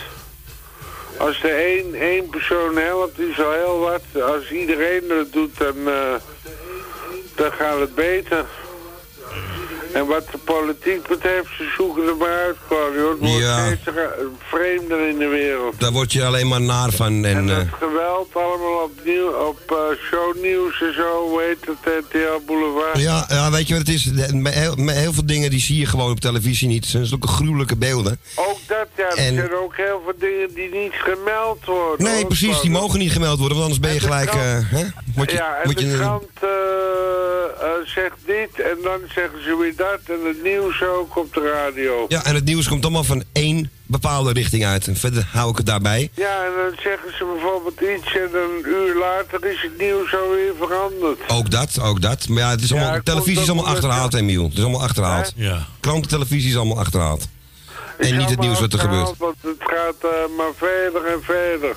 Als de een één persoon helpt, is al heel wat. Als iedereen dat doet, dan, eh, dan gaat het beter. En wat de politiek betreft, ze zoeken er maar uit, Corrie. Het wordt Ja. steeds vreemder in de wereld. Daar word je alleen maar naar van. En, eh, Het geweld allemaal op, nieuw, op eh, shownieuws en zo, hoe heet het, RTL Boulevard. ja, ja, weet je wat het is? De- heel, heel veel dingen die zie je gewoon op televisie niet. Het zijn zulke gruwelijke beelden. Ook dat, ja. Er En- zijn ook heel veel dingen die niet gemeld worden. Nee, hoor, precies. Die mogen niet gemeld worden, want anders ben je gelijk... eh, hè? Word je, ja, en word je, de krant eh, eh, zegt dit en dan zeggen ze weer dat en het nieuws ook op de radio. ja, en het nieuws komt allemaal van één bepaalde richting uit. En verder hou ik het daarbij. Ja, en dan zeggen ze bijvoorbeeld iets en een uur later is het nieuws alweer veranderd. Ook dat, ook dat. Maar ja, het is allemaal, Ja, televisie is allemaal achterhaald, Emiel. Het is allemaal achterhaald. Ja. Krantentelevisie is allemaal achterhaald. En niet het nieuws wat er gebeurt. Want het gaat eh, maar verder en verder.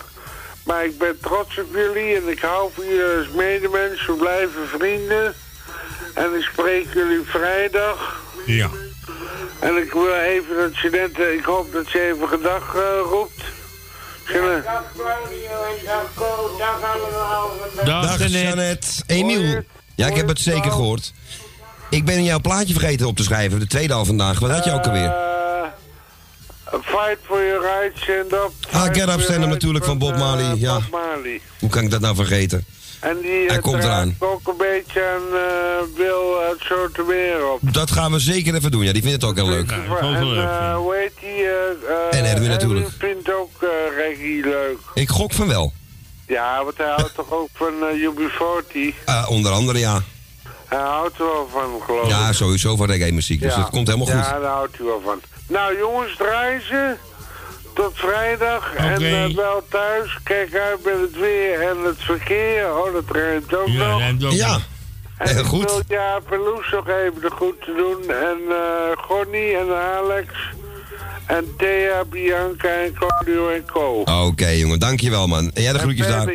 Maar ik ben trots op jullie en ik hou van jullie als medemens. We blijven vrienden. En ik spreek jullie vrijdag. Ja. En ik wil even dat ze net, eh, ik hoop dat ze even gedag eh, roept. Zullen- Dag Claudio en dag Ko, dag allemaal. Dag, Janet. Emiel. Ja, ik heb het zeker gehoord. Ik ben jouw plaatje vergeten op te schrijven. De tweede al vandaag. Wat had je ook alweer? Eh, fight for your rights, stand up. Ah, Get Up, Stand natuurlijk van Bob Marley. Ja. Bob Marley. Hoe kan ik dat nou vergeten? En die Hij eh, komt draagt eraan. ook een beetje aan eh Wil uit Zoetermeer op. Dat gaan we zeker even doen. Ja, die vindt het ook heel leuk. en eh, hoe heet die? En Erwin natuurlijk. vindt ook eh reggae leuk. Ik gok van wel. Ja, want hij houdt toch ook van eh, UB40? Eh, onder andere ja. Hij houdt er wel van, geloof ik. Ja, sowieso van reggae muziek. Dus Ja. dat komt helemaal goed. Ja, daar houdt hij wel van. Nou jongens, draaien ze. Tot vrijdag. En eh, wel thuis. Kijk uit met het weer en het verkeer. Oh, dat ruimt ook nog. Ja, En heel ik goed. wil Jaap en Loes nog even de goed te doen. En eh Gonnie en Alex. En Thea, Bianca en Claudio en Co. Oké, jongen. Dankjewel, man. En jij de groetjes en daar.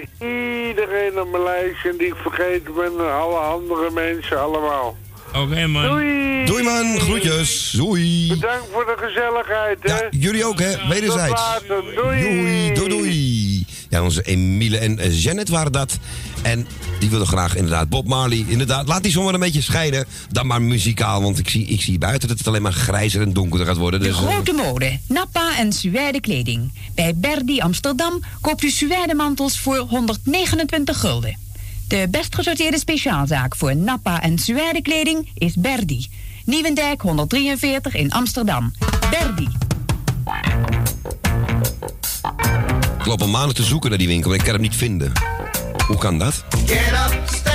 iedereen op mijn lijstje en die ik vergeten ben. En alle andere mensen allemaal. Oké, man. Doei! Doei, man. Groetjes. Doei. Bedankt voor de gezelligheid, hè? Jullie ook, hè? Wederzijds. Doei! Doei, doei, doei. Ja, onze Emile en eh, Janet waren dat. En die wilden graag inderdaad Bob Marley. Inderdaad, laat die zomaar een beetje scheiden. Dan maar muzikaal, want ik zie, ik zie buiten dat het alleen maar grijzer en donkerder gaat worden. De Dus, eh, grote mode, nappa en suède kleding. Bij Berdi Amsterdam koopt u suède mantels voor 129 gulden. De best gesorteerde speciaalzaak voor nappa en suède kleding is Berdi. Nieuwendijk 143 in Amsterdam. Berdi. ik loop al maanden te zoeken naar die winkel, maar ik kan hem niet vinden. Hoe kan dat? Get up,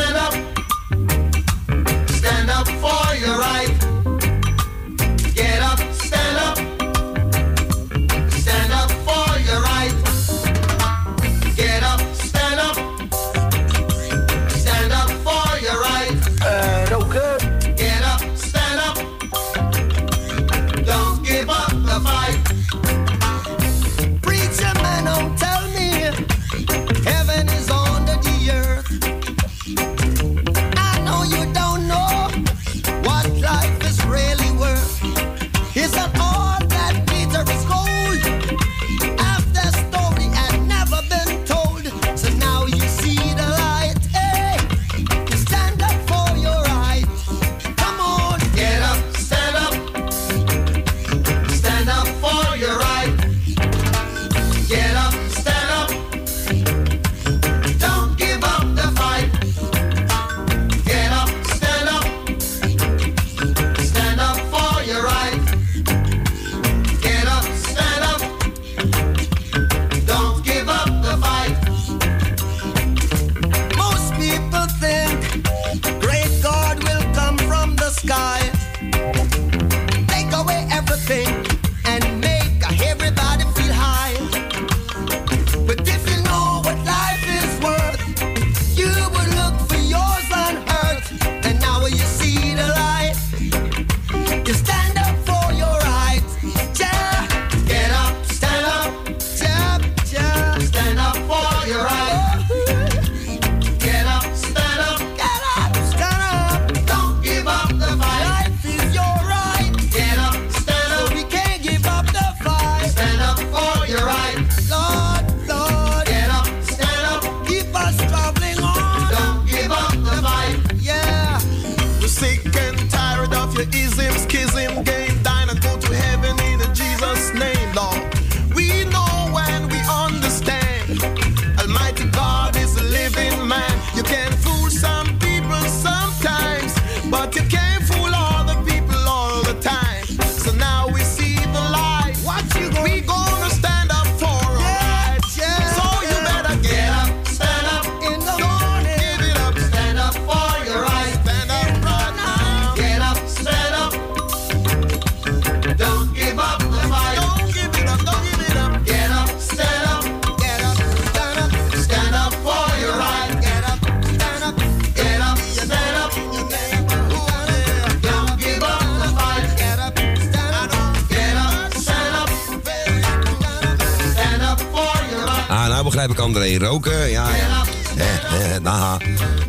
ik roken. Ja, ja. Eh, eh, nah.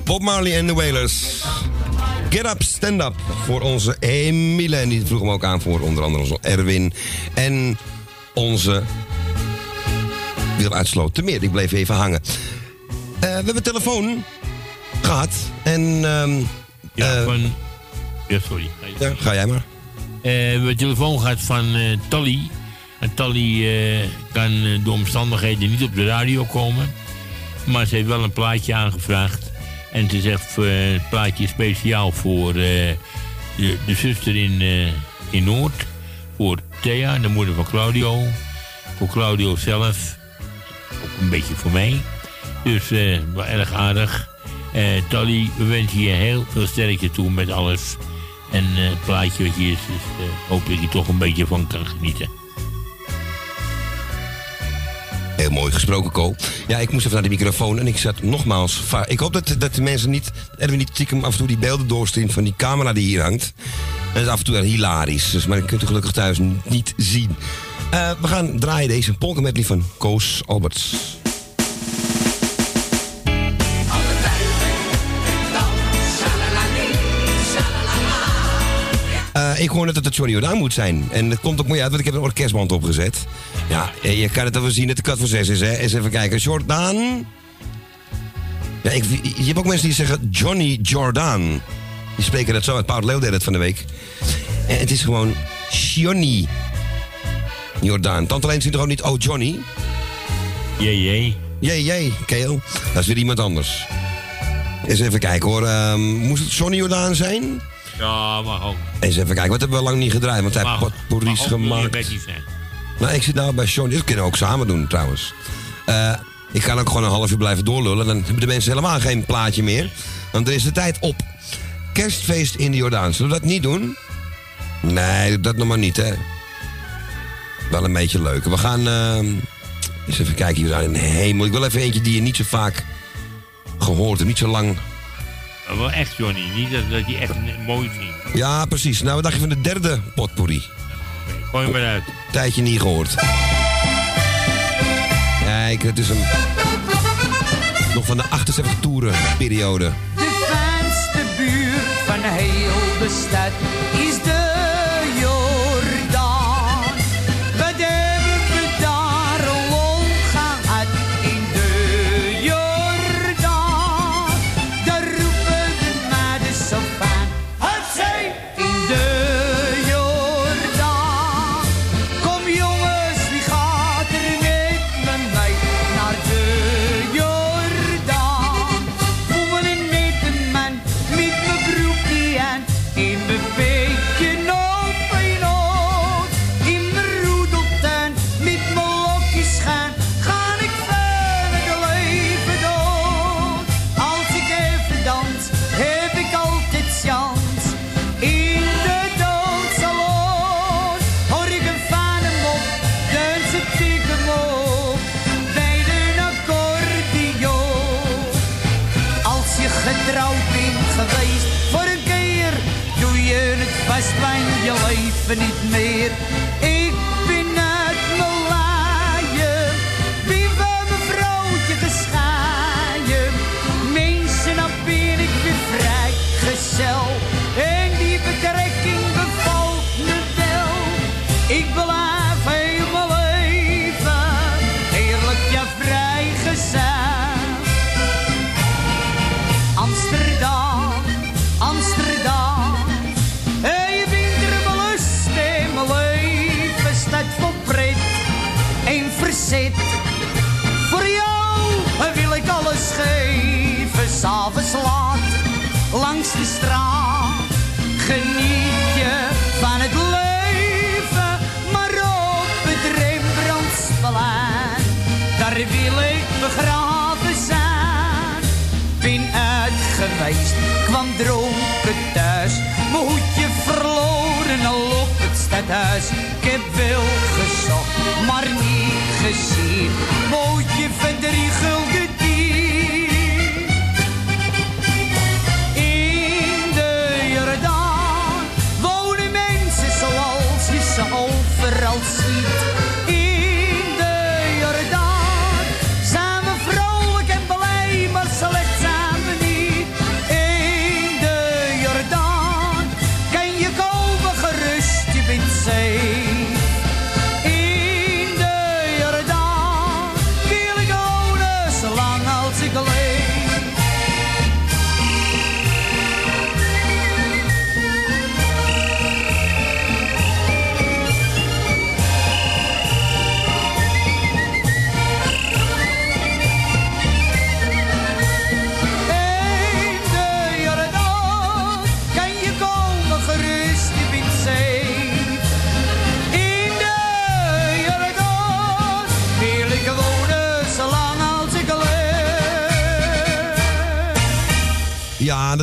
Bob Marley en de Wailers. Get up, stand up. Voor onze Emile. En die vroeg hem ook aan voor onder andere onze Erwin. En onze Wil uitsloten meer. Die bleef even hangen. Eh, we hebben telefoon gehad. En... ehm, Ja, eh, van... Ja, sorry. ja, ga jij maar. Eh, we hebben telefoon gehad van eh Tally. En Tally eh, kan eh, door omstandigheden niet op de radio komen. Maar ze heeft wel een plaatje aangevraagd. En ze zegt eh, het plaatje speciaal voor eh, de, de zuster in, eh, in Noord. Voor Thea, de moeder van Claudio. Voor Claudio zelf. Ook een beetje voor mij. Dus wel erg aardig. Eh Tally, we wensen je heel veel sterkte toe met alles. En het plaatje wat hier is, eh, hoop dat je toch een beetje van kan genieten. Mooi gesproken, Co. Ja, ik moest even naar de microfoon en ik zat nogmaals... Ik hoop dat, dat de mensen niet... Erwin niet stiekem af en toe die beelden doorsturen van die camera die hier hangt. Dat is af en toe hilarisch. Dus, maar dat kunt u gelukkig thuis niet zien. Eh, we gaan draaien deze polka medley van Koos Alberts. Eh, ik hoor net dat het Johnny Jordaan moet zijn. En dat komt ook mooi uit, want ik heb een orkestband opgezet. Ja, eh, je kan het wel zien dat de kat voor zes is, hè. Eens even kijken. Jordaan. Ja, ik, je hebt ook mensen die zeggen Johnny Jordaan. Die spreken dat zo uit. Paul Leeuw deed het van de week. En het is gewoon Johnny Jordaan. Tante Leen ziet er ook niet, oh Johnny. Jee, jee. Jee, jee, Keel. Dat is weer iemand anders. Eens even kijken hoor. Ehm, moest het Johnny Jordaan zijn? Ja, mag ook. Eens even kijken, wat hebben we lang niet gedraaid? Want hij heeft potpourris gemaakt. Nou, ik zit nou bij Johnny. Dat kunnen we ook samen doen trouwens. Eh, ik kan ook gewoon een half uur blijven doorlullen. Dan hebben de mensen helemaal geen plaatje meer. Want er is de tijd op. Kerstfeest in de Jordaan. Zullen we dat niet doen? Nee, dat nog maar niet, hè. Wel een beetje leuk. We gaan ehm, eens even kijken hier in de hemel. Ik wil even eentje die je niet zo vaak gehoord hebt. Niet zo lang. Wel echt, Johnny. Niet dat, dat je echt mooi vindt. Ja, precies. Nou, wat dacht je van de derde potpourri? Gooi hem maar uit. Tijdje niet gehoord. Kijk, het is een... Nog van de 78 toeren periode. De fijnste buurt van heel de stad is de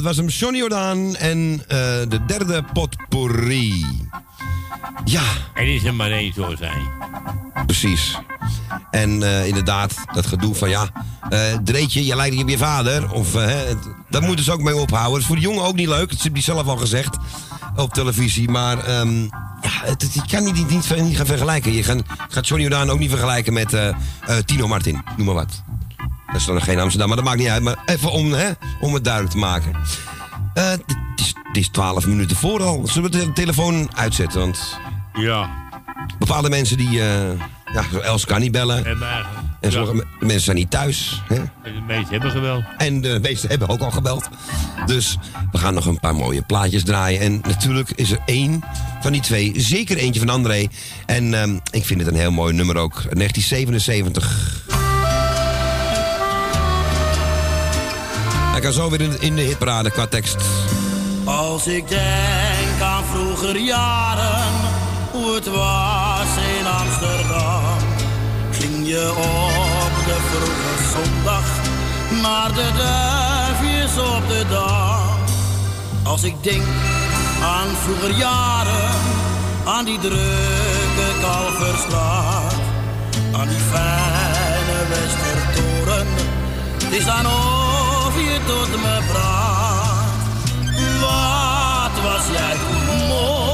was hem Johnny Jordaan en eh, de derde potpourri. Ja. Er is er maar één zo zijn. Precies. En eh, inderdaad, dat gedoe van ja, eh Dreetje, je lijkt niet op je vader. Of, het- daar moeten ze ook mee ophouden. Het is voor de jongen ook niet leuk, dat heb hij zelf al gezegd op televisie. Maar ehm, ja, het, het- je kan niet, niet, niet, niet gaan vergelijken. Je gaan- gaat Johnny Jordaan ook niet vergelijken met Tino Martin, noem maar wat. Dat is dan nog geen Amsterdam, maar dat maakt niet uit. Maar even om, hè, om het duidelijk te maken. Eh, het, is, het is 12 minuten voor al. Zullen we de telefoon uitzetten? Want Ja. bepaalde mensen die... eh ja, Els kan niet bellen. Eigenlijk- En sommige me- mensen zijn niet thuis. Hè? En de meesten hebben geweld. En de meesten hebben ook al gebeld. Dus we gaan nog een paar mooie plaatjes draaien. En natuurlijk is er één van die twee, zeker eentje van André. En ehm, ik vind het een heel mooi nummer ook. 1977. Hij kan zo weer in, de hitparade qua tekst. Als ik denk aan vroeger jaren, hoe het was in Amsterdam. Ging je op de vroege zondag naar de duifjes op de dam. Als ik denk aan vroeger jaren, aan die drukke Kalverstraat. Aan die fijne Westertoren, het is dan of je tot me praat. Wat was jij mooi,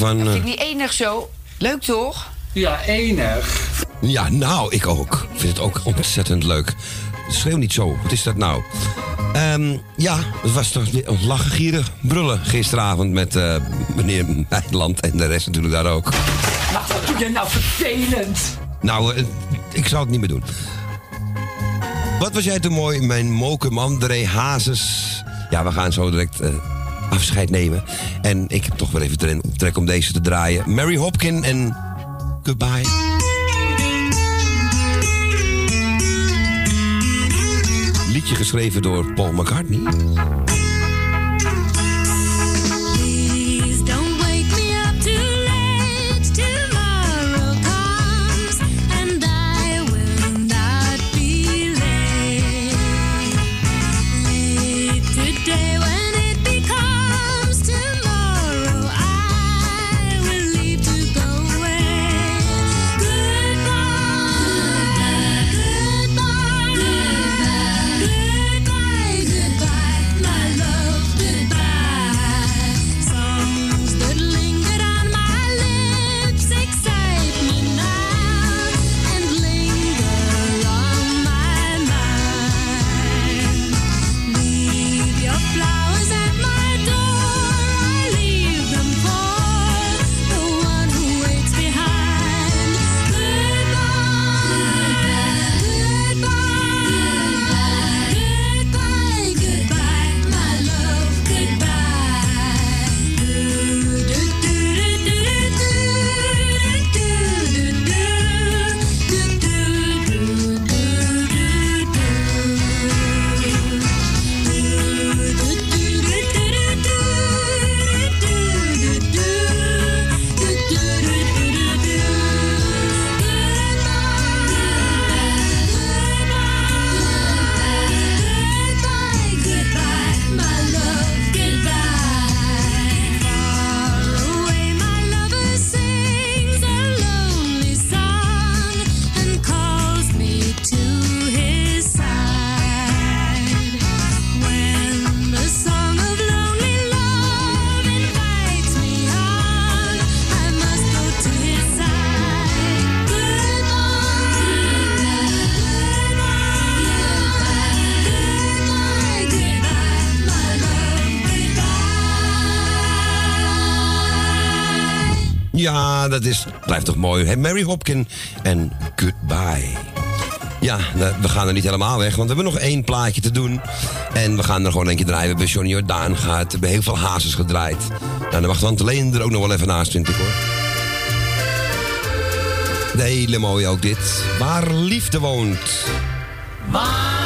van? eh? Vind ik niet enig zo. Leuk toch? Ja, enig. Ja, nou, ik ook. Ik vind het ook ontzettend leuk. Schreeuw niet zo. Wat is dat nou? Ehm, ja, het was toch weer een lachen, gieren, brullen gisteravond met eh, meneer Nijland en de rest natuurlijk daar ook. Maar wat doe je nou vervelend? Nou, eh, ik zal het niet meer doen. Wat was jij toen mooi, mijn mokum André Hazes. Ja, we gaan zo direct eh, afscheid nemen. En ik heb toch weer even trek, om deze te draaien. Mary Hopkin en Goodbye. Liedje geschreven door Paul McCartney. Blijft toch mooi. Hè? Mary Hopkin en Goodbye. Ja, we gaan er niet helemaal weg, want we hebben nog één plaatje te doen. En we gaan er gewoon eentje draaien. We hebben Johnny Jordaan gehad. We hebben heel veel hazes gedraaid. Nou, dan mag Tante Leen er ook nog wel even naast, vind ik hoor. De hele mooie ook dit. Waar liefde woont. Waar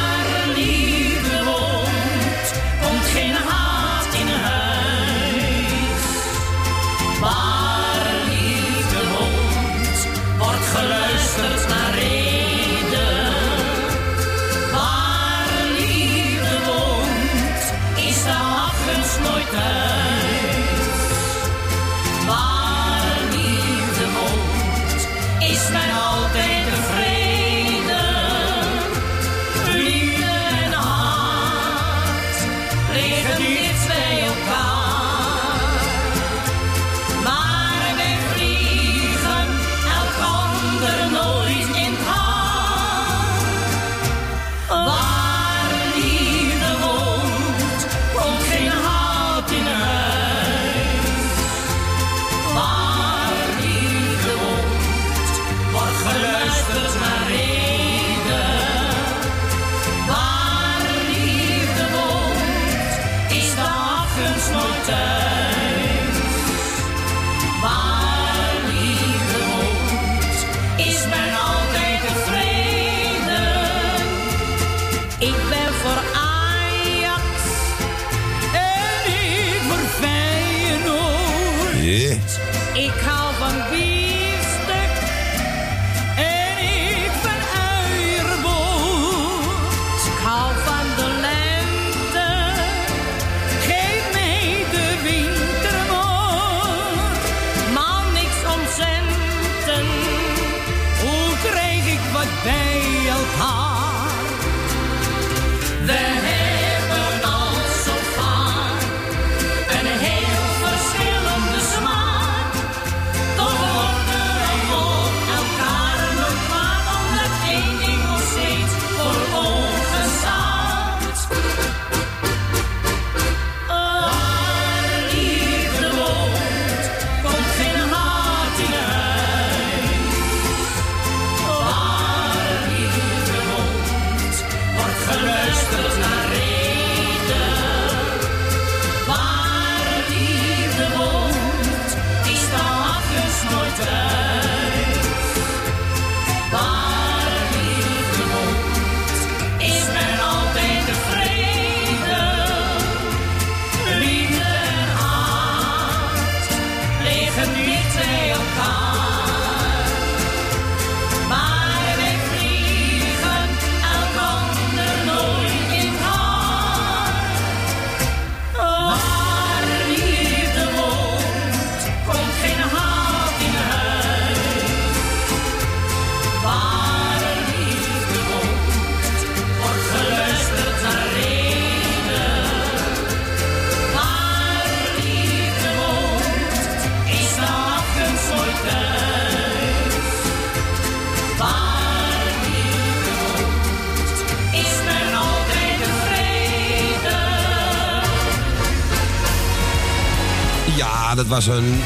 dat was een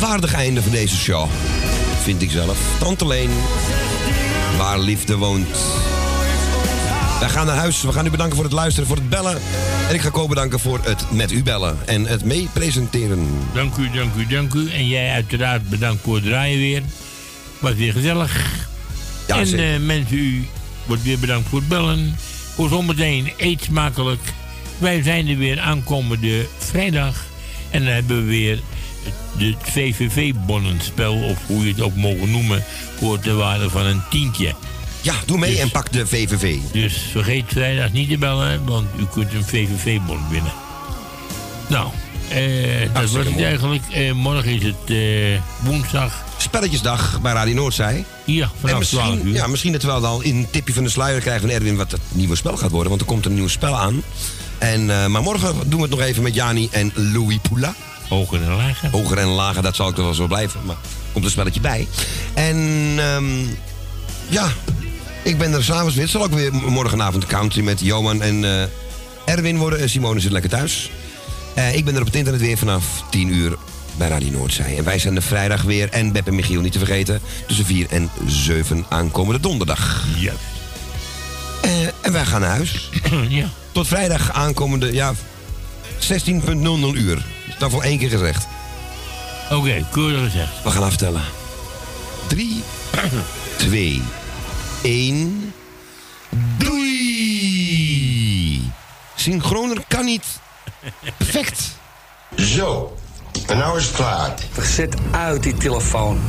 waardig einde van deze show. Vind ik zelf. Tante Leen, waar liefde woont. Wij gaan naar huis. We gaan u bedanken voor het luisteren, voor het bellen. En ik ga Ko bedanken voor het met u bellen en het mee presenteren. Dank u, dank u, dank u. En jij uiteraard bedankt voor het draaien weer. Was weer gezellig. Ja, en eh, mensen, u wordt weer bedankt voor het bellen. Voor zometeen eet smakelijk. Wij zijn er weer aankomende vrijdag. En dan hebben we weer het VVV-bonnenspel, of hoe je het ook mogen noemen, voor de waarde van een tientje. Ja, doe mee en pak de VVV. Dus vergeet vrijdag niet te bellen, want u kunt een VVV-bon winnen. Nou, eh, dat was het eigenlijk. Eh, morgen is het eh, woensdag. Spelletjesdag bij Radio Noordzij. Ja, En vanaf 12 misschien, uur. ja, misschien dat we wel al in een tipje van de sluier krijgen van Erwin wat het nieuwe spel gaat worden. Want er komt een nieuw spel aan. En, eh, maar morgen doen we het nog even met Jani en Louis Poula. Hoger en lager. Hoger en lager, dat zal ik er wel zo blijven. Maar komt een spelletje bij. En ehm, ja, ik ben er s'avonds weer. Het zal ook weer morgenavond country met Johan en eh, Erwin worden. En Simone zit lekker thuis. Eh, ik ben er op het internet weer vanaf 10 uur. bij Radio Noordzij. En wij zijn er vrijdag weer. En Beb en Michiel niet te vergeten. Tussen 4 en 7 aankomende donderdag. Ja. En wij gaan naar huis. (clears throat) ja. Tot vrijdag aankomende, ja, 16.00 uur. Dat is voor één keer gezegd. Oké, keurig gezegd. We gaan aftellen. 3, 2, 1. Doei! Synchroner kan niet. Perfect. Zo, en nou is het klaar. Zet uit die telefoon.